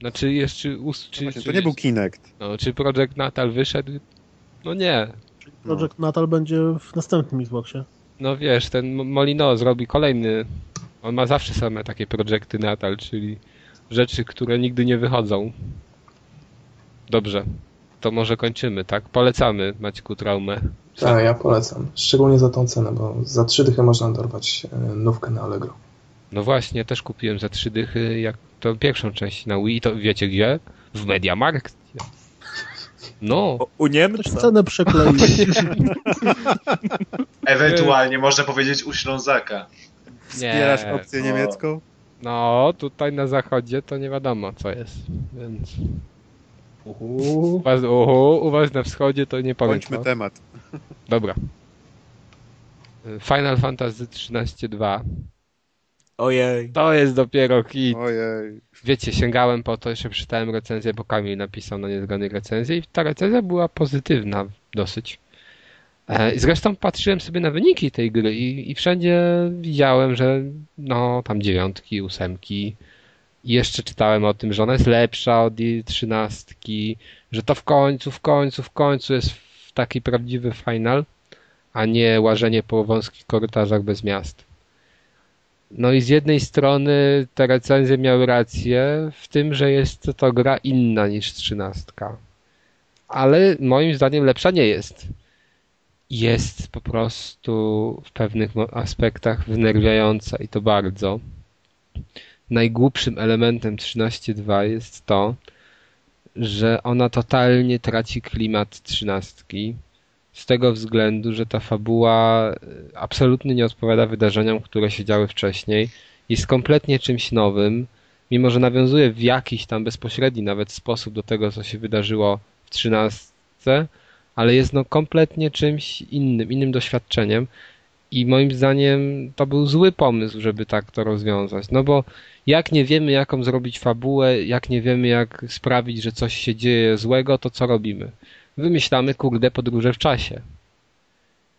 Znaczy jeszcze... Us, czy, Właśnie, czy, to nie był Kinect. No, czy Project Natal wyszedł? No nie. Project Natal będzie w następnym Xboxie. No wiesz, ten Molino zrobi kolejny. On ma zawsze same takie projekty Natal, czyli rzeczy, które nigdy nie wychodzą. Dobrze. To może kończymy, tak? Polecamy Maćku Traumę. Tak, ja polecam. Szczególnie za tą cenę, bo za trzy dychy można dorwać e, nówkę na Allegro. No właśnie, też kupiłem za trzy dychy, jak to pierwszą część na Wii, to wiecie gdzie? W Mediamarkt. No, O, u Niemca. cenę przekleił. Ewentualnie można powiedzieć u Ślązaka. Wspierasz Nie. opcję O. niemiecką? no tutaj na zachodzie to nie wiadomo co jest, więc... U was, uhu, u was na wschodzie to nie powiem Kończmy temat. Dobra. Final Fantasy 13.2 Ojej. To jest dopiero hit. Ojej. Wiecie, sięgałem po to, jeszcze przeczytałem recenzję, bo Kamil napisał na niezgodnej recenzji i ta recenzja była pozytywna dosyć. E, i Zresztą patrzyłem sobie na wyniki tej gry i, i wszędzie widziałem, że no tam dziewiątki, ósemki. I jeszcze czytałem o tym, że ona jest lepsza od jej trzynastki, że to w końcu, w końcu, w końcu jest taki prawdziwy final, a nie łażenie po wąskich korytarzach bez miast. No i z jednej strony te recenzje miały rację w tym, że jest to gra inna niż trzynastka. Ale moim zdaniem lepsza nie jest. Jest po prostu w pewnych aspektach wnerwiająca i to bardzo. Najgłupszym elementem 13.2 jest to, że ona totalnie traci klimat trzynastki. Z tego względu, że ta fabuła e, absolutnie nie odpowiada wydarzeniom, które się działy wcześniej. Jest kompletnie czymś nowym. mimo że nawiązuje w jakiś tam bezpośredni nawet sposób do tego, co się wydarzyło w trzynastce, ale jest no kompletnie czymś innym, innym doświadczeniem. I moim zdaniem to był zły pomysł, żeby tak to rozwiązać. No bo jak nie wiemy, jaką zrobić fabułę, jak nie wiemy, jak sprawić, że coś się dzieje złego, to co robimy? Wymyślamy, kurde, podróże w czasie.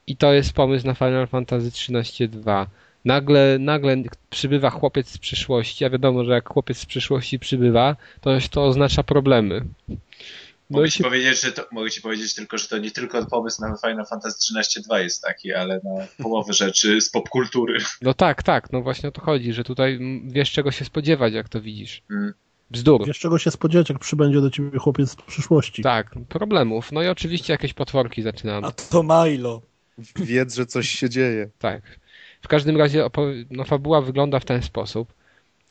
I to jest pomysł na Final Fantasy XIII 2. Nagle, nagle przybywa chłopiec z przyszłości, a wiadomo, że jak chłopiec z przyszłości przybywa, to to oznacza problemy. No mogę, ci się... powiedzieć, że to, mogę ci powiedzieć tylko, że to nie tylko pomysł na Final Fantasy XIII 2 jest taki, ale na połowę rzeczy z popkultury. No tak, tak, no właśnie o to chodzi, że tutaj wiesz czego się spodziewać, jak to widzisz. Mm. Bzdur. Wiesz czego się spodziewać, jak przybędzie do ciebie chłopiec z przyszłości. Tak, problemów. No i oczywiście jakieś potworki zaczynam. A to Milo. Wiedz, że coś się dzieje. Tak. W każdym razie no, fabuła wygląda w ten sposób,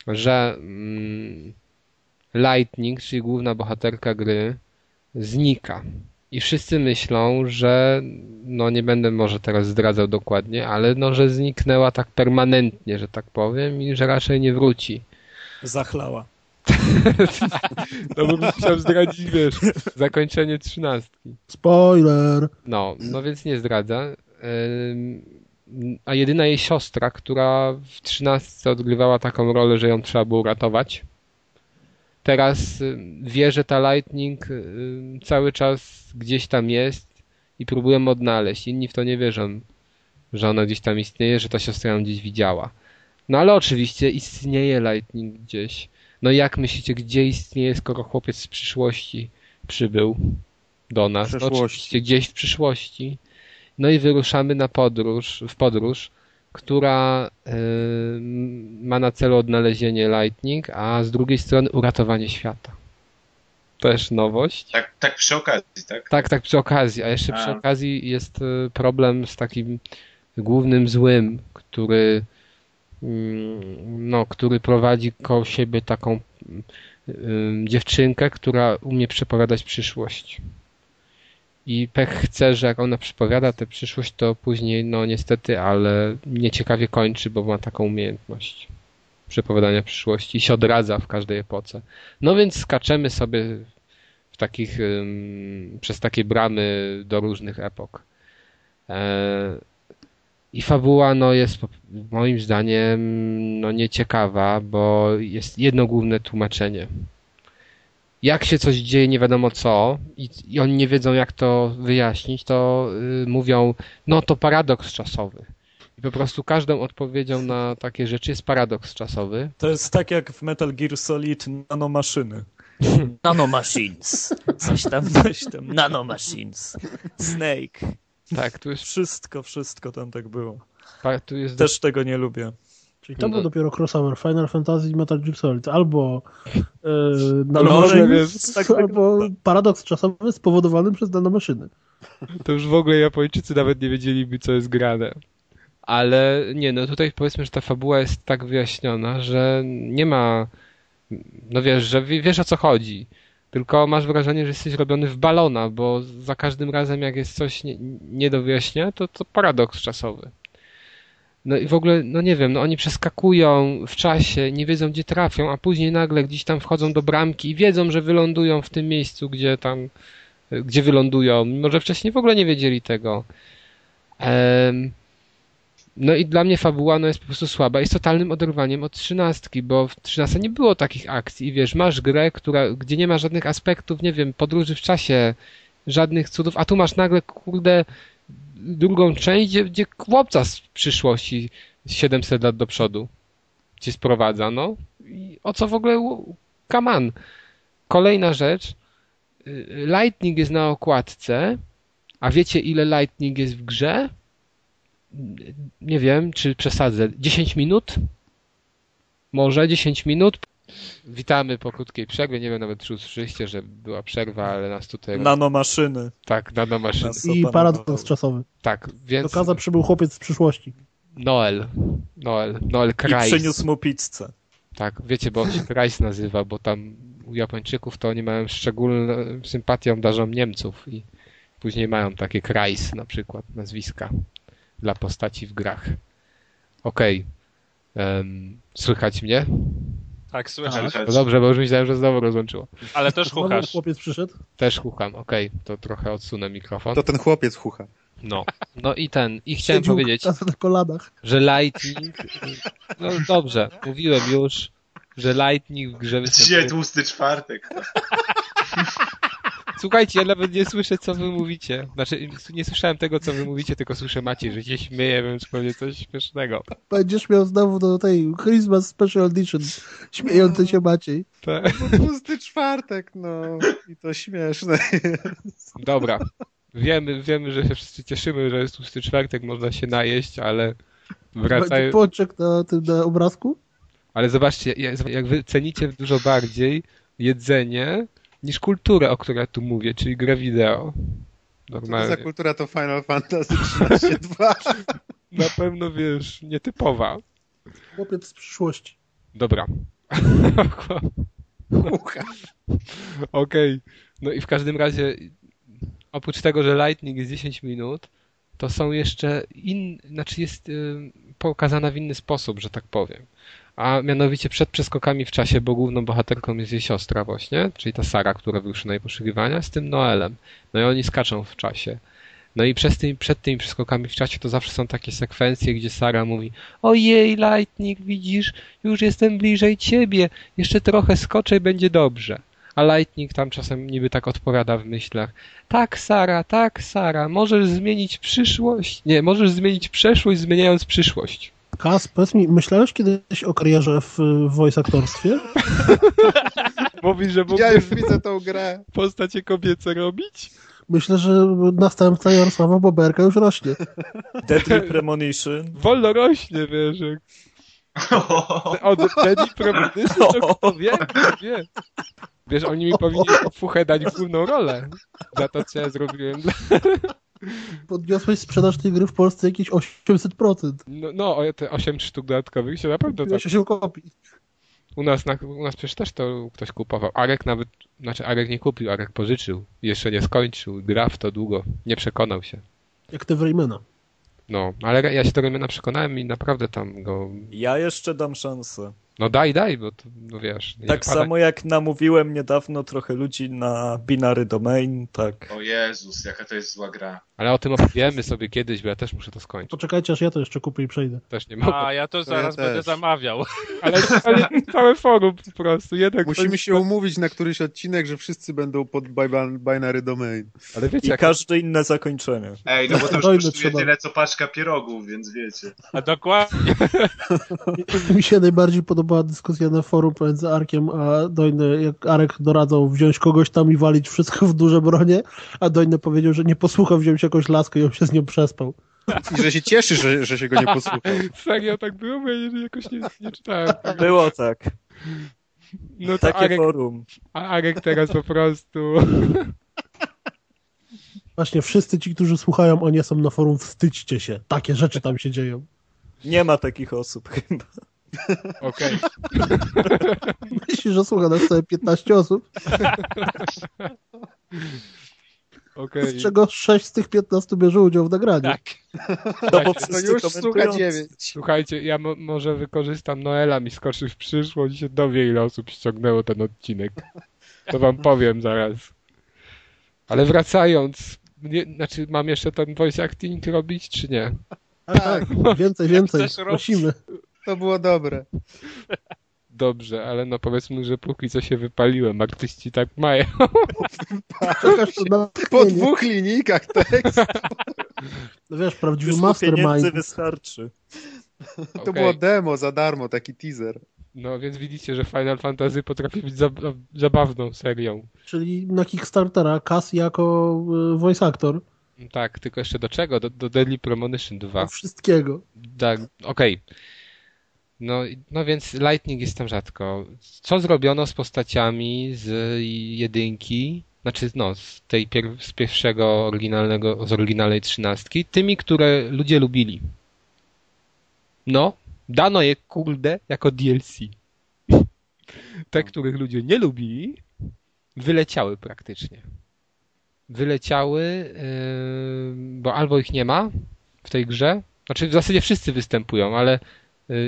że mm, Lightning, czyli główna bohaterka gry, znika. I wszyscy myślą, że no nie będę może teraz zdradzał dokładnie, ale no, że zniknęła tak permanentnie, że tak powiem, i że raczej nie wróci. Zachlała. no bym chciał zdradzić, wiesz, zakończenie trzynastki. Spoiler! No, no więc nie zdradza. A jedyna jej siostra, która w trzynastce odgrywała taką rolę, że ją trzeba było ratować, teraz y, wie, że ta Lightning y, cały czas gdzieś tam jest i próbują odnaleźć. Inni w to nie wierzą, że ona gdzieś tam istnieje, że ta siostra ją gdzieś widziała. No ale oczywiście istnieje Lightning gdzieś. No jak myślicie, gdzie istnieje, skoro chłopiec z przyszłości przybył do nas? No, oczywiście gdzieś w przyszłości. No i wyruszamy na podróż, w podróż, która y, ma na celu odnalezienie Lightning, a z drugiej strony uratowanie świata. Też nowość. Tak, tak przy okazji, tak? Tak, tak przy okazji. A jeszcze a. przy okazji jest y, problem z takim głównym złym, który mm, no, który prowadzi koło siebie taką y, dziewczynkę, która umie przepowiadać przyszłość. I pech chce, że jak ona przepowiada tę przyszłość, to później, no niestety, ale nieciekawie kończy, bo ma taką umiejętność przepowiadania przyszłości i się odradza w każdej epoce. No więc skaczemy sobie w takich, przez takie bramy do różnych epok. E, I fabuła no, jest moim zdaniem no, nieciekawa, bo jest jedno główne tłumaczenie jak się coś dzieje, nie wiadomo co, i, i oni nie wiedzą, jak to wyjaśnić, to y, mówią, no to paradoks czasowy. I po prostu każdą odpowiedzią na takie rzeczy jest paradoks czasowy. To jest tak jak w Metal Gear Solid nanomaszyny. Nanomachines. Coś tam, coś tam. Nanomachines. Snake. Tak, tu jest... Wszystko, wszystko tam tak było. tu jest... Też tego nie lubię. Czyli to no. był dopiero crossover Final Fantasy i Metal Gear Solid. Albo yy, nanomaszyny, tak, albo paradoks czasowy spowodowany przez nanomaszyny. To już w ogóle Japończycy nawet nie wiedzieliby, co jest grane. Ale nie, no tutaj powiedzmy, że ta fabuła jest tak wyjaśniona, że nie ma... No wiesz, że wiesz o co chodzi. Tylko masz wrażenie, że jesteś robiony w balona, bo za każdym razem jak jest coś nie, nie do wyjaśnienia, to to paradoks czasowy. No i w ogóle, no nie wiem, no oni przeskakują w czasie, nie wiedzą gdzie trafią, a później nagle gdzieś tam wchodzą do bramki i wiedzą, że wylądują w tym miejscu, gdzie tam, gdzie wylądują, mimo że wcześniej w ogóle nie wiedzieli tego. No i dla mnie fabuła no, jest po prostu słaba. Jest totalnym oderwaniem od trzynastki, bo w trzynastce nie było takich akcji. I wiesz, masz grę, która, gdzie nie ma żadnych aspektów, nie wiem, podróży w czasie, żadnych cudów, a tu masz nagle, kurde, drugą część, gdzie, gdzie chłopca z przyszłości 700 lat do przodu cię sprowadza, no. I o co w ogóle on. Kolejna rzecz. Y, Lightning jest na okładce, a wiecie ile Lightning jest w grze? Nie wiem, czy przesadzę. 10 minut? Może 10 minut? Witamy po krótkiej przerwie. Nie wiem nawet, czy usłyszeliście, że była przerwa, ale nas tutaj... Nanomaszyny. Tak, nanomaszyny. I paradoks czasowy. Tak, więc... Do kaza przybył chłopiec z przyszłości. Noel. Noel. Noel Kreis. I przyniósł mu pizzę. Tak, wiecie, bo on się Kreis nazywa, bo tam u Japończyków to oni mają szczególną sympatią darzą Niemców i później mają takie Kreis na przykład, nazwiska dla postaci w grach. Okej. Okay. Um, słychać mnie? Tak, słyszę. No dobrze, bo już myślałem, że znowu rozłączyło. Ale też Znowu chuchasz. chłopiec przyszedł. Też chucham, okej, to trochę odsunę mikrofon. To ten chłopiec chucha. No. No i ten, i chciałem Siedził powiedzieć, na kolanach. że Lightning, no dobrze, mówiłem już, że Lightning w grze Dzisiaj występuje. tłusty czwartek. Słuchajcie, ja nawet nie słyszę, co wy mówicie. Znaczy, nie słyszałem tego, co wy mówicie, tylko słyszę Maciej, że się śmieje, więc pewnie coś śmiesznego. Będziesz miał znowu do tej Christmas Special Edition. Śmiejący się Maciej. Te- Pusty czwartek, no. I to śmieszne. Dobra. Wiemy, wiemy, że się wszyscy cieszymy, że jest tłusty czwartek, można się najeść, ale wracają... pączek na tym na obrazku? Ale zobaczcie, jak- jak wy cenicie dużo bardziej jedzenie niż kulturę, o której tu mówię, czyli grę wideo. Co to za Normalnie. kultura to Final Fantasy 13.2? Na pewno, wiesz, nietypowa. Chłopiec z przyszłości. Dobra. Okej. No i w każdym razie, oprócz tego, że Lightning jest 10 minut, to są jeszcze in, znaczy jest y, pokazana w inny sposób, że tak powiem. A mianowicie przed przeskokami w czasie, bo główną bohaterką jest jej siostra właśnie, czyli ta Sara, która wyruszy na jej poszukiwania, z tym Noelem. No i oni skaczą w czasie. No i przez tymi, przed tymi przeskokami w czasie to zawsze są takie sekwencje, gdzie Sara mówi Ojej, Lightning, widzisz, już jestem bliżej ciebie, jeszcze trochę skoczę i będzie dobrze. A Lightning tam czasem niby tak odpowiada w myślach. Tak, Sara, tak, Sara, możesz zmienić przyszłość. Nie, możesz zmienić przeszłość, zmieniając przyszłość. Kas, powiedz mi, myślałeś kiedyś o karierze w, voice aktorstwie? Mówi, że Ja już widzę tą grę. postacie kobiece robić? Myślę, że następca Jarosława Boberka już rośnie. Deadly Premonition. Wolno rośnie, wiesz. jak- Od Daddy Premonition, to kto wie, kto wie. Wiesz, oni mi powinni fuchę dać główną rolę za to, co ja zrobiłem. dla- Podniosłeś sprzedaż tej gry w Polsce jakieś 800%. No, no te 8 sztuk dodatkowych się na pewno tak. Się kopii. U nas, na, u nas przecież też to ktoś kupował. Arek nawet, znaczy Arek nie kupił, Arek pożyczył. Jeszcze nie skończył, gra w to długo. Nie przekonał się. Jak te Raymana. No, ale ja się do Remiana przekonałem i naprawdę tam go... Ja jeszcze dam szansę. No daj, daj, bo to, no wiesz... Tak samo jak namówiłem niedawno trochę ludzi na binary domain, tak. O Jezus, jaka to jest zła gra. Ale o tym opowiemy sobie kiedyś, bo ja też muszę to skończyć. Poczekajcie, aż ja to jeszcze kupię i przejdę. Też nie mogę. A, ja to zaraz ja też. będę zamawiał. Ale, ale całe forum po prostu. Jednak Musimy ktoś- się umówić na któryś odcinek, że wszyscy będą pod bi- binary domain. Ale wiecie, I jak... każde inne zakończenie. Ej, no bo to już kosztuje trzeba. tyle co paczka pierogów, więc wiecie. A dokładnie. Mi się najbardziej podobała dyskusja na forum pomiędzy Arkiem a Dojny, jak Arek doradzał wziąć kogoś tam i walić wszystko w duże bronie, a Dojny powiedział, że nie posłuchał wziąć jakąś laskę i on się z nią przespał. I że się cieszy, że, że się go nie posłuchał. Serio tak było? Bo ja jakoś nie, nie czytałem. Było tak. No to Takie Arek, forum. a Arek teraz po prostu... Właśnie wszyscy ci, którzy słuchają, oni są na forum, wstydźcie się. Takie rzeczy tam się dzieją. Nie ma takich osób chyba. Okej. Myślisz, że słucha nas całe 15 osób, Okej. z czego 6 z tych 15 bierze udział w nagraniu. Tak. No bo To wszyscy już słucha komentujący. dziewięć. Słuchajcie, ja mo może wykorzystam Noela, mi skoczy w przyszłość i się dowie, ile osób ściągnęło ten odcinek. To wam powiem zaraz. Ale wracając, nie, znaczy mam jeszcze ten voice acting robić, czy nie? Tak, więcej, więcej, prosimy. To było dobre. Dobrze, ale no powiedzmy, że póki co się wypaliłem, artyści tak mają. Na Po dwóch linijkach tekst. No wiesz, prawdziwy Już mastermind. wystarczy. To Okej. było demo za darmo, taki teaser. No więc widzicie, że Final Fantasy potrafi być zab zabawną serią. Czyli na Kickstartera Kas jako y, voice actor Tak, tylko jeszcze do czego? Do, do Deadly Premonition 2. do wszystkiego. Tak, okej. No, no więc Lightning jest tam rzadko. Co zrobiono z postaciami z jedynki, znaczy no, z tej pier z pierwszego oryginalnego, z oryginalnej trzynastki, tymi, które ludzie lubili. No, dano je kurde jako DLC. Te, których ludzie nie lubili, wyleciały praktycznie. Wyleciały, yy, bo albo ich nie ma w tej grze, znaczy w zasadzie wszyscy występują, ale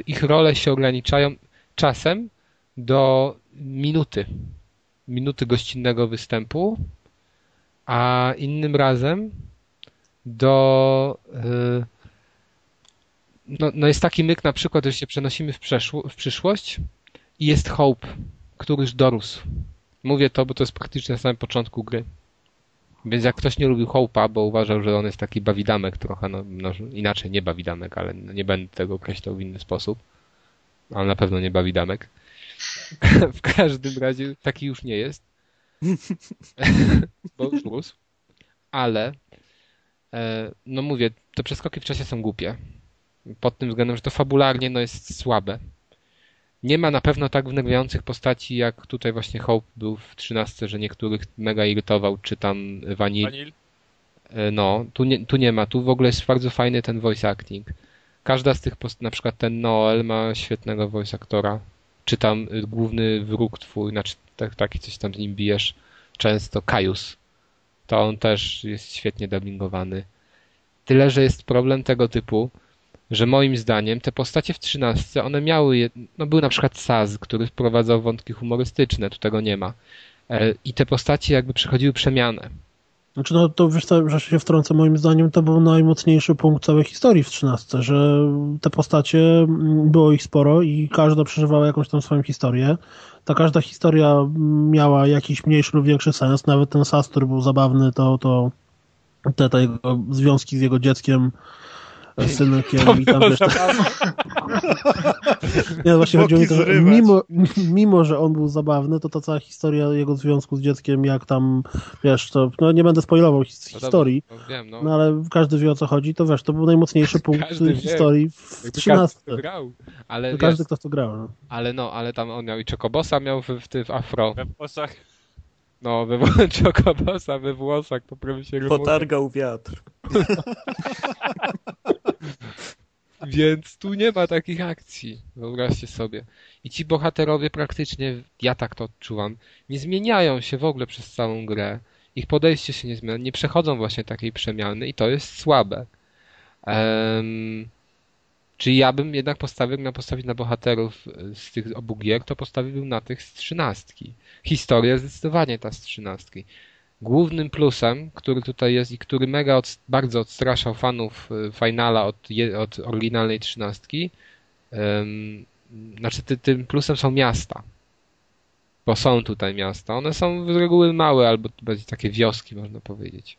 ich role się ograniczają czasem do minuty. Minuty gościnnego występu, a innym razem do. y, No, no jest taki myk na przykład, że się przenosimy w, w przyszłość i jest Hope, który już dorósł. Mówię to, bo to jest praktycznie na samym początku gry. Więc jak ktoś nie lubił Hope'a, bo uważał, że on jest taki bawidamek trochę, no, no inaczej nie bawidamek, ale nie będę tego określał w inny sposób. Ale na pewno nie bawidamek. w każdym razie taki już nie jest. bo już rósł. Ale e, no mówię, te przeskoki w czasie są głupie. Pod tym względem, że to fabularnie no jest słabe. Nie ma na pewno tak wnerwiających postaci, jak tutaj właśnie Hope był w 13, że niektórych mega irytował, czy tam Vanil. Vanil? E, No, tu nie, tu nie ma. Tu w ogóle jest bardzo fajny ten voice acting. Każda z tych post, na przykład ten Noel ma świetnego voice aktora. Czy tam y, główny wróg twój, znaczy tak, taki coś tam z nim bijesz, często Kaius. To on też jest świetnie dubbingowany. Tyle, że jest problem tego typu, że moim zdaniem te postacie w 13 one miały, no był na przykład Saz, który wprowadzał wątki humorystyczne, tu tego nie ma. E, I te postacie jakby przechodziły przemianę. Znaczy, no to wiesz że się wtrącę, moim zdaniem to był najmocniejszy punkt całej historii w 13, że te postacie, mm, było ich sporo i każda przeżywała jakąś tam swoją historię. Ta każda historia mm, miała jakiś mniejszy lub większy sens, nawet ten Sas, który był zabawny, to, to te, te jego związki z jego dzieckiem, synkiem i tam wiesz, te, nie, właśnie chodziło mi to, że mimo, mimo, że on był zabawny, to ta cała historia jego związku z dzieckiem, jak tam, wiesz, to, no nie będę spoilował his- No historii, Dobra, no wiem, no. no ale każdy wie o co chodzi, to wiesz, to był najmocniejszy punkt Każdy wie. historii w Jakby 13. każdy to grał. Ale, To wiesz, każdy, kto w to grał. No. ale no, ale tam on miał i Chocobosa miał w, w, tym w afro. We włosach. No, we Chocobosa we włosach, poprawi się. Potargał wiatr. Więc tu nie ma takich akcji. Wyobraźcie sobie. I ci bohaterowie praktycznie, ja tak to odczuwam, nie zmieniają się w ogóle przez całą grę. Ich podejście się nie zmienia, nie przechodzą właśnie takiej przemiany i to jest słabe. Em, czyli ja bym jednak postawił, miał postawić na bohaterów e, z tych obu gier, to postawiłbym na tych z trzynastki. Historia zdecydowanie ta z trzynastki. Głównym plusem, który tutaj jest i który mega od, bardzo odstraszał fanów y, Finala od, od oryginalnej trzynastki, ym, znaczy ty, tym plusem są miasta. Bo są tutaj miasta. One są z reguły małe, albo takie wioski, można powiedzieć.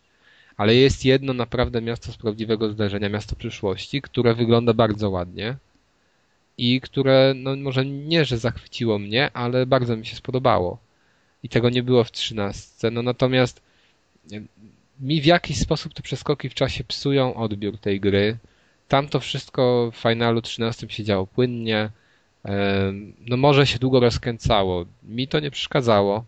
Ale jest jedno naprawdę miasto z prawdziwego zdarzenia, miasto przyszłości, które wygląda bardzo ładnie i które, no może nie, że zachwyciło mnie, ale bardzo mi się spodobało i tego nie było w 13. No natomiast mi w jakiś sposób te przeskoki w czasie psują odbiór tej gry. Tam to wszystko w finalu 13 się działo płynnie. No może się długo rozkręcało. Mi to nie przeszkadzało.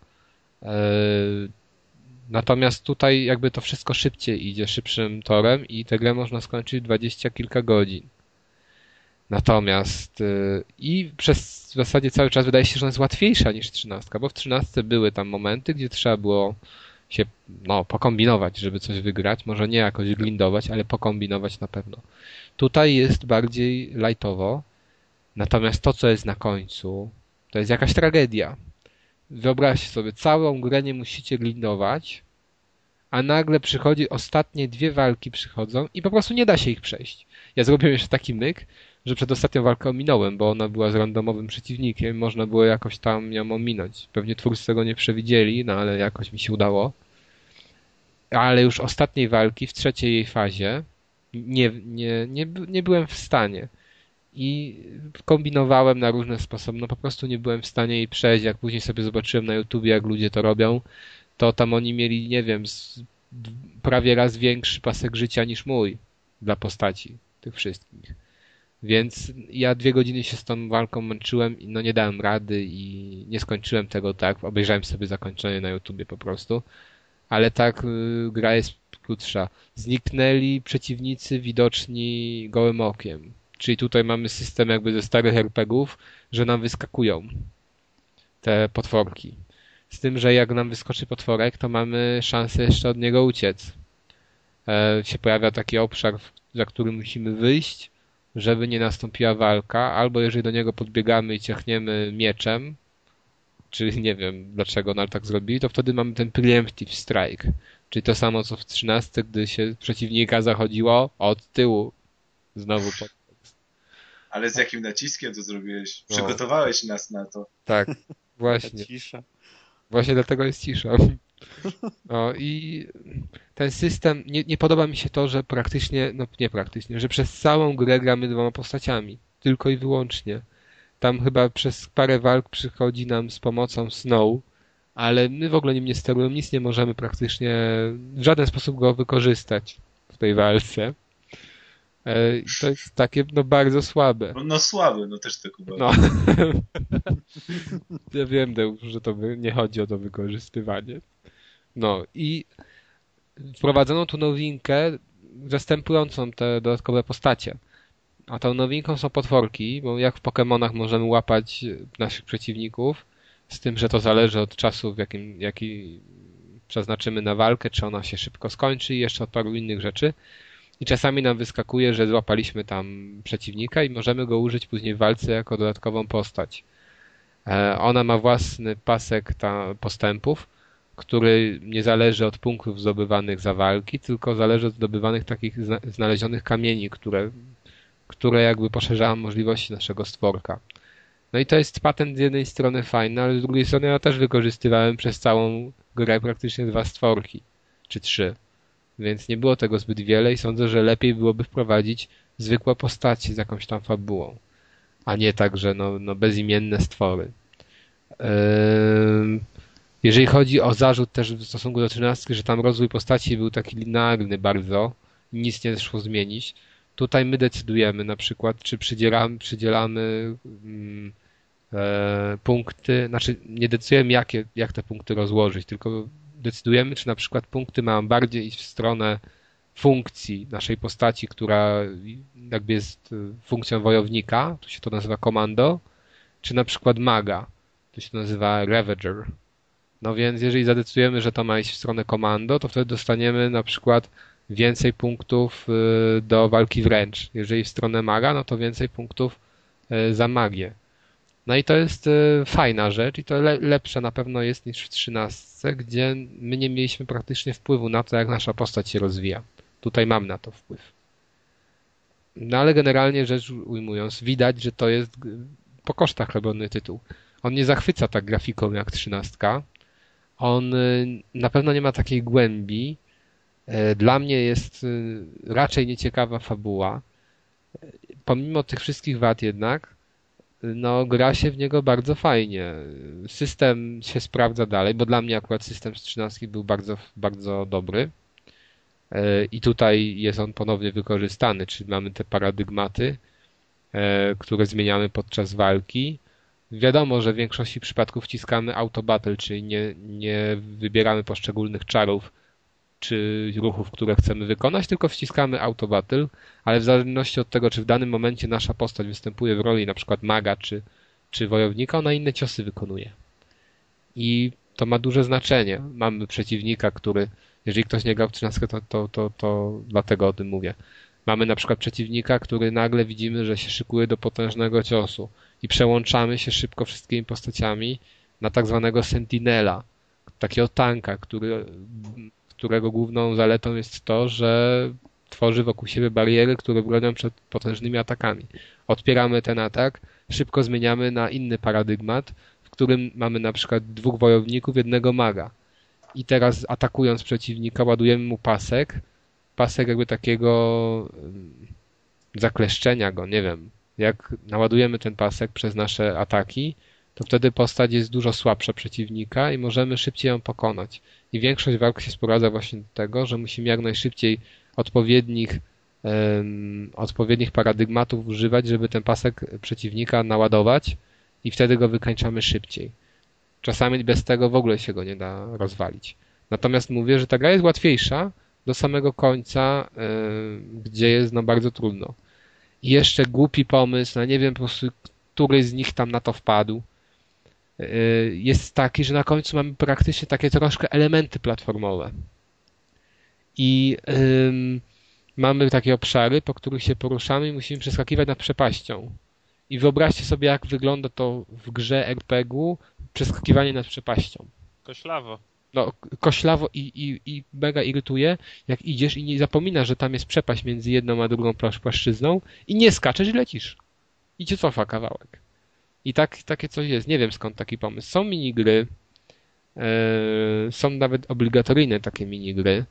Natomiast tutaj jakby to wszystko szybciej idzie, szybszym torem i tę grę można skończyć w dwadzieścia kilka godzin. Natomiast y, i przez w zasadzie cały czas wydaje się, że ona jest łatwiejsza niż 13, bo w 13 były tam momenty, gdzie trzeba było się no, pokombinować, żeby coś wygrać. Może nie jakoś grindować, ale pokombinować na pewno. Tutaj jest bardziej lightowo, natomiast to, co jest na końcu, to jest jakaś tragedia. Wyobraźcie sobie, całą grę nie musicie grindować, a nagle przychodzi, ostatnie dwie walki przychodzą i po prostu nie da się ich przejść. Ja zrobiłem jeszcze taki myk, że przed ostatnią walką ominąłem, bo ona była z randomowym przeciwnikiem, można było jakoś tam ją ominąć. Pewnie twórcy tego nie przewidzieli, no ale jakoś mi się udało. Ale już ostatniej walki, w trzeciej jej fazie, nie, nie, nie, nie byłem w stanie. I kombinowałem na różne sposoby, no po prostu nie byłem w stanie jej przejść. Jak później sobie zobaczyłem na YouTubie, jak ludzie to robią, to tam oni mieli, nie wiem, prawie raz większy pasek życia niż mój dla postaci tych wszystkich. Więc ja dwie godziny się z tą walką męczyłem i no nie dałem rady i nie skończyłem tego tak. Obejrzałem sobie zakończenie na YouTubie po prostu. Ale tak y, gra jest krótsza. Zniknęli przeciwnicy widoczni gołym okiem. Czyli tutaj mamy system jakby ze starych RPGów, że nam wyskakują te potworki. Z tym, że jak nam wyskoczy potworek, to mamy szansę jeszcze od niego uciec. E, się pojawia taki obszar, za który musimy wyjść, żeby nie nastąpiła walka, albo jeżeli do niego podbiegamy i ciachniemy mieczem, czy nie wiem dlaczego, no ale tak zrobili, to wtedy mamy ten preemptive strike. Czyli to samo co w 13, gdy się przeciwnika zachodziło od tyłu. Znowu pod... Ale z jakim naciskiem to zrobiłeś? No. Przygotowałeś nas na to. Tak, właśnie. Cisza. Właśnie dlatego jest cisza. No i ten system, nie, nie podoba mi się to, że praktycznie, no nie praktycznie, że przez całą grę gramy dwoma postaciami. Tylko i wyłącznie. Tam chyba przez parę walk przychodzi nam z pomocą Snow, ale my w ogóle nim nie sterujemy, nic nie możemy praktycznie w żaden sposób go wykorzystać w tej walce. E, To jest takie no bardzo słabe. No, no słaby, no też to Kuba. No. ja wiem, Deusz, że to nie chodzi o to wykorzystywanie. No i wprowadzono tu nowinkę zastępującą te dodatkowe postacie. A tą nowinką są potworki, bo jak w Pokémonach możemy łapać naszych przeciwników, z tym, że to zależy od czasu, w jakim jaki przeznaczymy na walkę, czy ona się szybko skończy i jeszcze od paru innych rzeczy. I czasami nam wyskakuje, że złapaliśmy tam przeciwnika i możemy go użyć później w walce jako dodatkową postać. E, Ona ma własny pasek postępów, który nie zależy od punktów zdobywanych za walki, tylko zależy od zdobywanych takich zna- znalezionych kamieni, które, które jakby poszerzają możliwości naszego stworka. No i to jest patent z jednej strony fajny, ale z drugiej strony ja też wykorzystywałem przez całą grę praktycznie dwa stworki, czy trzy. Więc nie było tego zbyt wiele i sądzę, że lepiej byłoby wprowadzić zwykłe postacie z jakąś tam fabułą, a nie tak, że no, no bezimienne stwory. Ym, Jeżeli chodzi o zarzut też w stosunku do 13, że tam rozwój postaci był taki linearny bardzo, nic nie szło zmienić, tutaj my decydujemy na przykład, czy przydzielamy, przydzielamy mm, e, punkty, znaczy nie decydujemy jakie, jak te punkty rozłożyć, tylko decydujemy, czy na przykład punkty mają bardziej iść w stronę funkcji naszej postaci, która jakby jest y, funkcją wojownika, tu się to nazywa komando, czy na przykład maga, to się nazywa Ravager. No więc jeżeli zadecydujemy, że to ma iść w stronę komando, to wtedy dostaniemy na przykład więcej punktów y, do walki wręcz. Jeżeli w stronę maga, no to więcej punktów y, za magię. No i to jest y, fajna rzecz i to le lepsze na pewno jest niż w 13, gdzie my nie mieliśmy praktycznie wpływu na to, jak nasza postać się rozwija. Tutaj mam na to wpływ. No ale generalnie rzecz ujmując, widać, że to jest po kosztach robiony tytuł. On nie zachwyca tak grafiką jak 13. On y, na pewno nie ma takiej głębi. E, Dla mnie jest y, raczej nieciekawa fabuła. E, Pomimo tych wszystkich wad jednak, no gra się w niego bardzo fajnie. System się sprawdza dalej, bo dla mnie akurat system z 13 był bardzo, bardzo dobry. E, I tutaj jest on ponownie wykorzystany, czyli mamy te paradygmaty, które zmieniamy podczas walki. Wiadomo, że w większości przypadków wciskamy auto battle, czyli nie, nie wybieramy poszczególnych czarów czy ruchów, które chcemy wykonać, tylko wciskamy auto battle, ale w zależności od tego, czy w danym momencie nasza postać występuje w roli przykład maga czy, czy wojownika, ona inne ciosy wykonuje. I to ma duże znaczenie. Mamy przeciwnika, który, jeżeli ktoś nie grał w 13, to, to, to, to dlatego o tym mówię. Mamy na przykład przeciwnika, który nagle widzimy, że się szykuje do potężnego ciosu i przełączamy się szybko wszystkimi postaciami na tak zwanego sentinela, takiego tanka, który, którego główną zaletą jest to, że tworzy wokół siebie bariery, które bronią przed potężnymi atakami. Odpieramy ten atak, szybko zmieniamy na inny paradygmat, w którym mamy na przykład dwóch wojowników, jednego maga. I teraz atakując przeciwnika, ładujemy mu pasek, pasek jakby takiego ym, zakleszczenia go, nie wiem. Jak naładujemy ten pasek przez nasze ataki, to wtedy postać jest dużo słabsza przeciwnika i możemy szybciej ją pokonać. I większość walk się sprowadza właśnie do tego, że musimy jak najszybciej odpowiednich, em, odpowiednich paradygmatów używać, żeby ten pasek przeciwnika naładować i wtedy go wykańczamy szybciej. Czasami bez tego w ogóle się go nie da rozwalić. Natomiast mówię, że ta gra jest łatwiejsza do samego końca, gdzie jest no bardzo trudno. Jeszcze głupi pomysł, no nie wiem po prostu, który z nich tam na to wpadł, y, jest taki, że na końcu mamy praktycznie takie troszkę elementy platformowe. I mamy takie obszary, po których się poruszamy i musimy przeskakiwać nad przepaścią. I wyobraźcie sobie, jak wygląda to w grze RPG-u przeskakiwanie nad przepaścią. Koślawo. No, koślawo i, i, i mega irytuje, jak idziesz i nie zapominasz, że tam jest przepaść między jedną a drugą płasz- płaszczyzną i nie skaczesz i lecisz. I cię cofa kawałek. I tak, takie coś jest. Nie wiem skąd taki pomysł. Są minigry, e, są nawet obligatoryjne takie minigry.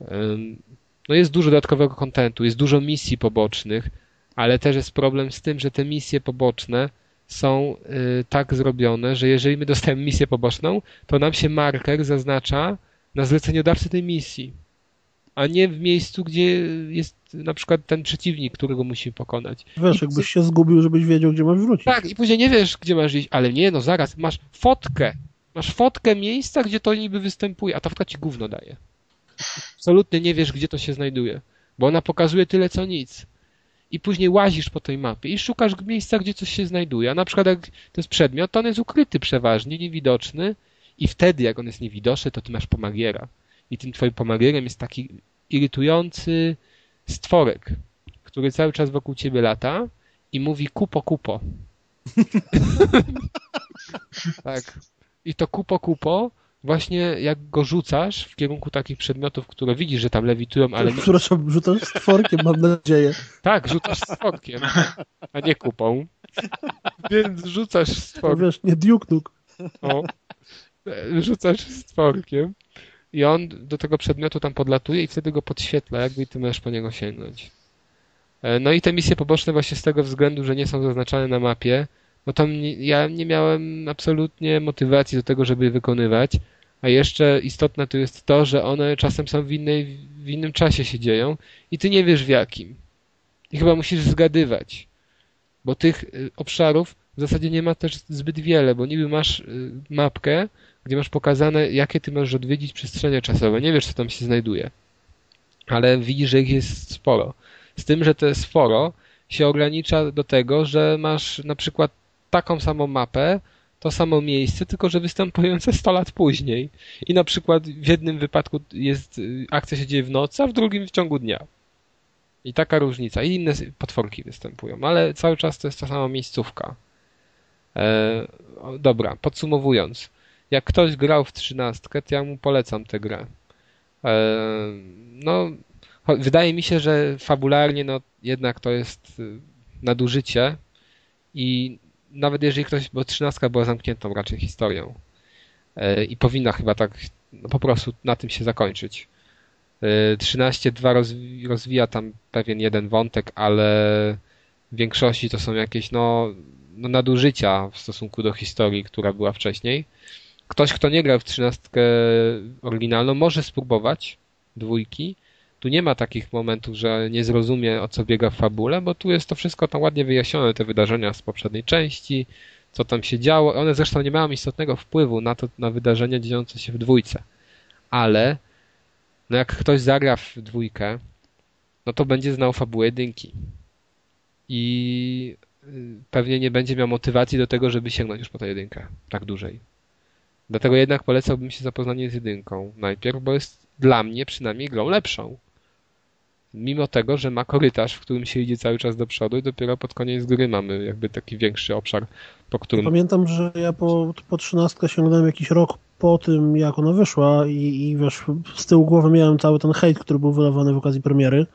E, no jest dużo dodatkowego kontentu, jest dużo misji pobocznych, ale też jest problem z tym, że te misje poboczne są y, tak zrobione, że jeżeli my dostajemy misję poboczną, to nam się marker zaznacza na zleceniodawcy tej misji, a nie w miejscu, gdzie jest na przykład ten przeciwnik, którego musimy pokonać. Wiesz, I- jakbyś się zgubił, żebyś wiedział, gdzie masz wrócić. Tak, i później nie wiesz, gdzie masz iść, ale nie, no zaraz, masz fotkę, masz fotkę miejsca, gdzie to niby występuje, a ta fotka ci gówno daje. Absolutnie nie wiesz, gdzie to się znajduje, bo ona pokazuje tyle, co nic. I później łazisz po tej mapie i szukasz miejsca, gdzie coś się znajduje. A na przykład jak to jest przedmiot, to on jest ukryty przeważnie, niewidoczny i wtedy, jak on jest niewidoczny, to ty masz pomagiera. I tym twoim pomagierem jest taki irytujący stworek, który cały czas wokół ciebie lata i mówi kupo, kupo. tak. I to kupo, kupo, właśnie jak go rzucasz w kierunku takich przedmiotów, które widzisz, że tam lewitują, ale nie, Przepraszam, rzucasz stworkiem, mam nadzieję. tak, rzucasz stworkiem, a nie kupą. Więc rzucasz No stworkiem. wiesz, nie Duke Nuke. O, rzucasz stworkiem i on do tego przedmiotu tam podlatuje i wtedy go podświetla, jakby i ty możesz po niego sięgnąć. E, No i te misje poboczne właśnie z tego względu, że nie są zaznaczane na mapie, no to mnie, ja nie miałem absolutnie motywacji do tego, żeby je wykonywać, a jeszcze istotne tu jest to, że one czasem są w, innej, w innym czasie się dzieją i ty nie wiesz w jakim. I chyba musisz zgadywać, bo tych y, obszarów w zasadzie nie ma też zbyt wiele, bo niby masz y, mapkę, gdzie masz pokazane, jakie ty możesz odwiedzić przestrzenie czasowe. Nie wiesz, co tam się znajduje. Ale widzisz, że ich jest sporo. Z tym, że te sporo się ogranicza do tego, że masz na przykład taką samą mapę, to samo miejsce, tylko że występujące 100 lat później. I na przykład w jednym wypadku jest y, akcja się dzieje w nocy, a w drugim w ciągu dnia. I taka różnica. I inne potworki występują, ale cały czas to jest ta sama miejscówka. E, dobra, podsumowując. Jak ktoś grał w trzynastkę, to ja mu polecam tę grę. E, no, wydaje mi się, że fabularnie no jednak to jest y, nadużycie i nawet jeżeli ktoś, bo trzynastka była zamkniętą raczej historią e, i powinna chyba tak no, po prostu na tym się zakończyć. E, 13.2 rozwi- rozwija tam pewien jeden wątek, ale w większości to są jakieś no, no nadużycia w stosunku do historii, która była wcześniej. Ktoś, kto nie grał w trzynastkę oryginalną, może spróbować dwójki. Tu nie ma takich momentów, że nie zrozumie o co biega w fabule, bo tu jest to wszystko tam ładnie wyjaśnione, te wydarzenia z poprzedniej części, co tam się działo. One zresztą nie mają istotnego wpływu na to, na wydarzenia dziejące się w dwójce. Ale no jak ktoś zagra w dwójkę, no to będzie znał fabułę jedynki. I y, pewnie nie będzie miał motywacji do tego, żeby sięgnąć już po tę jedynkę tak dłużej. Dlatego jednak polecałbym się zapoznanie z jedynką najpierw, bo jest dla mnie przynajmniej grą lepszą. Mimo tego, że ma korytarz, w którym się idzie cały czas do przodu i dopiero pod koniec gry mamy jakby taki większy obszar, po którym... Pamiętam, że ja po, po 13 sięgnąłem jakiś rok po tym, jak ona wyszła i, i wiesz, z tyłu głowy miałem cały ten hejt, który był wydawany w okazji premiery,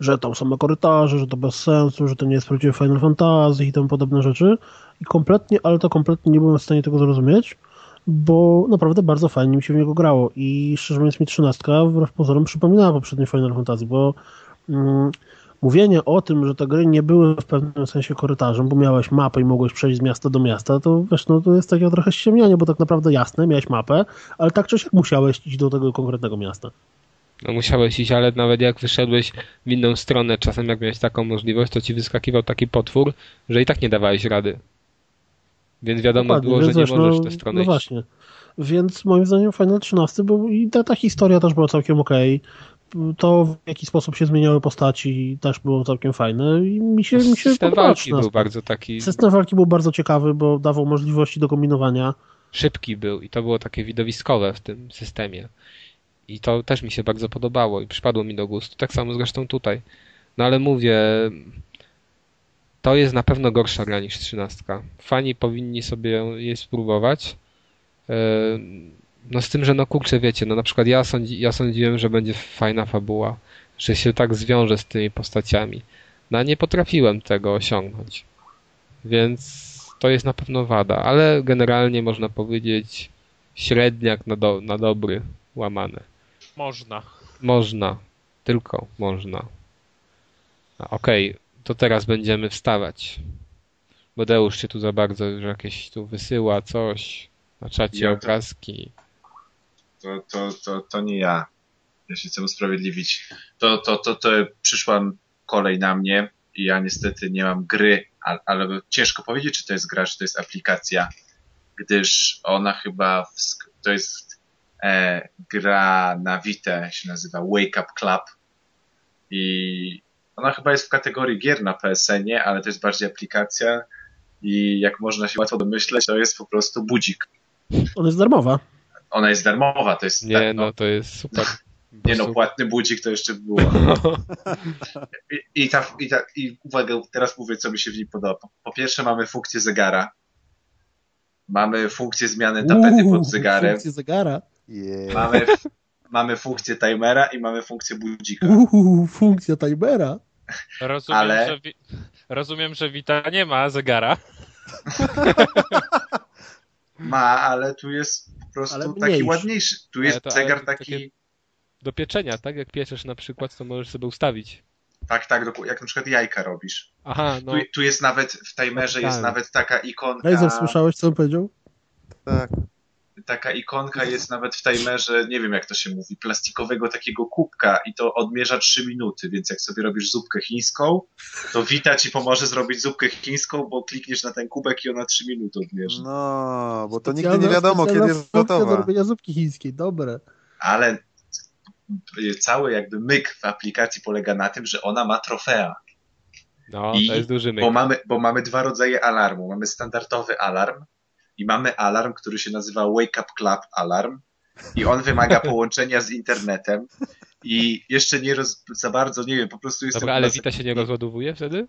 że tam same korytarze, że to bez sensu, że to nie jest prawdziwe Final Fantasy i tam podobne rzeczy. I kompletnie, ale to kompletnie nie byłem w stanie tego zrozumieć, bo naprawdę bardzo fajnie mi się w niego grało i szczerze mówiąc mi 13 wbrew pozorom przypominała poprzednie Final Fantasy, bo mm, mówienie o tym, że te gry nie były w pewnym sensie korytarzem, bo miałeś mapę i mogłeś przejść z miasta do miasta, to wiesz, no to jest takie trochę ściemnianie, bo tak naprawdę jasne, miałeś mapę, ale tak czy siak musiałeś iść do tego konkretnego miasta. No musiałeś iść, ale nawet jak wyszedłeś w inną stronę, czasem jak miałeś taką możliwość, to ci wyskakiwał taki potwór, że i tak nie dawałeś rady. Więc wiadomo Dokładnie, było, że więc nie wiesz, możesz no, tę stronę No właśnie. Więc moim zdaniem Final 13 był i ta, ta historia też była całkiem okej. To w jaki sposób się zmieniały postaci też było całkiem fajne i mi się, mi się System walki 13. był bardzo taki System walki był bardzo ciekawy, bo dawał możliwości do kombinowania. szybki był i to było takie widowiskowe w tym systemie. I to też mi się bardzo podobało i przypadło mi do gustu. Tak samo zresztą tutaj. No ale mówię, to jest na pewno gorsza gra niż 13. Fani powinni sobie jej spróbować. E, No z tym, że no kurczę, wiecie, no na przykład ja, sądzi, ja sądziłem, że będzie fajna fabuła, że się tak zwiąże z tymi postaciami. No a nie potrafiłem tego osiągnąć. Więc to jest na pewno wada, ale generalnie można powiedzieć średniak na, do, na dobry łamane. Można. Można. Tylko można. Okej, to teraz będziemy wstawać. Bodeusz się tu za bardzo już jakieś tu wysyła coś. Na czacie Ja to- obrazki. To, to, to, to nie ja. Ja się chcę usprawiedliwić. To, to, to, to przyszła kolej na mnie i ja niestety nie mam gry, ale, ale ciężko powiedzieć, czy to jest gra, czy to jest aplikacja, gdyż ona chyba, w, to jest e, gra na Vita, się nazywa Wake Up Club i ona chyba jest w kategorii gier na PSN-ie, ale to jest bardziej aplikacja i jak można się łatwo domyśleć, to jest po prostu budzik. Ona jest darmowa. Ona jest darmowa, to jest Nie, tak, no to jest super. Nie no, płatny budzik to jeszcze było. I, i, ta, i, ta, I uwaga, teraz mówię, co mi się w niej podoba. Po, po pierwsze mamy funkcję zegara. Mamy funkcję zmiany tapety Uuu, pod zegarem. Funkcję zegara. Yeah. Mamy, mamy funkcję timera i mamy funkcję budzika. Uuu, funkcja timera. Rozumiem, Ale- że wi- rozumiem, że Wita nie ma zegara. Ma, ale tu jest po prostu taki ładniejszy. Tu jest to- zegar taki, Do pieczenia, tak? Jak pieczesz na przykład, to możesz sobie ustawić. tak, tak, jak na przykład jajka robisz. Aha, no. Tu, tu jest nawet, w timerze jest Tak. nawet taka ikonka. Razer, słyszałeś, co on powiedział? Tak. Taka ikonka jest nawet w timerze, nie wiem jak to się mówi, plastikowego takiego kubka i to odmierza 3 minuty, więc jak sobie robisz zupkę chińską, to Wita ci pomoże zrobić zupkę chińską, bo klikniesz na ten kubek i ona 3 minuty odmierzy. No, bo to nigdy nie wiadomo, kiedy jest funkcja do gotowa. robienia zupki chińskiej, dobre. Ale cały jakby myk w aplikacji polega na tym, że ona ma trofea, No, I- to jest duży myk. bo mamy, bo mamy dwa rodzaje alarmu. Mamy standardowy alarm i mamy alarm, który się nazywa Wake Up Club Alarm i on wymaga połączenia z internetem i jeszcze nie roz, za bardzo, nie wiem, po prostu jestem... Dobra, ale Vita się nie rozładowuje wtedy?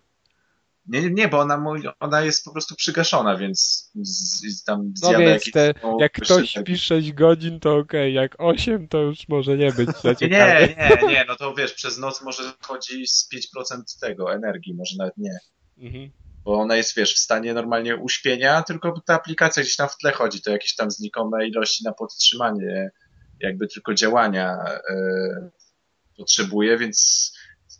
Nie, nie, nie, bo ona, ona jest po prostu przygaszona, więc z, tam No zjada więc jakieś... te, no, jak ktoś śpi 6 godzin, to okej, jak 8, to już może nie być nie, nie, nie, no to wiesz, przez noc może chodzi z 5% tego, energii, może nawet nie. Mhm. Bo ona jest, wiesz, w stanie normalnie uśpienia, tylko ta aplikacja gdzieś tam w tle chodzi, to jakieś tam znikome ilości na podtrzymanie, jakby tylko działania e, potrzebuje, więc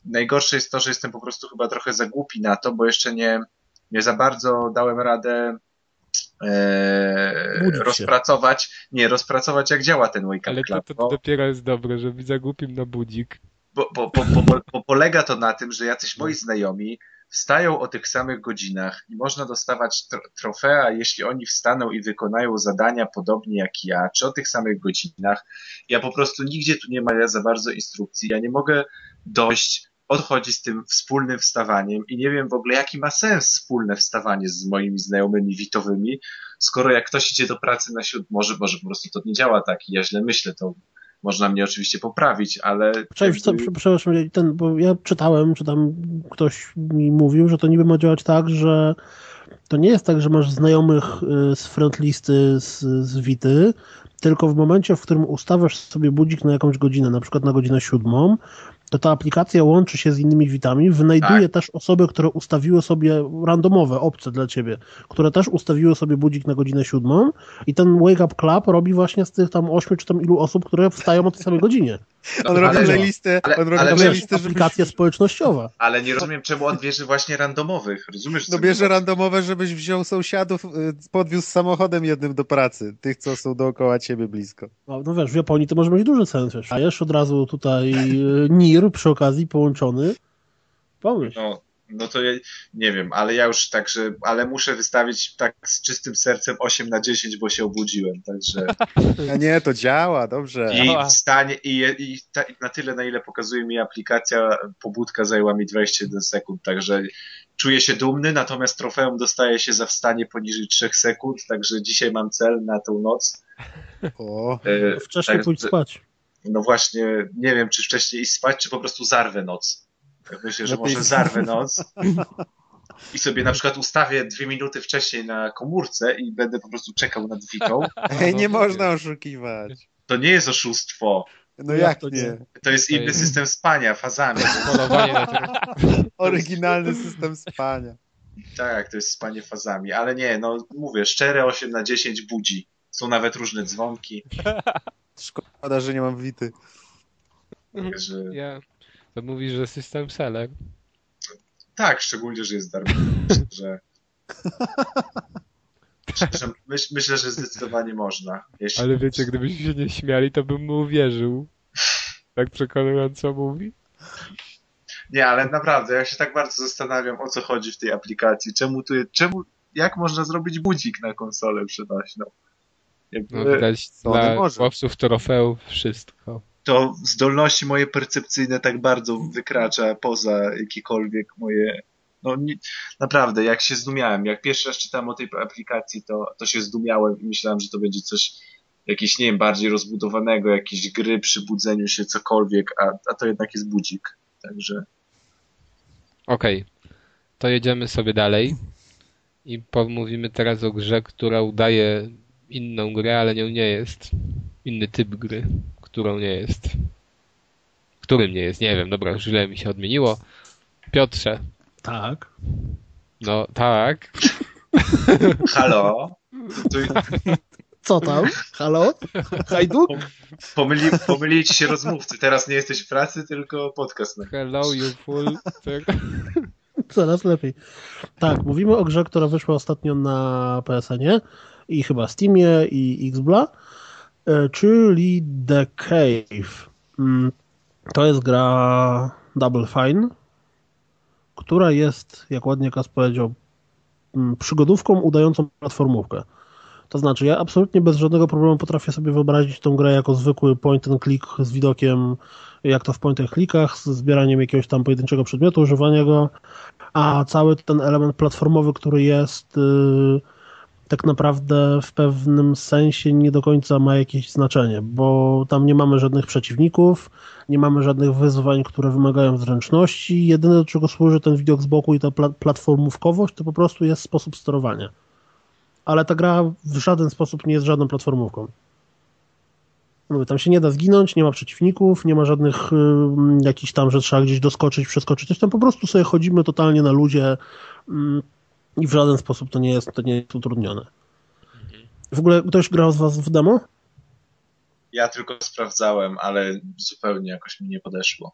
najgorsze jest to, że jestem po prostu chyba trochę za głupi na to, bo jeszcze nie, nie za bardzo dałem radę e, się. rozpracować, nie, rozpracować jak działa ten Wake Up Ale to, Club. to, bo- to dopiero jest dobre, że za głupim na budzik. bo, bo, bo, bo polega to na tym, że jacyś moi znajomi wstają o tych samych godzinach i można dostawać tro, trofea, jeśli oni wstaną i wykonają zadania podobnie jak ja, czy o tych samych godzinach. Ja po prostu nigdzie tu nie ma za bardzo instrukcji. Ja nie mogę dojść, odchodzi z tym wspólnym wstawaniem i nie wiem w ogóle, jaki ma sens wspólne wstawanie z moimi znajomymi witowymi, skoro jak ktoś idzie do pracy na siódmą, może, może po prostu to nie działa tak i ja źle myślę, to można mnie oczywiście poprawić, ale... Cześć, co, jakby- przepraszam, ten, bo ja czytałem, czy tam ktoś mi mówił, że to niby ma działać tak, że to nie jest tak, że masz znajomych y, z friendlisty z, z Wity, tylko w momencie, w którym ustawiasz sobie budzik na jakąś godzinę, na przykład na godzinę siódmą, ta aplikacja łączy się z innymi witami, wynajduje też osoby, które ustawiły sobie randomowe, obce dla ciebie, które też ustawiły sobie budzik na godzinę siódmą i ten Wake Up Club robi właśnie z tych tam ośmiu czy tam ilu osób, które wstają o tej samej godzinie. On robi ale- playlistę, ale- on robi ale To wiesz, jest playlistę, żeby... aplikacja społecznościowa. Ale nie rozumiem, czemu on bierze właśnie randomowych. Rozumiesz? co No bierze randomowe, żebyś wziął sąsiadów, y, podwiózł samochodem jednym do pracy. Tych, co są dookoła ciebie blisko. No, no wiesz, w Japonii to może mieć duży sens, wiesz. A jeszcze od razu tutaj y, NIR przy okazji połączony. Pomyśl. No, no to ja nie wiem, ale ja już także, ale muszę wystawić tak z czystym sercem 8 na 10, bo się obudziłem, także A nie, to działa, dobrze. i w stanie i, i ta, na tyle na ile pokazuje mi aplikacja, pobudka zajęła mi 21 sekund, także czuję się dumny, natomiast trofeum dostaje się za wstanie poniżej 3 sekund, także dzisiaj mam cel na tą noc. O, E, Wcześniej tak, pójdź spać. No właśnie, nie wiem, czy wcześniej iść spać, czy po prostu zarwę noc. Myślę, że może zarwę noc. i sobie na przykład ustawię dwie minuty wcześniej na komórce i będę po prostu czekał nad Wiką, Ej, nie można oszukiwać. to nie jest oszustwo. No Jak jak to nie? To jest inny system spania, fazami. Oryginalny system spania. Tak, to jest spanie fazami, ale nie, no mówię, szczere 8 na 10 budzi. Są nawet różne dzwonki, Szkoda, że nie mam wity. że Ja... To mówisz, że system seller. tak, szczególnie, że jest darmowy, że że myśl, myślę, że zdecydowanie można. Jeśli... Ale wiecie, gdybyśmy się nie śmiali, to bym mu uwierzył. Tak przekonująco mówi. Nie, ale naprawdę, ja się tak bardzo zastanawiam, o co chodzi w tej aplikacji. Czemu tu, czemu, jak można zrobić budzik na konsolę przenośną? Jakby No widać dla chłopców trofeów wszystko. To zdolności moje percepcyjne tak bardzo wykracza poza jakiekolwiek moje. No nie, naprawdę, jak się zdumiałem, jak pierwszy raz czytałem o tej aplikacji, to, to się zdumiałem i myślałem, że to będzie coś jakieś, nie wiem, bardziej rozbudowanego, jakieś gry przy budzeniu się, cokolwiek, a, a to jednak jest budzik. Także Okej, to jedziemy sobie dalej i pomówimy teraz o grze, która udaje inną grę, ale nią nie jest. Inny typ gry, którą nie jest. Którym nie jest, nie wiem, dobra, źle mi się odmieniło. Piotrze, Tak. no tak, halo, tu, Co tam? Halo? Hajduk? pomyli, pomylili ci się rozmówcy, teraz nie jesteś w pracy, tylko podcast. na- hello you fool. Tak. Coraz lepiej. Tak, mówimy o grze, która wyszła ostatnio na PSN-ie i chyba Steamie i Xbla, czyli The Cave. Mm, To jest gra Double Fine, która jest, jak ładnie Kas powiedział, mm, przygodówką udającą platformówkę. To znaczy, ja absolutnie bez żadnego problemu potrafię sobie wyobrazić tą grę jako zwykły point and click z widokiem, jak to w point and clickach, z zbieraniem jakiegoś tam pojedynczego przedmiotu, używania go, a cały ten element platformowy, który jest yy, tak naprawdę w pewnym sensie nie do końca ma jakieś znaczenie, bo tam nie mamy żadnych przeciwników, nie mamy żadnych wyzwań, które wymagają zręczności. Jedyne do czego służy ten widok z boku i ta pla- platformówkowość, to po prostu jest sposób sterowania. Ale ta gra w żaden sposób nie jest żadną platformówką. Mówię, tam się nie da zginąć, nie ma przeciwników, nie ma żadnych y, jakichś tam, że trzeba gdzieś doskoczyć, przeskoczyć. Tam po prostu sobie chodzimy totalnie na ludzie y, i w żaden sposób to nie jest, to nie jest utrudnione. W ogóle ktoś grał z was w demo? Ja tylko sprawdzałem, ale zupełnie jakoś mi nie podeszło.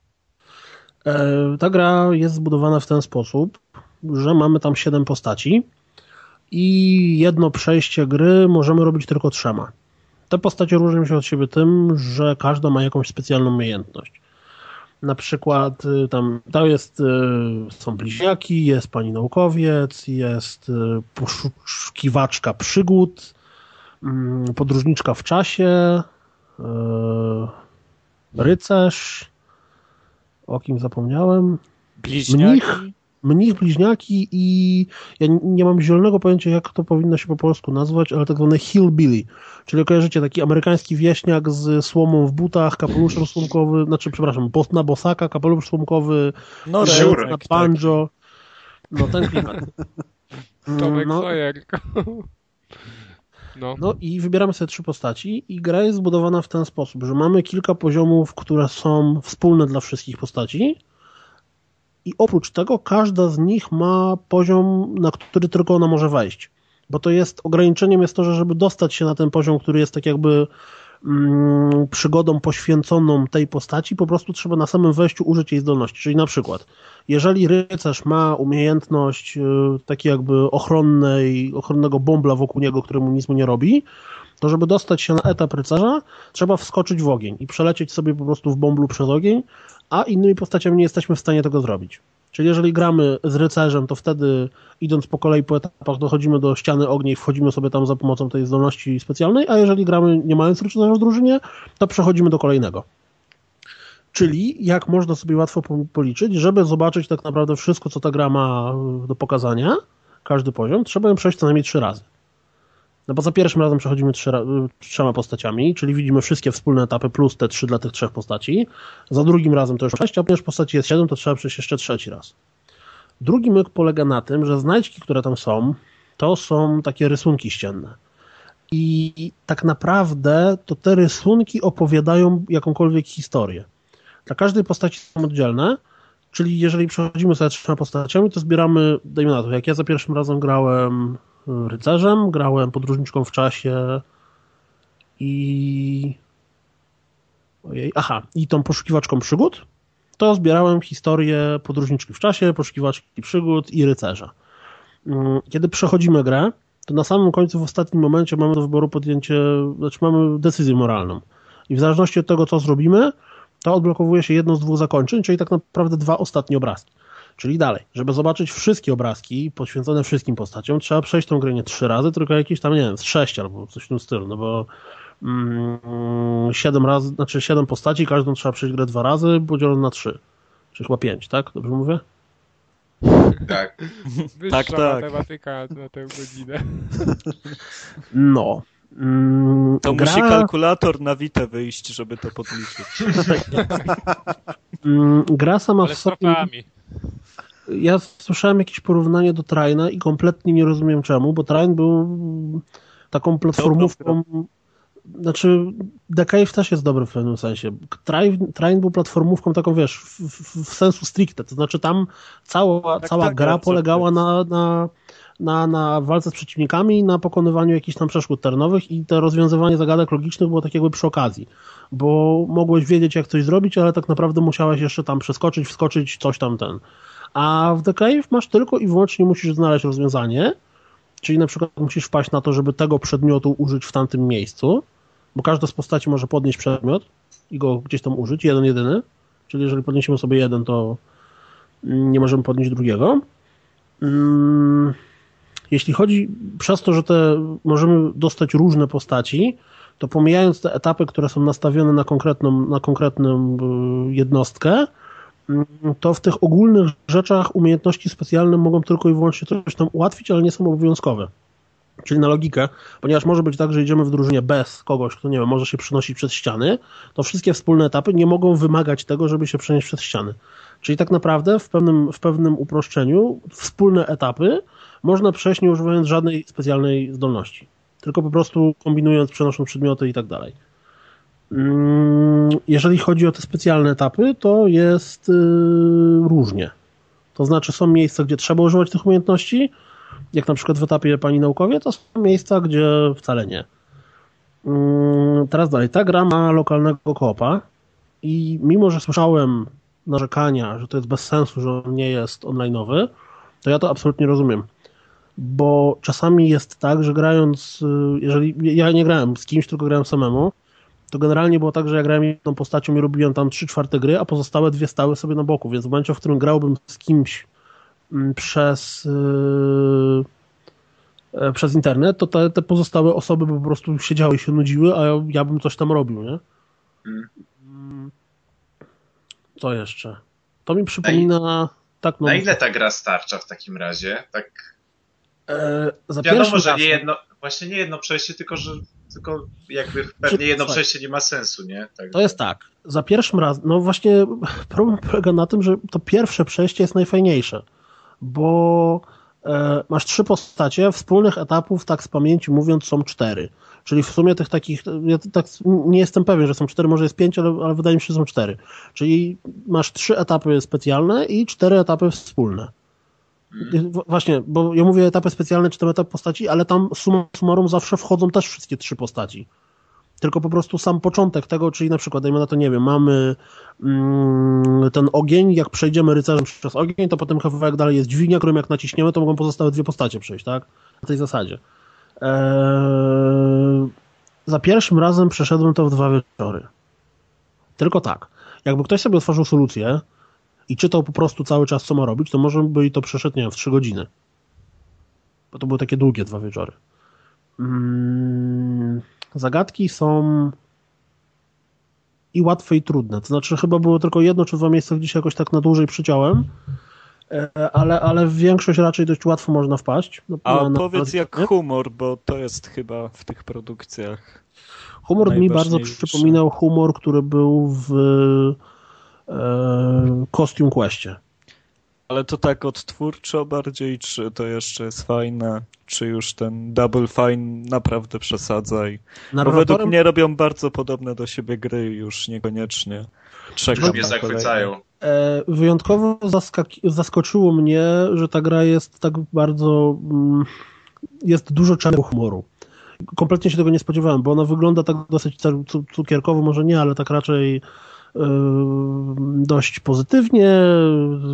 E, Ta gra jest zbudowana w ten sposób, że mamy tam 7 postaci i jedno przejście gry możemy robić tylko trzema. Te postacie różnią się od siebie tym, że każda ma jakąś specjalną umiejętność. Na przykład y, tam to jest, y, są bliźniaki, jest pani naukowiec, jest y, poszukiwaczka przygód, mm, podróżniczka w czasie, rycerz, o kim zapomniałem? Bliźniaki. Mnich, mnich, bliźniaki i ja nie mam zielonego pojęcia, jak to powinno się po polsku nazwać, ale tak zwany hillbilly, czyli kojarzycie taki amerykański wieśniak z słomą w butach, kapelusz rysunkowy, znaczy przepraszam, na bosaka, kapelusz rysunkowy, No, Żurek, na tak. banjo, no ten klimat. Tomek no, Sawyer. No. No i wybieramy sobie trzy postaci i gra jest zbudowana w ten sposób, że mamy kilka poziomów, które są wspólne dla wszystkich postaci i oprócz tego każda z nich ma poziom, na który tylko ona może wejść. Bo to jest, ograniczeniem jest to, że żeby dostać się na ten poziom, który jest tak jakby mm, przygodą poświęconą tej postaci, po prostu trzeba na samym wejściu użyć jej zdolności. Czyli na przykład, jeżeli rycerz ma umiejętność y, takiej jakby ochronnej, ochronnego bombla wokół niego, któremu nic mu nie robi, to żeby dostać się na etap rycerza, trzeba wskoczyć w ogień i przelecieć sobie po prostu w bomblu przez ogień, a innymi postaciami nie jesteśmy w stanie tego zrobić. Czyli jeżeli gramy z rycerzem, to wtedy idąc po kolei po etapach dochodzimy do ściany ognia i wchodzimy sobie tam za pomocą tej zdolności specjalnej, a jeżeli gramy nie mając rycerza w drużynie, to przechodzimy do kolejnego. Czyli jak można sobie łatwo po- policzyć, żeby zobaczyć tak naprawdę wszystko, co ta gra ma do pokazania, każdy poziom, trzeba ją przejść co najmniej trzy razy. No bo za pierwszym razem przechodzimy ra- trzema postaciami, czyli widzimy wszystkie wspólne etapy plus te trzy dla tych trzech postaci. Za drugim razem to już sześć, a ponieważ postaci jest siedem, to trzeba przejść jeszcze trzeci raz. Drugi myk polega na tym, że znajdźki, które tam są, to są takie rysunki ścienne. I tak naprawdę to te rysunki opowiadają jakąkolwiek historię. Dla każdej postaci są oddzielne, czyli jeżeli przechodzimy sobie trzema postaciami, to zbieramy, dajmy na to, jak ja za pierwszym razem grałem y, rycerzem, grałem podróżniczką w czasie i... Ojej, aha, i tą poszukiwaczką przygód, to zbierałem historię podróżniczki w czasie, poszukiwaczki przygód i rycerza. Mm, Kiedy przechodzimy grę, to na samym końcu, w ostatnim momencie mamy do wyboru podjęcie, znaczy mamy decyzję moralną. I w zależności od tego, co zrobimy, to odblokowuje się jedno z dwóch zakończeń, czyli tak naprawdę dwa ostatnie obrazki. Czyli dalej, żeby zobaczyć wszystkie obrazki poświęcone wszystkim postaciom, trzeba przejść tą grę nie trzy razy, tylko jakieś tam, nie wiem, z sześć albo coś w tym stylu, no bo mm, siedem razy, znaczy siedem postaci, każdą trzeba przejść grę dwa razy, podzielone na trzy. Czyli chyba pięć, tak? Dobrze mówię? Tak. Wyższa Tak, tak. matematyka na tę godzinę. No. Mm, To gra, musi kalkulator na Witę wyjść, żeby to podliczyć. mm, gra sama Ale w sobie... tropami. Ja słyszałem jakieś porównanie do Traina i kompletnie nie rozumiem czemu, bo Train był taką platformówką. Znaczy, The Cave też jest dobry w pewnym sensie. Train, Train był platformówką taką, wiesz, w, w, w sensu stricte. To znaczy, tam cała, Tak, cała tak, gra bardzo polegała tak. na, na, na, na walce z przeciwnikami na pokonywaniu jakichś tam przeszkód terenowych i to rozwiązywanie zagadek logicznych było tak jakby przy okazji. Bo mogłeś wiedzieć, jak coś zrobić, ale tak naprawdę musiałeś jeszcze tam przeskoczyć, wskoczyć, coś tam ten. A w The Cave masz tylko i wyłącznie musisz znaleźć rozwiązanie, czyli na przykład musisz wpaść na to, żeby tego przedmiotu użyć w tamtym miejscu, bo każda z postaci może podnieść przedmiot i go gdzieś tam użyć, jeden jedyny, czyli jeżeli podniesiemy sobie jeden, to nie możemy podnieść drugiego. Mm, Jeśli chodzi przez to, że te możemy dostać różne postaci, to pomijając te etapy, które są nastawione na konkretną, na konkretną y, jednostkę, mm, to w tych ogólnych rzeczach umiejętności specjalne mogą tylko i wyłącznie coś tam ułatwić, ale nie są obowiązkowe. Czyli na logikę, ponieważ może być tak, że idziemy w drużynie bez kogoś, kto nie wiem, może się przenosić przez ściany, to wszystkie wspólne etapy nie mogą wymagać tego, żeby się przenieść przez ściany. Czyli tak naprawdę w pewnym, w pewnym uproszczeniu wspólne etapy można przejść nie używając żadnej specjalnej zdolności. Tylko po prostu kombinując, przenosząc przedmioty i tak dalej. Mm, Jeżeli chodzi o te specjalne etapy, to jest yy, różnie. To znaczy są miejsca, gdzie trzeba używać tych umiejętności, jak na przykład w etapie pani naukowie, to są miejsca, gdzie wcale nie. Mm, Teraz dalej. Ta gra ma lokalnego koopa i mimo, że słyszałem narzekania, że to jest bez sensu, że on nie jest online'owy, to ja to absolutnie rozumiem. Bo czasami jest tak, że grając, y, jeżeli ja nie grałem z kimś, tylko grałem samemu, to generalnie było tak, że ja grałem jedną postacią i robiłem tam 3 czwarte gry, a pozostałe dwie stały sobie na boku, więc w momencie, w którym grałbym z kimś mm, przez yy, przez internet, to te, te pozostałe osoby by po prostu siedziały i się nudziły, a ja, ja bym coś tam robił, nie? Mm. Mm. Co jeszcze? To mi przypomina... Tak, no, Na ile ta gra starcza w takim razie? Tak e, za wiadomo, że nie jedno, właśnie nie jedno przejście, tylko że tylko jakby pewnie jedno przejście nie ma sensu, nie? Tak. To jest tak. Za pierwszym razem, no właśnie problem polega na tym, że to pierwsze przejście jest najfajniejsze, bo e, masz trzy postacie, wspólnych etapów, tak z pamięci mówiąc, są cztery. Czyli w sumie tych takich, ja tak nie jestem pewien, że są cztery, może jest pięć, ale, ale wydaje mi się, że są cztery. Czyli masz trzy etapy specjalne i cztery etapy wspólne. Właśnie, bo ja mówię etapy specjalne, czy tam etap postaci, ale tam summa summarum zawsze wchodzą też wszystkie trzy postaci. Tylko po prostu sam początek tego, czyli na przykład, dajmy na to, nie wiem, mamy mm, ten ogień, jak przejdziemy rycerzem przez ogień, to potem kawałek dalej jest dźwignia, którą jak naciśniemy, to mogą pozostałe dwie postacie przejść, tak? Na tej zasadzie. Eee, za pierwszym razem przeszedłem to w dwa wieczory. Tylko tak. Jakby ktoś sobie otworzył solucję i czytał po prostu cały czas, co ma robić, to może by i to przeszedł, nie wiem, w trzy godziny. Bo to były takie długie dwa wieczory. Mm, zagadki są i łatwe, i trudne. To znaczy, chyba było tylko jedno czy dwa miejsca, gdzie się jakoś tak na dłużej przyciąłem, e, ale, ale w większość raczej dość łatwo można wpaść. No, A na- na- powiedz jak nie? humor, bo to jest chyba w tych produkcjach. Humor mi bardzo przypominał humor, który był w Costume Questie. Ale to tak odtwórczo bardziej, czy to jeszcze jest fajne, czy już ten Double Fine naprawdę przesadza i... Bo według Narratorem mnie robią bardzo podobne do siebie gry, już niekoniecznie czekam Już mnie zachwycają. E, wyjątkowo zaskaki- zaskoczyło mnie, że ta gra jest tak bardzo. Mm, jest dużo czarnego humoru. Kompletnie się tego nie spodziewałem, bo ona wygląda tak dosyć cukierkowo, może nie, ale tak raczej e, dość pozytywnie.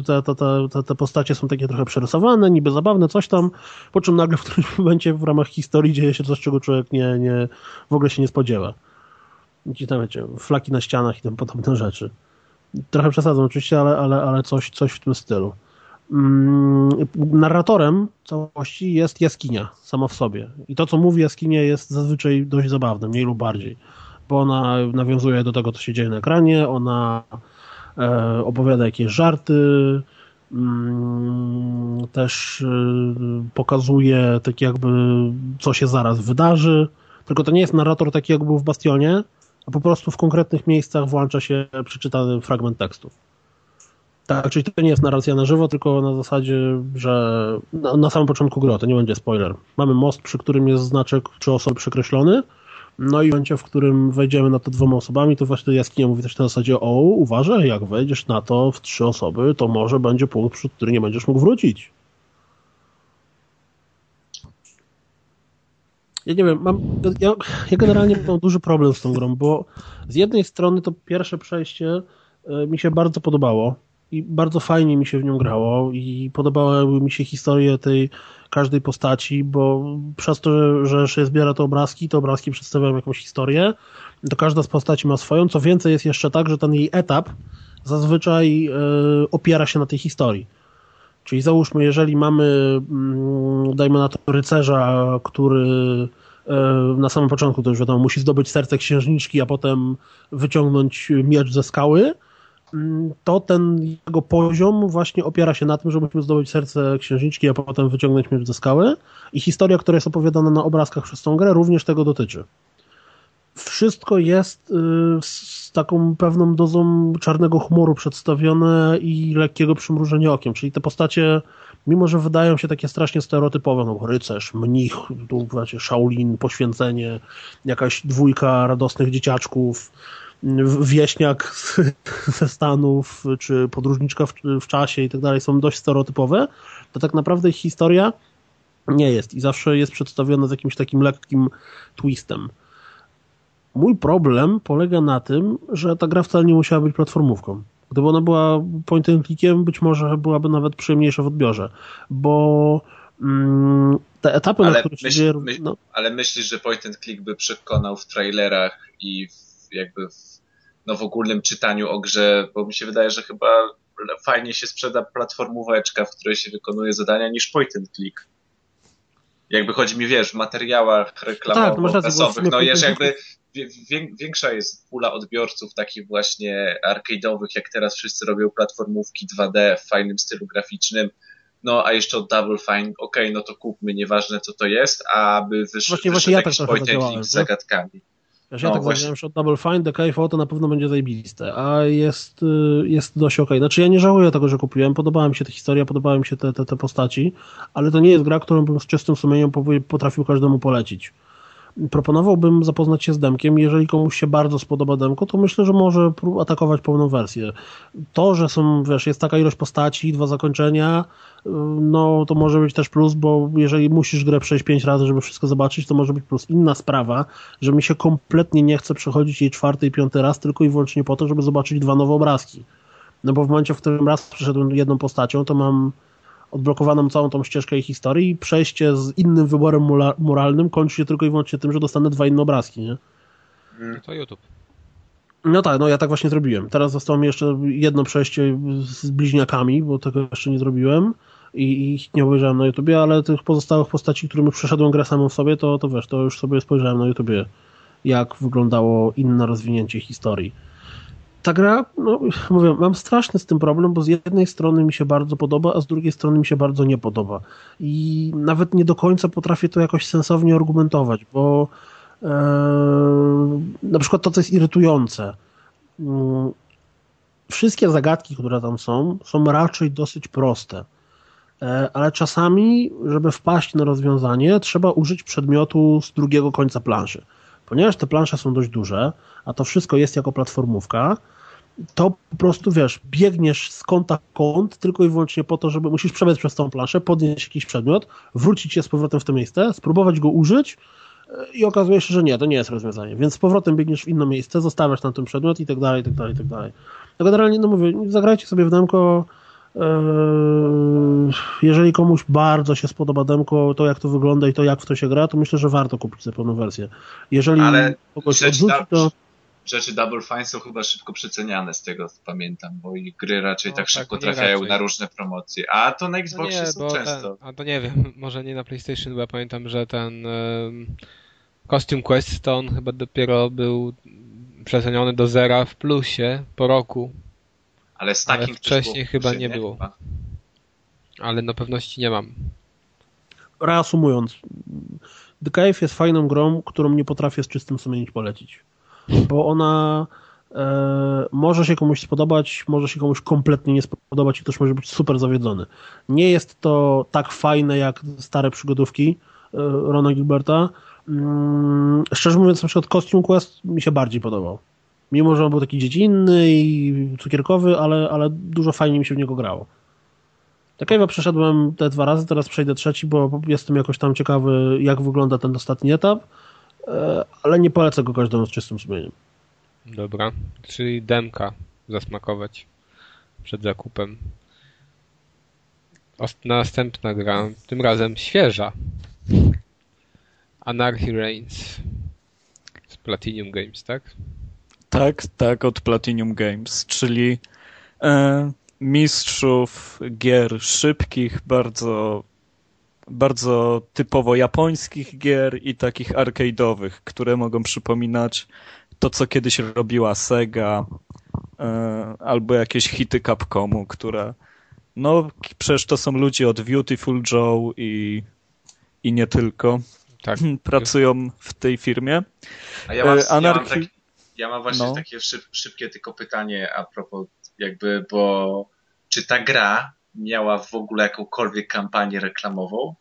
Te, te, te, te, postacie są takie trochę przerysowane, niby zabawne, coś tam. Po czym nagle w którymś momencie w ramach historii dzieje się coś, czego człowiek nie, nie, w ogóle się nie spodziewa. Gdzieś tam, wiecie, flaki na ścianach i tym podobne rzeczy. Trochę przesadzam oczywiście, ale, ale, ale coś, coś w tym stylu. Narratorem całości jest jaskinia sama w sobie. I to, co mówi jaskinia, jest zazwyczaj dość zabawne, mniej lub bardziej. Bo ona nawiązuje do tego, co się dzieje na ekranie, ona e, opowiada jakieś żarty, mm, też e, pokazuje tak jakby, co się zaraz wydarzy. Tylko to nie jest narrator taki, jak był w Bastionie, a po prostu w konkretnych miejscach włącza się przeczytany fragment tekstów. Tak, czyli to nie jest narracja na żywo, tylko na zasadzie, że na, na samym początku gry, to nie będzie spoiler. Mamy most, przy którym jest znaczek trzy osoby przekreślony, no i w momencie, w którym wejdziemy na to dwoma osobami, to właśnie jaskinia mówi też na zasadzie, o, uważaj, jak wejdziesz na to w trzy osoby, to może będzie punkt, przy który nie będziesz mógł wrócić. Ja nie wiem, mam, ja, ja generalnie mam duży problem z tą grą, bo z jednej strony to pierwsze przejście e, mi się bardzo podobało i bardzo fajnie mi się w nią grało i podobały mi się historie tej każdej postaci, bo przez to, że, się zbiera te obrazki, te obrazki przedstawiają jakąś historię, to każda z postaci ma swoją. Co więcej, jest jeszcze tak, że ten jej etap zazwyczaj e, opiera się na tej historii. Czyli załóżmy, jeżeli mamy, mm, dajmy na to, rycerza, który e, na samym początku to już wiadomo, musi zdobyć serce księżniczki, a potem wyciągnąć miecz ze skały, to ten jego poziom właśnie opiera się na tym, że musimy zdobyć serce księżniczki, a potem wyciągnąć miecz ze skały. I historia, która jest opowiadana na obrazkach przez tą grę, również tego dotyczy. Wszystko jest y, z taką pewną dozą czarnego humoru przedstawione i lekkiego przymrużenia okiem. Czyli te postacie, mimo że wydają się takie strasznie stereotypowe, no rycerz, mnich, tu wiecie, Shaolin, poświęcenie, jakaś dwójka radosnych dzieciaczków, wieśniak ze Stanów, czy podróżniczka w, w czasie i tak dalej są dość stereotypowe, to tak naprawdę ich historia nie jest i zawsze jest przedstawiona z jakimś takim lekkim twistem. Mój problem polega na tym, że ta gra wcale nie musiała być platformówką. Gdyby ona była point and clickiem, być może byłaby nawet przyjemniejsza w odbiorze, bo mm, te etapy, na Ale, których się myśl, dzieje... myśl, No, ale myślisz, że point and click by przekonał w trailerach i w, jakby w, no w ogólnym czytaniu o grze, bo mi się wydaje, że chyba fajnie się sprzeda platformóweczka, w której się wykonuje zadania, niż point and click. Jakby chodzi mi, wiesz, w materiałach tak, no reklamowo-prasowych, no jest and jakby wie- wię- większa jest pula odbiorców takich właśnie arcade'owych, jak teraz wszyscy robią platformówki 2D w fajnym stylu graficznym, no a jeszcze od Double Fine, okej, no to kupmy, nieważne co to jest, a by wysz, Właśnie- wyszedł właśnie ja tak jakiś trochę point and zadziałałem, click z no. zagadkami. Wiesz, ja No, tak właśnie. że od Double Fine do KFO to na pewno będzie zajebiste, a jest, y, jest dość okej. Znaczy ja nie żałuję tego, że kupiłem, podobała mi się ta historia, podobały mi się te, te, te postaci, ale to nie jest gra, którą bym z czystym sumieniem potrafił każdemu polecić. Proponowałbym zapoznać się z demkiem. Jeżeli komuś się bardzo spodoba demko, to myślę, że może atakować pełną wersję. To, że są, wiesz, jest taka ilość postaci, dwa zakończenia, y, no to może być też plus, bo jeżeli musisz grę przejść pięć razy, żeby wszystko zobaczyć, to może być plus. Inna sprawa, że mi się kompletnie nie chce przechodzić jej czwarty i piąty raz, tylko i wyłącznie po to, żeby zobaczyć dwa nowe obrazki. No bo w momencie, w którym raz przeszedłem jedną postacią, to mam odblokowaną całą tą ścieżkę jej historii i przejście z innym wyborem moralnym kończy się tylko i wyłącznie tym, że dostanę dwa inne obrazki, nie? Mm. To YouTube. No tak, no ja tak właśnie zrobiłem. Teraz zostało mi jeszcze jedno przejście z bliźniakami, bo tego jeszcze nie zrobiłem i ich nie obejrzałem na YouTubie, ale tych pozostałych postaci, którymi przeszedłem grę samą w sobie, to, to wiesz, to już sobie spojrzałem na YouTubie, jak wyglądało inne rozwinięcie historii. Ta gra, no mówię, mam straszny z tym problem, bo z jednej strony mi się bardzo podoba, a z drugiej strony mi się bardzo nie podoba. I nawet nie do końca potrafię to jakoś sensownie argumentować, bo e, na przykład to, co jest irytujące. Mm, wszystkie zagadki, które tam są, są raczej dosyć proste. E, ale czasami, żeby wpaść na rozwiązanie, trzeba użyć przedmiotu z drugiego końca planszy. Ponieważ te plansze są dość duże, a to wszystko jest jako platformówka, to po prostu wiesz, biegniesz z kąta kąt tylko i wyłącznie po to, żeby musisz przebiec przez tą planszę, podnieść jakiś przedmiot, wrócić się z powrotem w to miejsce, spróbować go użyć e, i okazuje się, że nie, to nie jest rozwiązanie. Więc z powrotem biegniesz w inne miejsce, zostawiasz tam ten przedmiot i tak dalej, i tak dalej, i tak dalej. No generalnie, no mówię, zagrajcie sobie w demko, Eee, jeżeli komuś bardzo się spodoba demko, to jak to wygląda i to jak w to się gra, to myślę, że warto kupić sobie pełną wersję. Jeżeli Ale kogoś odrzuci, to Rzeczy Double Fine są chyba szybko przeceniane z tego co pamiętam, bo i gry raczej No, tak tak, szybko nie trafiają raczej. na różne promocje. A to na No Xboxie nie, są bo często. ten, a to nie wiem, może nie na PlayStation, bo ja pamiętam, że ten um, Costume Quest to on chyba dopiero był przeceniony do zera w plusie po roku, Ale z ale takim wcześniej chyba nie było. Chyba. ale na pewności nie mam. reasumując, The Cave jest fajną grą, którą nie potrafię z czystym sumieniem polecić. Bo ona e, może się komuś spodobać, może się komuś kompletnie nie spodobać i ktoś może być super zawiedzony. Nie jest to tak fajne jak stare przygodówki e, Rona Gilberta. Mm, szczerze mówiąc, na przykład Costume Quest mi się bardziej podobał. Mimo, że on był taki dziecinny i cukierkowy, ale, ale dużo fajniej mi się w niego grało. Tak Cave'a przeszedłem te dwa razy, teraz przejdę trzeci, bo jestem jakoś tam ciekawy, jak wygląda ten ostatni etap, ale nie polecę go każdemu z czystym sumieniem. Dobra, czyli demka zasmakować przed zakupem. Ost- Następna gra, tym razem świeża. Anarchy Reigns z Platinum Games, tak? Tak, tak, od Platinum Games, czyli e, mistrzów gier szybkich, bardzo, bardzo typowo japońskich gier i takich arcade'owych, które mogą przypominać to, co kiedyś robiła Sega e, albo jakieś hity Capcomu, które no przecież to są ludzie od Beautiful Joe i, i nie tylko. Tak. Pracują w tej firmie. A ja mam, E, ja mam, Anarchy- tak, ja mam właśnie No. takie szyb, szybkie tylko pytanie a propos jakby, bo czy ta gra miała w ogóle jakąkolwiek kampanię reklamową?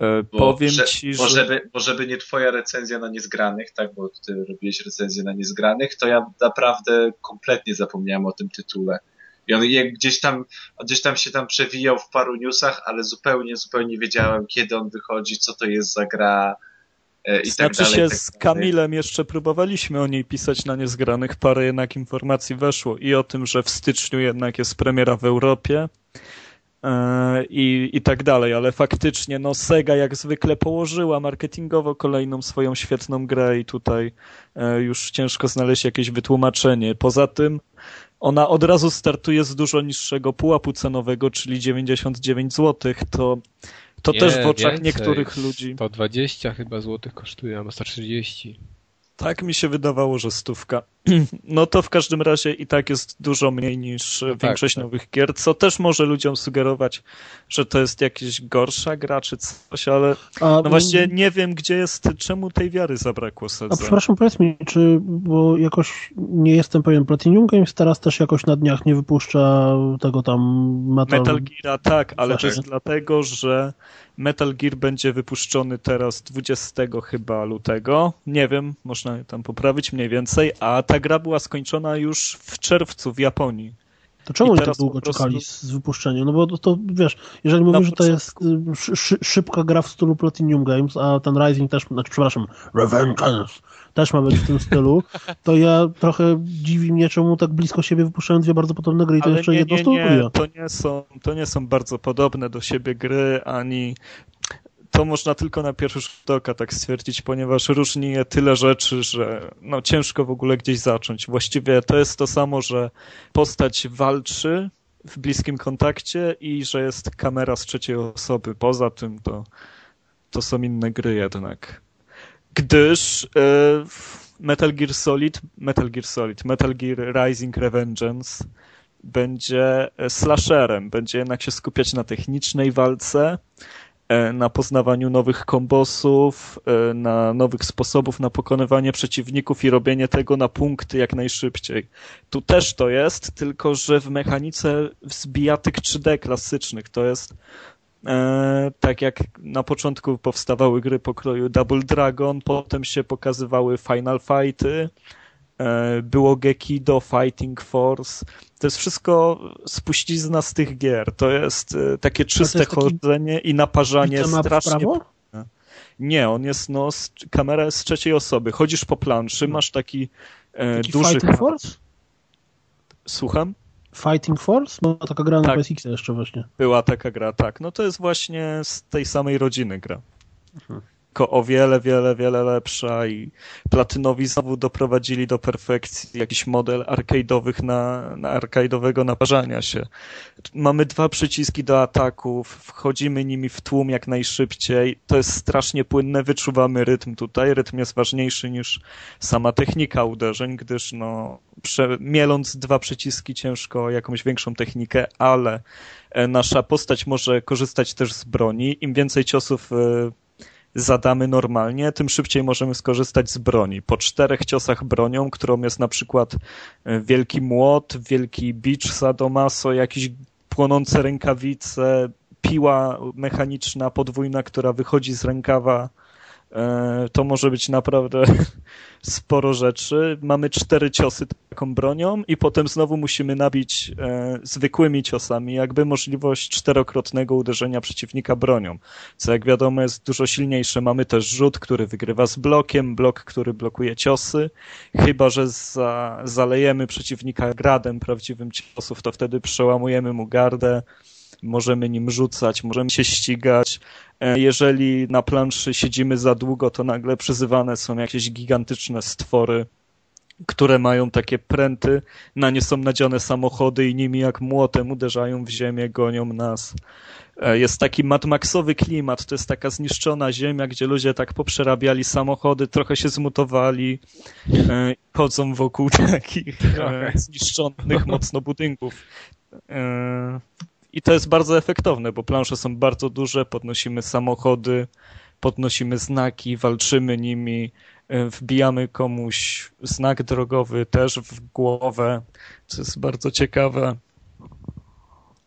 E, Bo, Powiem że, ci, bo że... żeby, bo żeby nie twoja recenzja na niezgranych, tak, bo ty robiłeś recenzję na niezgranych, to ja naprawdę kompletnie zapomniałem o tym tytule. I on gdzieś tam, gdzieś tam się tam przewijał w paru newsach, ale zupełnie, zupełnie wiedziałem, kiedy on wychodzi, co to jest za gra i Znaczy tak dalej. się tak z. Kamilem jeszcze próbowaliśmy o niej pisać na niezgranych, parę jednak informacji weszło i o tym, że w styczniu jednak jest premiera w Europie e, i, i tak dalej, ale faktycznie no Sega jak zwykle położyła marketingowo kolejną swoją świetną grę i tutaj e, już ciężko znaleźć jakieś wytłumaczenie. Poza tym ona od razu startuje z dużo niższego pułapu cenowego, czyli 99 zł, to to Nie, też w oczach więcej. niektórych ludzi. 120 chyba złotych kosztuje, albo 140. Tak mi się wydawało, że stówka. No to w każdym razie i tak jest dużo mniej niż tak, większość tak. nowych gier, co też może ludziom sugerować, że to jest jakaś gorsza gra czy coś, ale A, no właśnie nie wiem, gdzie jest, czemu tej wiary zabrakło A Sedze. przepraszam, powiedz mi, czy, bo jakoś nie jestem pewien, Platinum Games teraz też jakoś na dniach nie wypuszcza tego tam Metal... Metal Gear tak, ale to jest dlatego, że Metal Gear będzie wypuszczony teraz 20 chyba lutego. Nie wiem, można je tam poprawić mniej więcej, a ta gra była skończona już w czerwcu w Japonii. To czemu tak długo prostu- czekali z, wypuszczeniem? No bo to, to wiesz, jeżeli mówisz, że to jest y, szy, szy, szybka gra w stylu Platinum Games, a ten Rising też, znaczy przepraszam, Revengeance też ma być w tym stylu, to ja trochę dziwi mnie, czemu tak blisko siebie wypuszczają dwie bardzo podobne gry i to Ale jeszcze nie, jedno nie, nie, to nie, są, to nie są bardzo podobne do siebie gry, ani to można tylko na pierwszy rzut oka tak stwierdzić, ponieważ różni je tyle rzeczy, że no, ciężko w ogóle gdzieś zacząć. Właściwie to jest to samo, że postać walczy w bliskim kontakcie i że jest kamera z trzeciej osoby. Poza tym to, to są inne gry jednak. Gdyż e, Metal Gear Solid, Metal Gear Solid, Metal Gear Rising Revengeance będzie e, slasherem, będzie jednak się skupiać na technicznej walce, na poznawaniu nowych kombosów, e, na nowych sposobów na pokonywanie przeciwników i robienie tego na punkty jak najszybciej. Tu też to jest, tylko że w mechanice zbijatyk 3D klasycznych to jest e, tak jak na początku powstawały gry pokroju Double Dragon, potem się pokazywały Final Fighty, e, było Gekido, Fighting Force. To jest wszystko spuścizna z tych gier. To jest e, takie czyste jest taki chodzenie i naparzanie strasznie nie, on jest, no, z, kamera jest z trzeciej osoby. Chodzisz po planszy, masz taki, e, Taki duży... Fighting Force? Słucham? Fighting Force? Bo taka gra na Tak. PSX jeszcze właśnie. Była taka gra, tak. No to jest właśnie z tej samej rodziny gra. Tylko o wiele, wiele, wiele lepsza i platynowi znowu doprowadzili do perfekcji jakiś model arcade'owych na, na arcade'owego naparzania się. Mamy dwa przyciski do ataków, wchodzimy nimi w tłum jak najszybciej. To jest strasznie płynne, wyczuwamy rytm tutaj. Rytm jest ważniejszy niż sama technika uderzeń, gdyż no, prze, mieląc dwa przyciski ciężko jakąś większą technikę, ale e, nasza postać może korzystać też z broni. Im więcej ciosów e, zadamy normalnie, tym szybciej możemy skorzystać z broni. Po czterech ciosach bronią, którą jest na przykład e, wielki młot, wielki bicz sadomaso, jakieś płonące rękawice, piła mechaniczna podwójna, która wychodzi z rękawa, to może być naprawdę sporo rzeczy. Mamy cztery ciosy taką bronią i potem znowu musimy nabić e, zwykłymi ciosami, jakby możliwość czterokrotnego uderzenia przeciwnika bronią, co jak wiadomo jest dużo silniejsze. Mamy też rzut, który wygrywa z blokiem, blok, który blokuje ciosy, chyba że za, zalejemy przeciwnika gradem prawdziwym ciosów, to wtedy przełamujemy mu gardę, możemy nim rzucać, możemy się ścigać. E, Jeżeli na planszy siedzimy za długo, to nagle przyzywane są jakieś gigantyczne stwory, które mają takie pręty, na nie są nadziane samochody i nimi jak młotem uderzają w ziemię, gonią nas. E, Jest taki Mad Maxowy klimat, to jest taka zniszczona ziemia, gdzie ludzie tak poprzerabiali samochody, trochę się zmutowali, e, chodzą wokół takich zniszczonych mocno budynków. I to jest bardzo efektowne, bo plansze są bardzo duże, podnosimy samochody, podnosimy znaki, walczymy nimi, e, wbijamy komuś znak drogowy też w głowę, co jest bardzo ciekawe.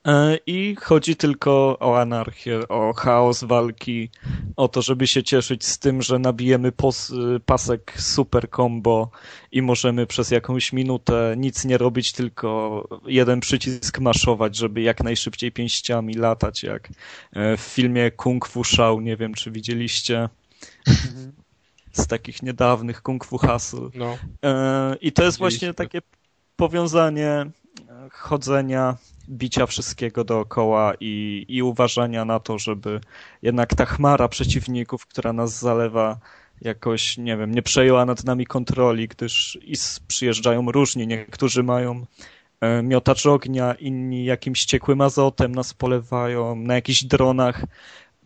E, I chodzi tylko o anarchię, o chaos walki, o to, żeby się cieszyć z tym, że nabijemy pos, pasek super combo i możemy przez jakąś minutę nic nie robić, tylko jeden przycisk maszować, żeby jak najszybciej pięściami latać, jak e, w filmie Kung Fu Shao, nie wiem czy widzieliście. Z takich niedawnych Kung Fu Hustle. No. E, I to jest właśnie takie powiązanie chodzenia, bicia wszystkiego dookoła i, i uważania na to, żeby jednak ta chmara przeciwników, która nas zalewa, jakoś, nie wiem, nie przejęła nad nami kontroli, gdyż przyjeżdżają różni. Niektórzy mają e, miotacz ognia, inni jakimś ciekłym azotem nas polewają, na jakichś dronach.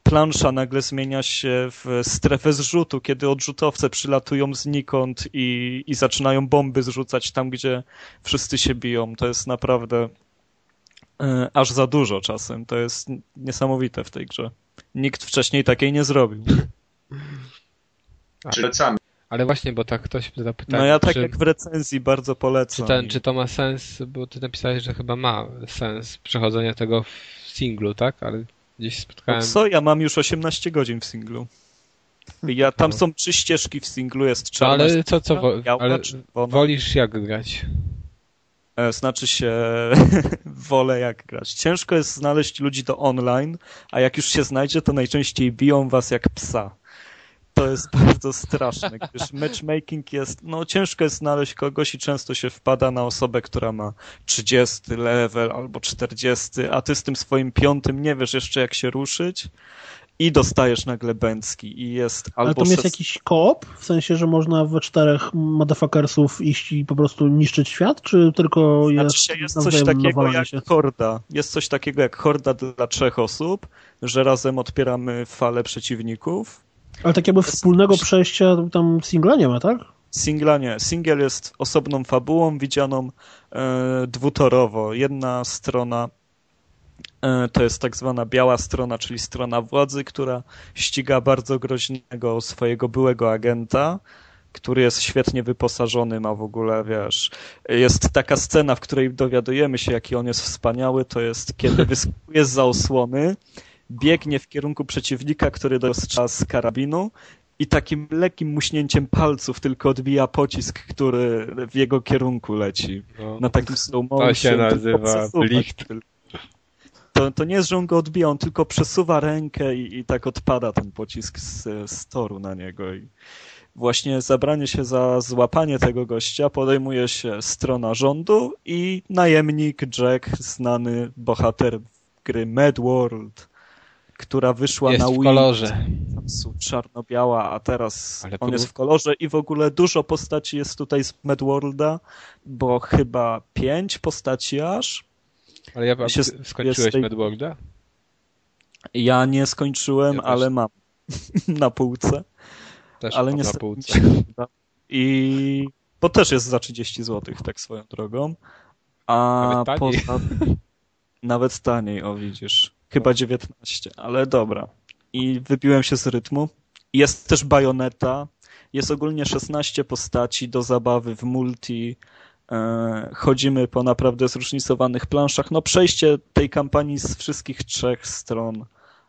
Plansza nagle zmienia się w strefę zrzutu, kiedy odrzutowce przylatują znikąd i, i zaczynają bomby zrzucać tam, gdzie wszyscy się biją. To jest naprawdę aż za dużo czasem. To jest niesamowite w tej grze. Nikt wcześniej takiej nie zrobił. Czy polecamy? Ale właśnie, bo tak ktoś zapytał, No ja tak czy, jak w recenzji bardzo czy, polecam. ten, czy to ma sens, bo ty napisałeś, że chyba ma sens przechodzenia tego w singlu, tak? Ale gdzieś No spotkałem... co, ja mam już 18 godzin w singlu. Ja, tam No. są trzy ścieżki w singlu, jest No, czarna ale co, co, ale wolisz jak grać? E, Znaczy się, wolę jak grać. Ciężko jest znaleźć ludzi do online, a jak już się znajdzie, to najczęściej biją was jak psa. To jest bardzo straszne, gdyż matchmaking jest, no ciężko jest znaleźć kogoś i często się wpada na osobę, która ma 30 level albo 40, a ty z tym swoim piątym nie wiesz jeszcze jak się ruszyć i dostajesz nagle bęcki i jest Ale albo tam jest szes- jakiś koop? W sensie, że można we czterech motherfuckersów iść i po prostu niszczyć świat? Czy tylko jest, Znaczy jest coś takiego jak się? horda. Jest coś takiego jak horda dla trzech osób, że razem odpieramy falę przeciwników. Ale tak jakby wspólnego przejścia tam singla nie ma, tak? Singla nie. Single jest osobną fabułą widzianą e, dwutorowo. Jedna strona To jest tak zwana biała strona, czyli strona władzy, która ściga bardzo groźnego swojego byłego agenta, który jest świetnie wyposażony, ma w ogóle, wiesz, jest taka scena, w której dowiadujemy się, jaki on jest wspaniały, to jest kiedy wyskakuje z osłony, biegnie w kierunku przeciwnika, który dostrzela z karabinu i takim lekkim muśnięciem palców tylko odbija pocisk, który w jego kierunku leci. No. Na takim slow motion. To się nazywa blicht. To, to nie jest, że on go odbija, on tylko przesuwa rękę i, i tak odpada ten pocisk z, z toru na niego. I właśnie zabranie się za złapanie tego gościa podejmuje się strona rządu i najemnik Jack, znany bohater gry Mad World, która wyszła Jest na w Wii. kolorze. Czarno-biała, a teraz Ale on po- jest w kolorze i w ogóle dużo postaci jest tutaj z Mad Worlda, bo chyba pięć postaci aż. Ale ja Się- skończyłeś tej- Madworlda? Ja nie skończyłem, Ja ale mam na półce. Też ale mam na półce. I bo też jest za 30 zł, tak swoją drogą. A Nawet taniej. poza nawet taniej, o widzisz. Chyba 19, ale dobra. I wybiłem się z rytmu. Jest też bajoneta. Jest ogólnie 16 postaci do zabawy w multi. E, Chodzimy po naprawdę zróżnicowanych planszach. No przejście tej kampanii z wszystkich trzech stron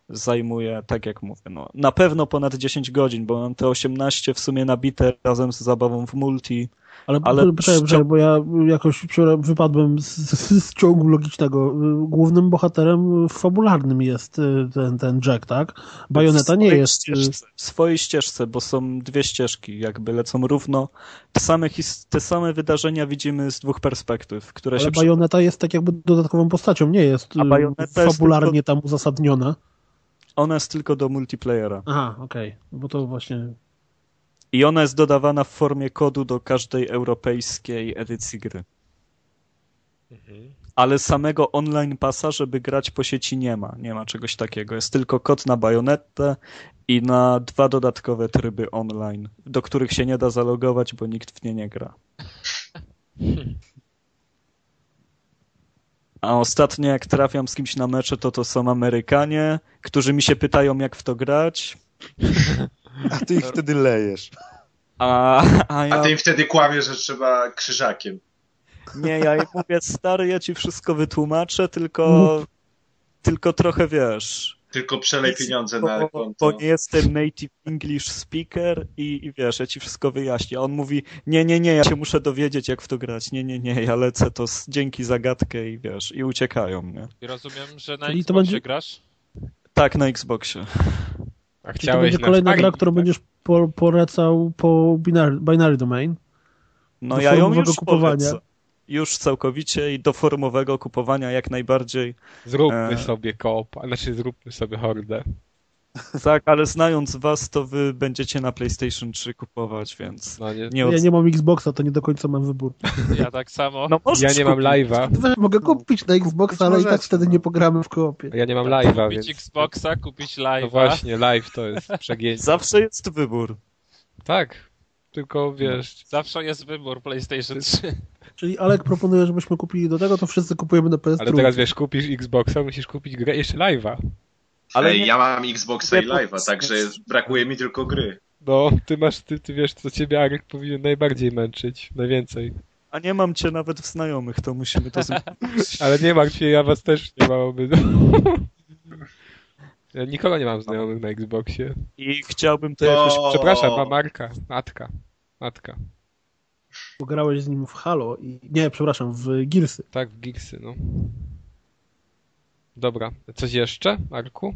zajmuje, tak jak mówię, no, na pewno ponad 10 godzin, bo mam te 18 w sumie nabite razem z zabawą w multi. Ale, Ale poczekaj, bo ja jakoś wypadłem z, z, z ciągu logicznego. Głównym bohaterem fabularnym jest y, ten, ten Jack, tak? Bajoneta nie jest. y, Ścieżce, w swojej ścieżce, bo są dwie ścieżki, jakby lecą równo. Te same, his- te same wydarzenia widzimy z dwóch perspektyw, które Ale się Bajoneta jest tak jakby dodatkową postacią, nie jest y, Bajoneta jest fabularnie tam uzasadniona. Ona jest tylko do multiplayera. Aha, okej. Bo to właśnie... I ona jest dodawana w formie kodu do każdej europejskiej edycji gry. Ale samego online pasa, żeby grać po sieci nie ma. Nie ma czegoś takiego. Jest tylko kod na bajonetę i na dwa dodatkowe tryby online, do których się nie da zalogować, bo nikt w nie nie gra. A ostatnio jak trafiam z kimś na mecze, to to są Amerykanie, którzy mi się pytają jak w to grać, A ty ich wtedy lejesz. a, a ja A ty im wtedy kłamiesz, że trzeba krzyżakiem. Nie, ja im mówię, stary, ja ci wszystko wytłumaczę, tylko, tylko trochę wiesz. Tylko przelej pieniądze na bo, konto. bo nie jestem native English speaker i, i wiesz, ja ci wszystko wyjaśnię. A on mówi, nie, nie, nie, ja się muszę dowiedzieć, jak w to grać. Nie, nie, nie, ja lecę to z, dzięki zagadkę i wiesz, i uciekają, nie? I rozumiem, że na Czyli to Xboxie będzie- grasz? Tak, na Xboxie. A Czyli to będzie na kolejna gra, którą tak? będziesz po, polecał po binary, binary domain. No Do ja ją już kupowania. polecę. Już całkowicie i do formowego kupowania jak najbardziej. Zróbmy E. sobie koop, znaczy zróbmy sobie hordę. Tak, ale znając was, to wy będziecie na PlayStation 3 kupować, więc No nie, nie od... Ja nie mam Xboxa, to nie do końca mam wybór. Ja tak samo. No, ja nie mam kupić. live'a, Weź, mogę kupić na Xboxa, ale i tak wtedy no. nie pogramy w koopie. ja nie mam live'a, Kupić więc... Xboxa, kupić No live'a. właśnie, live to jest przegięcie. Zawsze jest wybór. Tak, tylko wiesz, Zawsze jest wybór PlayStation 3. Czyli Alek proponuje, żebyśmy kupili do tego, to wszyscy kupujemy na PS3. ale teraz wiesz, kupisz Xboxa, musisz kupić grę jeszcze live'a. Ale ja mam Xboxa i Live'a, także brakuje mi tylko gry. No, ty masz, ty, ty wiesz, co ciebie Arek powinien najbardziej męczyć, najwięcej. A nie mam cię nawet w znajomych, to musimy to zrobić. Ale nie martw się, ja was też nie mam obydu. Ja nikogo nie mam znajomych na Xboxie. I chciałbym to To- jakoś... Przepraszam, ma Marka, matka, matka. Bo grałeś z nim w Halo i... Nie, przepraszam, w Gearsy. Tak, w Geeksy, no. Dobra, coś jeszcze, Marku?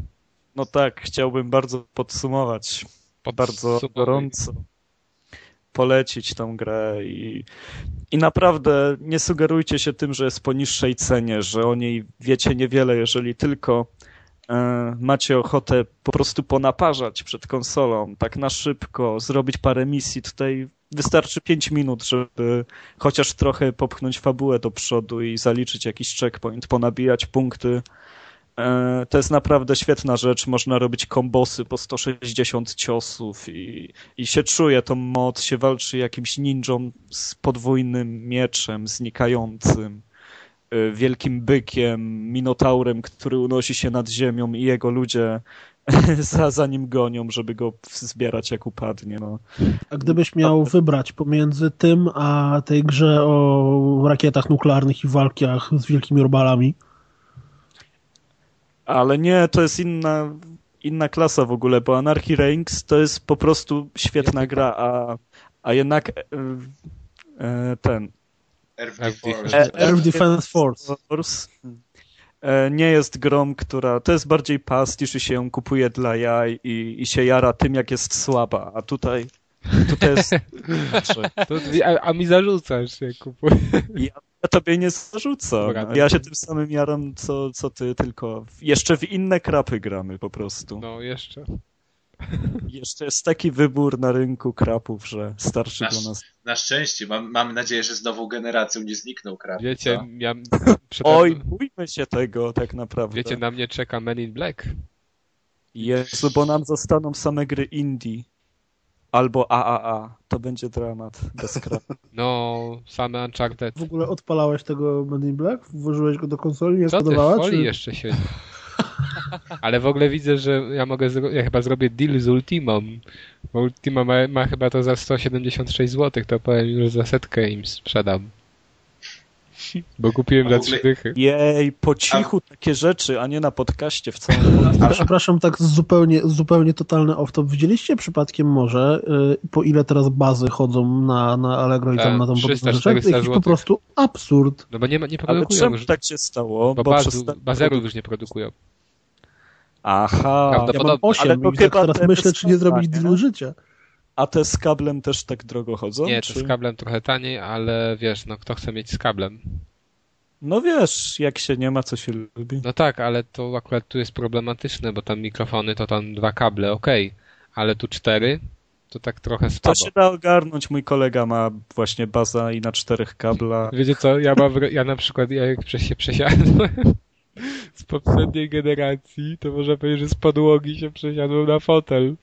No tak, chciałbym bardzo podsumować. Bardzo gorąco polecić tą grę i, i naprawdę nie sugerujcie się tym, że jest po niższej cenie, że o niej wiecie niewiele, jeżeli tylko macie ochotę po prostu ponaparzać przed konsolą, tak na szybko, zrobić parę misji. Tutaj wystarczy 5 minut, żeby chociaż trochę popchnąć fabułę do przodu i zaliczyć jakiś checkpoint, ponabijać punkty. E, To jest naprawdę świetna rzecz. Można robić kombosy po 160 ciosów i, i się czuje tą moc, się walczy jakimś ninją z podwójnym mieczem znikającym. Y, wielkim bykiem, minotaurem, który unosi się nad ziemią i jego ludzie za, za nim gonią, żeby go zbierać jak upadnie. No. A gdybyś miał wybrać pomiędzy tym, a tej grze o rakietach nuklearnych i walkach z wielkimi orbalami, Ale nie, to jest inna, inna klasa w ogóle, bo Anarchy Reigns to jest po prostu świetna gra, a, a jednak e, e, ten RFD RFD Force. E, Air Defense Force. Force e, nie jest grą, która. To jest bardziej pastisz i się ją kupuje dla jaj i, i się jara tym, jak jest słaba. A tutaj. Tutaj jest. To, a, a mi zarzucasz, jak kupuję. Ja, ja tobie nie zarzucam. Ja się tym samym jaram, co, co ty, tylko jeszcze w inne krapy gramy po prostu. No, jeszcze. Jeszcze jest taki wybór na rynku krapów, że starszy Nasz- dla nas. Na szczęście, mam, mam nadzieję, że z nową generacją nie zniknął krab. Wiecie, co? ja, Oj, bójmy się tego tak naprawdę. wiecie, na mnie czeka Men in Black. Jezu, bo nam zostaną same gry indie. Albo AAA. To będzie dramat bez krapy. No, same Uncharted. W ogóle odpalałeś tego Men in Black? Włożyłeś go do konsoli? Nie Co ty, w spodobała? folii Czy... jeszcze siedzi. Ale w ogóle widzę, że ja mogę, zro... ja chyba zrobię deal z Ultimą. Bo Ultima ma, ma chyba to za 176 zł, to powiem już za setkę im sprzedam. Bo kupiłem A za trzy dychy. Jej, po cichu takie rzeczy, a nie na podcaście w całym A przepraszam, tak zupełnie, zupełnie totalny off-top. Widzieliście przypadkiem może, y, po ile teraz bazy chodzą na, na Allegro i tam Tak, na tą 300, podobne rzeczy? 400 Jakiś po prostu absurd. No bo nie, ma- nie Ale produkują czemu już. tak się stało? Bo Bo bazu, bazerów już nie produkują. Aha, Ja mam Prawdopodobnie. 8 Ale to i tak chyba teraz te myślę, czy nie zrobić dealu życia. a te z kablem też tak drogo chodzą? Nie, to czy... z kablem trochę taniej, ale wiesz, no kto chce mieć z kablem? No wiesz, jak się nie ma, co się lubi. No tak, ale to akurat tu jest problematyczne, bo tam mikrofony to tam dwa kable, okej, ale tu cztery, to tak trochę To słabo. się da ogarnąć. Mój kolega ma właśnie baza i na czterech kabla. Wiecie co, ja mam, ja na przykład, ja jak się przesiadłem z poprzedniej generacji, to można powiedzieć, że z podłogi się przesiadłem na fotel.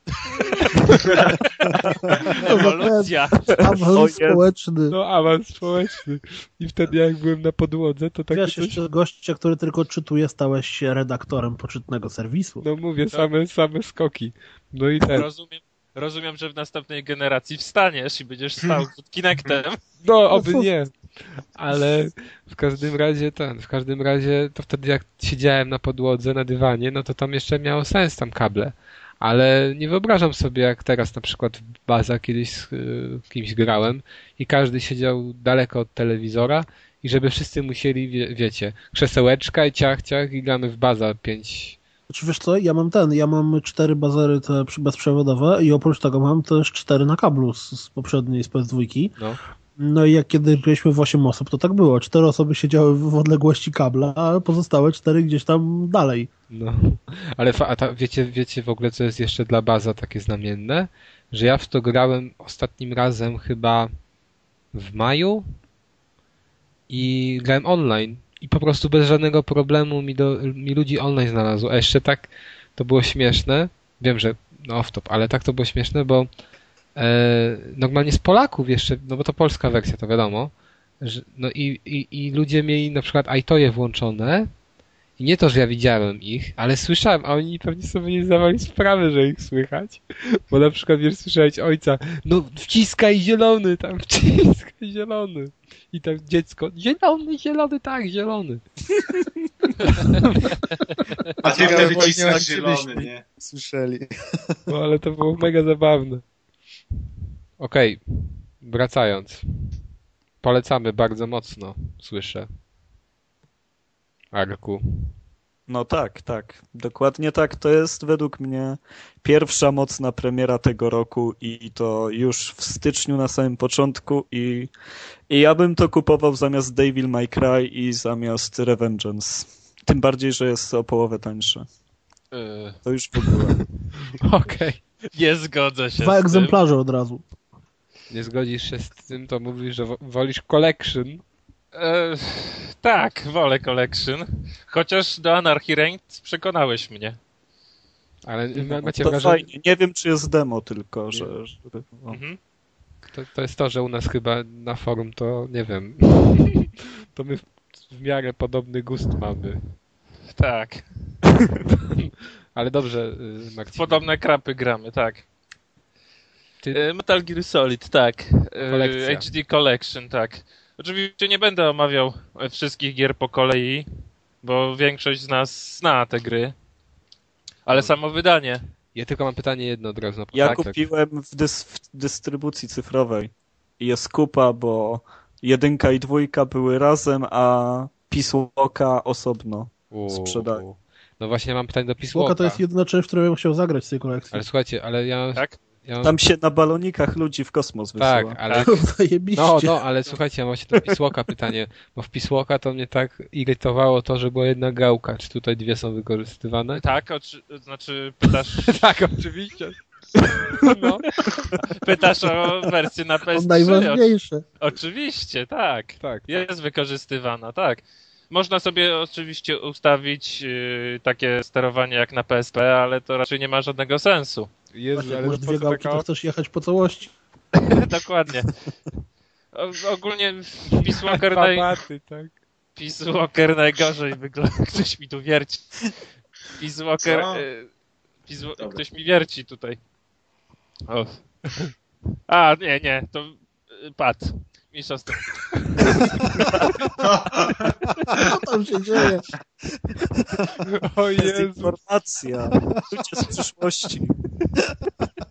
Ewolucja. Awans społeczny. No, awans społeczny. I wtedy jak byłem na podłodze, to takie Wiesz, coś... jeszcze gościa, który tylko czytuje, stałeś się redaktorem poczytnego serwisu. No mówię, same, same skoki. No i ten... Rozumiem, rozumiem, że w następnej generacji wstaniesz i będziesz stał przed Kinectem. No, oby nie. Ale w każdym razie ten, w każdym razie to wtedy jak siedziałem na podłodze, na dywanie, no to tam jeszcze miało sens tam kable. Ale nie wyobrażam sobie, jak teraz na przykład w baza kiedyś z y, kimś grałem i każdy siedział daleko od telewizora i żeby wszyscy musieli, wie, wiecie, krzesełeczka i ciach, ciach i gramy w baza 5. Znaczy wiesz co, ja mam ten, ja mam cztery bazery te bezprzewodowe i oprócz tego mam też cztery na kablu z, z poprzedniej, z PS2. No. No i jak kiedy byliśmy w 8 osób, to tak było. Cztery osoby siedziały w odległości kabla, a pozostałe cztery gdzieś tam dalej. No, ale fa- a ta, wiecie, wiecie w ogóle, co jest jeszcze dla baza takie znamienne? Że ja w to grałem ostatnim razem chyba w maju i grałem online i po prostu bez żadnego problemu mi, do, mi ludzi online znalazło. A jeszcze tak to było śmieszne. Wiem, że no off-top, ale tak to było śmieszne, bo e, normalnie z Polaków jeszcze, no bo to polska wersja, to wiadomo, że, no i, i, i ludzie mieli na przykład iToje włączone i nie to, że ja widziałem ich, ale słyszałem, a oni pewnie sobie nie zdawali sprawy, że ich słychać. Bo na przykład wiesz, słyszałeś ojca, no wciskaj zielony, tam wciskaj zielony. I tam dziecko, zielony, zielony, tak, zielony. A ty Ciekawe, wtedy właśnie cisnąć jak zielony, nie? Słyszeli. No ale to było mega zabawne. Okej, wracając. Polecamy bardzo mocno, słyszę. Arku. No tak, tak. Dokładnie tak. To jest według mnie pierwsza mocna premiera tego roku i to już w styczniu na samym początku i, i ja bym to kupował zamiast Devil May Cry i zamiast Revengeance. Tym bardziej, że jest o połowę tańsze. Yy, To już w ogóle. Okej. nie zgodzę się Dwa z tym. egzemplarze od razu. Nie zgodzisz się z tym, to mówisz, że wo- wolisz collection. E, tak, wolę Collection. Chociaż do Anarchy Reigns przekonałeś mnie. Ale ma- macie to wrażenie, fajnie. Nie wiem, czy jest demo tylko, że... no. Mhm. to, to jest to, że u nas chyba na forum to, nie wiem, to my w miarę podobny gust mamy. Tak. Ale dobrze, y, Marcin. Podobne krapy gramy, tak. Ty- E, Metal Gear Solid, tak. E, Kolekcja. HD Collection, tak. Oczywiście nie będę omawiał wszystkich gier po kolei, bo większość z nas zna te gry. Ale samo wydanie. Ja tylko mam pytanie jedno od razu na Ja tak, tak. kupiłem w, dys, w dystrybucji cyfrowej. Jest kupa, bo jedynka i dwójka były razem, a Walka osobno. U, sprzedaję. No właśnie mam pytanie do Słoka Pisłoka. to jest jedyna część, w której bym chciał zagrać z tej kolekcji. Ale słuchajcie, ale ja... Tak? Ja mam... Tam się na balonikach ludzi w kosmos wysyła. Tak, ale... No, no, ale słuchajcie, ja mam właśnie do Pisłoka pytanie, bo w Pisłoka to mnie tak irytowało to, że była jedna gałka. Czy tutaj dwie są wykorzystywane? Tak, oczy, znaczy pytasz, tak, oczywiście. No. pytasz o wersję na To PS3. najważniejsze. Oczywiście, tak. Tak. Jest wykorzystywana, tak. Można sobie oczywiście ustawić yy, takie sterowanie jak na PSP, ale to raczej nie ma żadnego sensu. Jezu, Właśnie, ale masz dwie gałki, to chcesz jechać po całości. Dokładnie. O, ogólnie Peace Walker, naj... tak. Peace Walker najgorzej wygląda. Ktoś mi tu wierci. Peace Walker... Y, Peace... Dobra. Ktoś mi wierci tutaj. O. A, nie, nie, to y, pad. Mniejsza z tym. Co tam się dzieje? O Jezu, informacja. Ludzie z przyszłości.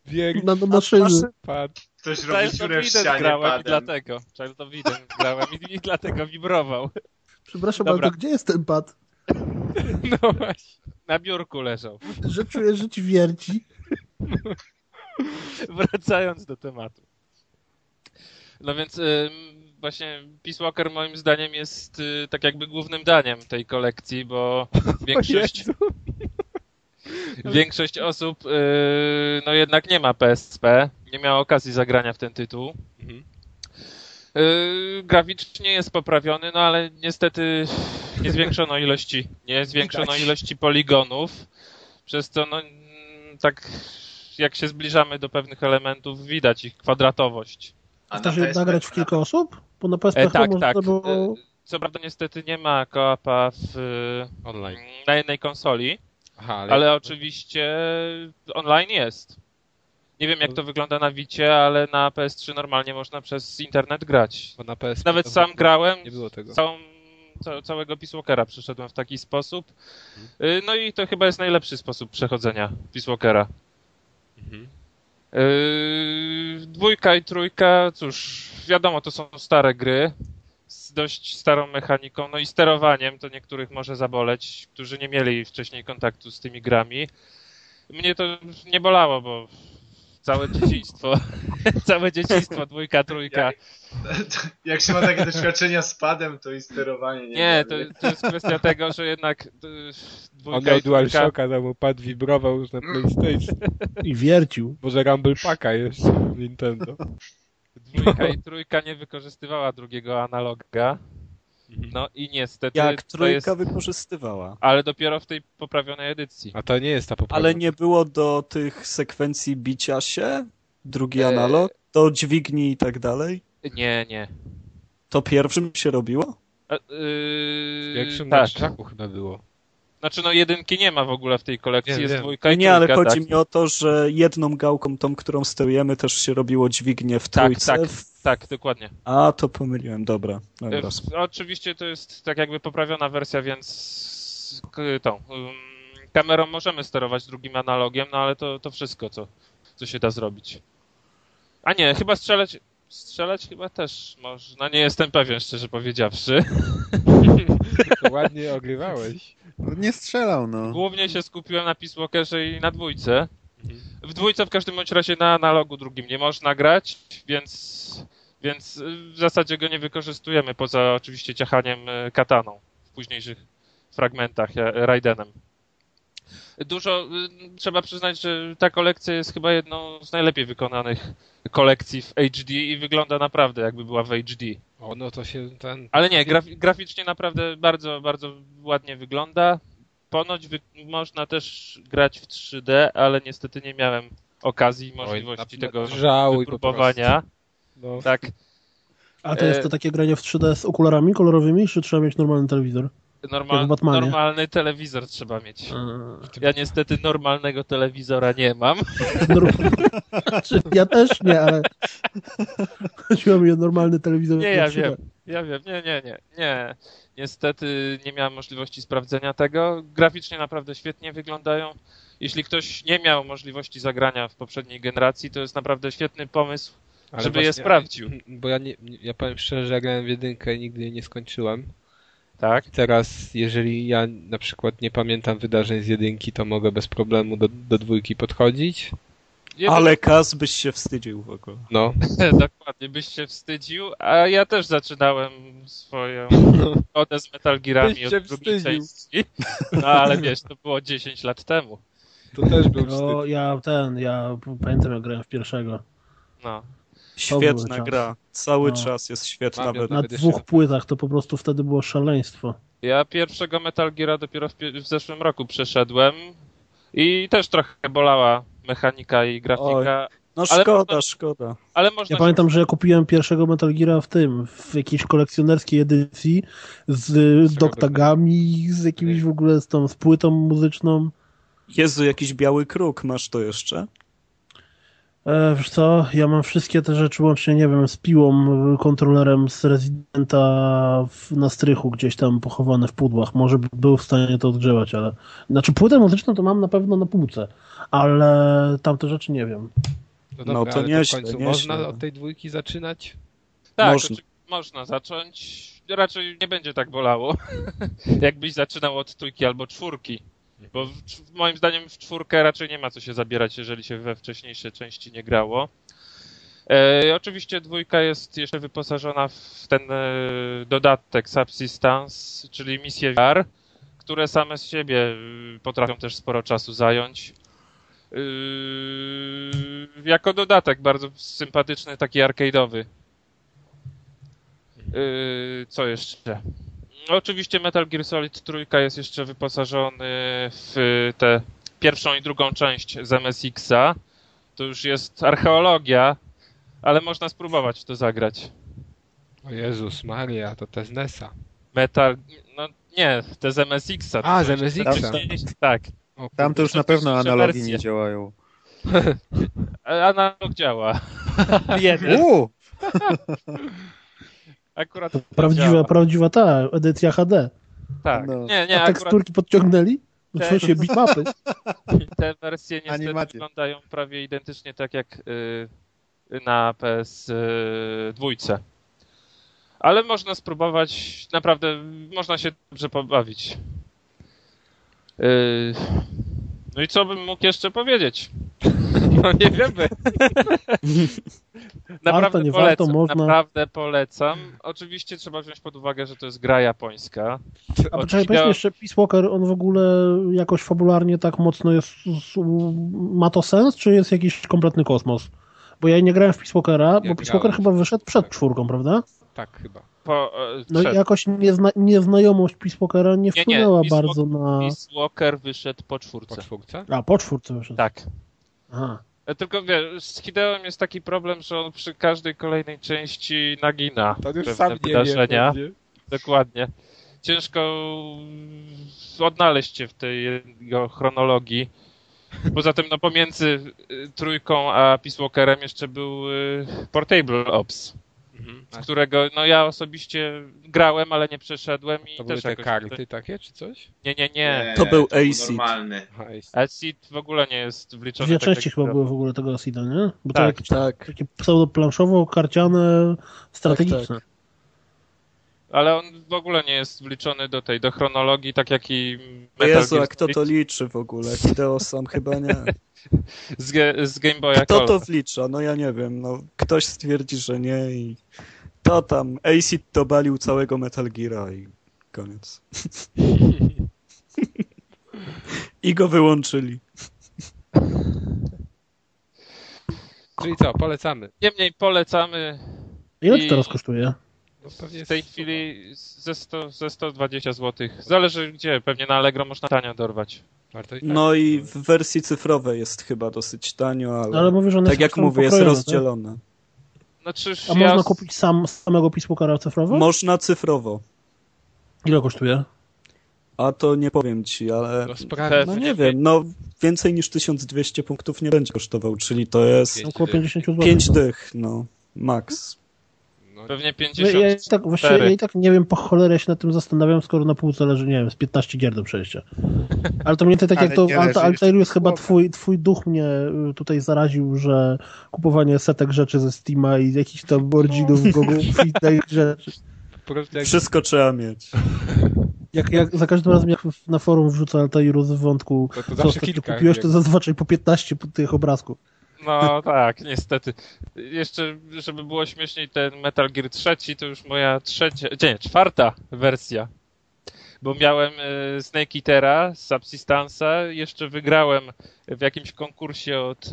wielki Nanomaszyny. pad. Ktoś robi dziurę w ścianie grałem i padem. dlatego. Child of Eden grałem i, i dlatego wibrował. Przepraszam, Dobra. ale to gdzie jest ten pad? No właśnie. Na biurku leżał. Że czujesz, że ci wierci. Wracając do tematu. No więc ym, właśnie Peace Walker moim zdaniem jest y, tak jakby głównym daniem tej kolekcji, bo większość, większość osób y, no jednak nie ma PSP, nie miała okazji zagrania w ten tytuł. Mhm. Y, graficznie jest poprawiony, no ale niestety nie zwiększono ilości, nie zwiększono ilości poligonów, przez co no tak jak się zbliżamy do pewnych elementów, widać ich kwadratowość. A Chcesz je nagrać w PSP kilka osób? Bo na PSP E, tak, można tak. było... E, Co prawda niestety nie ma koapa w, Online. na jednej konsoli, Aha, ale... ale oczywiście online jest. Nie wiem jak to wygląda na Wicie, ale na PS3 normalnie można przez internet grać. Bo na PS Nawet sam grałem, Nie było tego. całą, ca, całego Peace Walkera przeszedłem w taki sposób. Y, No i to chyba jest najlepszy sposób przechodzenia Peace Walkera. Mhm. Yy, dwójka i trójka, cóż, wiadomo, to są stare gry z dość starą mechaniką, no i sterowaniem, to niektórych może zaboleć, którzy nie mieli wcześniej kontaktu z tymi grami. Mnie to nie bolało, bo całe dzieciństwo, całe dzieciństwo, dwójka, trójka. Jak się ma takie doświadczenia z padem, to i sterowanie nie Nie, to, to jest kwestia tego, że jednak y, On dwójka miał i trójka... DualShocka, tam mu pad wibrował już na PlayStation. I wiercił. Może Rumble Packa jeszcze w Nintendo. Dwójka i trójka nie wykorzystywała drugiego analoga. No i niestety Jak to trójka jest... wykorzystywała. Ale dopiero w tej poprawionej edycji. A to nie jest ta poprawna. Ale nie było do tych sekwencji bicia się? Drugi E, analog? Do dźwigni i tak dalej? Nie, nie. To pierwszym się robiło? E, Yy, Większym na tak. krzaku chyba było. Znaczy no jedynki nie ma w ogóle w tej kolekcji, Wiem, jest dwójka i Nie, ale chodzi tak. mi o to, że jedną gałką, tą, którą sterujemy, też się robiło dźwignię w Tak, trójce. tak, W- tak, dokładnie. A, to pomyliłem, dobra. dobra. E, Oczywiście to jest tak jakby poprawiona wersja, więc tą ym, kamerą możemy sterować drugim analogiem, no ale to, to wszystko, co, co się da zrobić. A nie, chyba strzelać, strzelać chyba też można, nie jestem pewien, szczerze powiedziawszy. Ładnie ogrywałeś. No, nie strzelał, no. Głównie się skupiłem na Peace Walkerze i na dwójce. W dwójce w każdym bądź razie na analogu drugim nie można grać, więc, więc y, w zasadzie go nie wykorzystujemy, poza oczywiście ciachaniem y, kataną w późniejszych fragmentach Raidenem. Dużo, y, trzeba przyznać, że ta kolekcja jest chyba jedną z najlepiej wykonanych kolekcji w HD i wygląda naprawdę jakby była w HD. O, no to się ten... Ale nie, graf- graficznie naprawdę bardzo, bardzo ładnie wygląda. Ponoć wy- można też grać w 3D, ale niestety nie miałem okazji i możliwości na- tego żałuj wypróbowania. No. Tak. A to jest E, to takie granie w 3D z okularami kolorowymi, czy trzeba mieć normalny telewizor? Normal, normalny telewizor trzeba mieć. Ja niestety normalnego telewizora nie mam. Znaczy, ja też nie, ale chodziło mi o normalny telewizor. Nie, ja 3D. wiem. Ja wiem, nie, nie, nie, nie. Niestety nie miałem możliwości sprawdzenia tego. Graficznie naprawdę świetnie wyglądają. Jeśli ktoś nie miał możliwości zagrania w poprzedniej generacji, to jest naprawdę świetny pomysł, Ale żeby je właśnie, sprawdził. Bo ja, nie, ja powiem szczerze, że ja grałem w jedynkę i nigdy jej nie skończyłem. Tak? Teraz, jeżeli ja na przykład nie pamiętam wydarzeń z jedynki, to mogę bez problemu do, do dwójki podchodzić. Jeden- Ale Kaz byś się wstydził w ogóle. No, Dokładnie, byś się wstydził, a ja też zaczynałem swoją odę z Metal Gearami Byś się od drugiej wstydził. części. No ale wiesz, to było 10 lat temu. to też był wstyd. No, ja ten, ja pamiętam jak grałem w pierwszego. No. Świetna gra. Cały No. czas jest świetna. Mam Na dwóch płytach to po prostu wtedy było szaleństwo. Ja pierwszego Metal Geara dopiero w, w zeszłym roku przeszedłem i też trochę bolała mechanika i grafika, No Ale szkoda, można- szkoda. ale można Ja pamiętam, że ja kupiłem pierwszego Metal Geara w tym, w jakiejś kolekcjonerskiej edycji z doktagami, z jakimiś w ogóle z tą z płytą muzyczną. Jezu, jakiś biały kruk, masz to jeszcze? E, wiesz co, ja mam wszystkie te rzeczy łącznie, nie wiem, z piłą, y, kontrolerem z Residenta w, na strychu gdzieś tam pochowane w pudłach. Może by był w stanie to odgrzewać, ale... Znaczy płytę muzyczną to mam na pewno na półce, ale tamte rzeczy nie wiem. No, No dobra, to ale nieźle, w końcu nieźle. można od tej dwójki zaczynać? Tak, Można. można zacząć. Raczej nie będzie tak bolało, jakbyś zaczynał od trójki albo czwórki. Bo w, moim zdaniem w czwórkę raczej nie ma co się zabierać, jeżeli się we wcześniejsze części nie grało. E, oczywiście dwójka jest jeszcze wyposażona w ten e, dodatek Subsistence, czyli misje VR, które same z siebie y, potrafią też sporo czasu zająć. Yy, jako dodatek bardzo sympatyczny, taki arcade'owy. Yy, co jeszcze? No, Oczywiście Metal Gear Solid trójka jest jeszcze wyposażony w tę pierwszą i drugą część z MSX-a. To już jest archeologia, ale można spróbować w to zagrać. O Jezus Maria, to te z NES-a. Metal... No nie, te z MSX-a. A, z MSX-a. Tak. O, Tam to już na pewno analogi wersje. nie działają. Analog działa. Jeden. Akurat Prawdziwa, działa. prawdziwa ta, edycja HD. Tak. No. Nie, nie, A akurat teksturki podciągnęli? No Te- co się, bitmapy? te wersje niestety Animacje. wyglądają prawie identycznie tak jak y, na PS y, dwójce. Ale można spróbować, naprawdę można się dobrze pobawić. Y, no i co bym mógł jeszcze powiedzieć? No nie wiemy. Naprawdę nie polecam, warto, można. naprawdę polecam. Oczywiście trzeba wziąć pod uwagę, że to jest gra japońska. A poczekaj, wideo- powiedz mi jeszcze, Peace Walker, on w ogóle jakoś fabularnie tak mocno jest, ma to sens, czy jest jakiś kompletny kosmos? Bo ja nie grałem w Peace Walkera, bo Peace. Walker chyba wyszedł przed czwórką, prawda? Tak, chyba. Po, e, No i jakoś niezna, nieznajomość Peace Walkera nie nie, wpłynęła Peace bardzo na... Peace Walker wyszedł po Po czwórce. czwórce? A, po czwórce wyszedł. Tak. Aha. E, Tylko wiesz, z Hideoem jest taki problem, że on przy każdej kolejnej części nagina To już pewne sam wydarzenia. wie. Dokładnie. Ciężko odnaleźć się w tej jego chronologii. Poza tym, no pomiędzy y, trójką a Peace Walkerem jeszcze był y, Portable Ops, Mhm. z którego no ja osobiście grałem, ale nie przeszedłem i To były też te jakoś... karty takie, czy coś? Nie, nie, nie. To był to AC. normalny. Aha, jest. Acid w ogóle nie jest wliczony. Dwie tak części jak chyba to- były w ogóle tego Acida, nie? Bo to Tak, jakieś Tak. takie pseudoplanszowo, karciane, strategiczne. Ale on w ogóle nie jest wliczony do tej, do chronologii, tak jak i Metal Jezu, Gear a kto to liczy w ogóle? Hideo sam chyba nie. z, Ge- z Game Boya Kto to wlicza? No ja nie wiem. No, ktoś stwierdzi, że nie i to tam. Acid to balił całego Metal Geara i koniec. I go wyłączyli. Czyli co, polecamy. Niemniej polecamy Ile I- to teraz kosztuje? No, pewnie w tej chwili ze, 100, ze 120 zł. Zależy gdzie, pewnie na Allegro można tanio dorwać. Warto i tak. No i w wersji cyfrowej jest chyba dosyć tanio, ale, Ale mówisz, tak jak mówię, jest rozdzielone. Znaczy, A ja... można kupić sam, samego pismokara cyfrowo? Można cyfrowo. Ile kosztuje? A to nie powiem ci, ale no nie wiem, no więcej niż 1200 punktów nie będzie kosztował, czyli to jest Około dych. 50 zł. 5 dych, no, max. No, Pewnie Ja, 50. ja, i tak, właściwie ja i tak nie wiem, po cholerę się nad tym zastanawiam, skoro na półce leży, nie wiem, z 15 gier do przejścia. Ale to mnie to tak jak to Alta, Altair jeszcze jest chyba twój, twój duch mnie y, tutaj zaraził, że kupowanie setek rzeczy ze Steama i jakichś tam boardzinów, gogów i tych rzeczy. jak Wszystko trzeba mieć. Jak, jak za każdym razem jak na forum wrzucę Altairu z wątku, To- to co zawsze ostatnio kilka, kupiłeś, jak- to zazwyczaj po 15 po tych obrazków. No tak, niestety. Jeszcze, żeby było śmieszniej, ten Metal Gear 3 to już moja trzecia, nie, czwarta wersja. Bo miałem e, Snake Eatera Subsistance'a, jeszcze wygrałem w jakimś konkursie od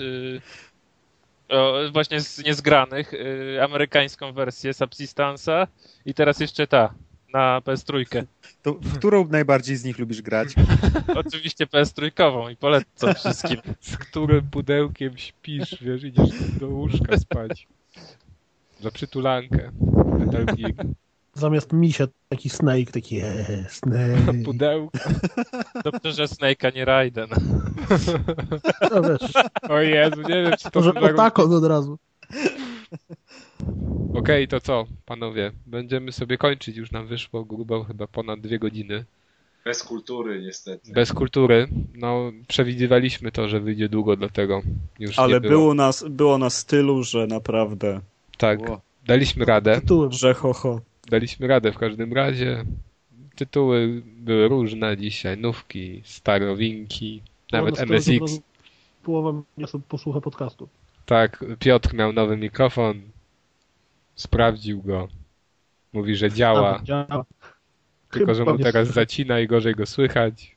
e, o, właśnie z niezgranych e, amerykańską wersję Subsistance'a i teraz jeszcze ta na PS3. To w którą najbardziej z nich lubisz grać? Oczywiście PS3 i polecam wszystkim. z którym pudełkiem śpisz, wiesz, idziesz do łóżka spać. Za przytulankę. Metal Gear. Zamiast misia taki Snake, taki eee, Snake. Pudełko. Dobrze, że Snake'a nie Raiden. No wiesz, O Jezu, nie wiem, czy to może otakon od razu. Okej, to co, panowie? Będziemy sobie kończyć, już nam wyszło grubo chyba ponad dwie godziny. Bez kultury niestety. Bez kultury. No, przewidywaliśmy to, że wyjdzie długo, dlatego już Ale nie było. było nas, było na stylu, że naprawdę, Tak, daliśmy radę. Tytułem. że ho, ho. Daliśmy radę w każdym razie. Tytuły były różne dzisiaj. Nówki, starowinki, nawet od MSX. Połowa sobie posłucha podcastu. Tak, Piotr miał nowy mikrofon. Sprawdził go. Mówi, że działa. Działa. Tylko, że mu teraz zacina i gorzej go słychać.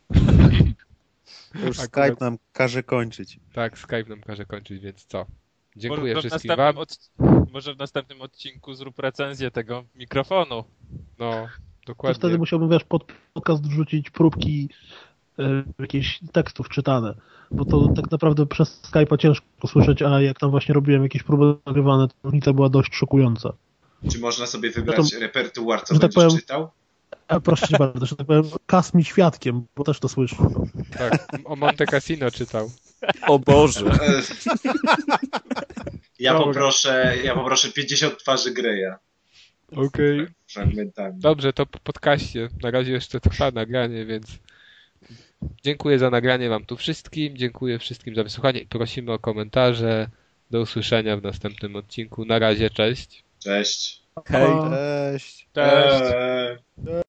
Już Akurat- Skype nam każe kończyć. Tak, Skype nam każe kończyć, więc co? Może Dziękuję w wszystkim wam. Od... Może w następnym odcinku zrób recenzję tego mikrofonu. No, To dokładnie. wtedy musiałbym, wiesz, pod podcast wrzucić próbki jakichś tekstów czytane, bo to tak naprawdę przez Skype'a ciężko słyszeć, a jak tam właśnie robiłem jakieś próby nagrywane, to różnica była dość szokująca. Czy można sobie wybrać to- repertuar, co że tak będziesz powiem- czytał? A proszę cię bardzo, że tak powiem, kas mi świadkiem, bo też to słyszę. Tak, o Monte Cassino czytał. O Boże. E, Ja Dobra. poproszę, ja poproszę 50 twarzy Greya Okej. fragmentami. Dobrze, to po podcaście. Na razie jeszcze trwa nagranie, więc dziękuję za nagranie wam tu wszystkim. Dziękuję wszystkim za wysłuchanie i prosimy o komentarze. Do usłyszenia w następnym odcinku. Na razie, cześć. Cześć. Hej. Cześć. Cześć. Eee.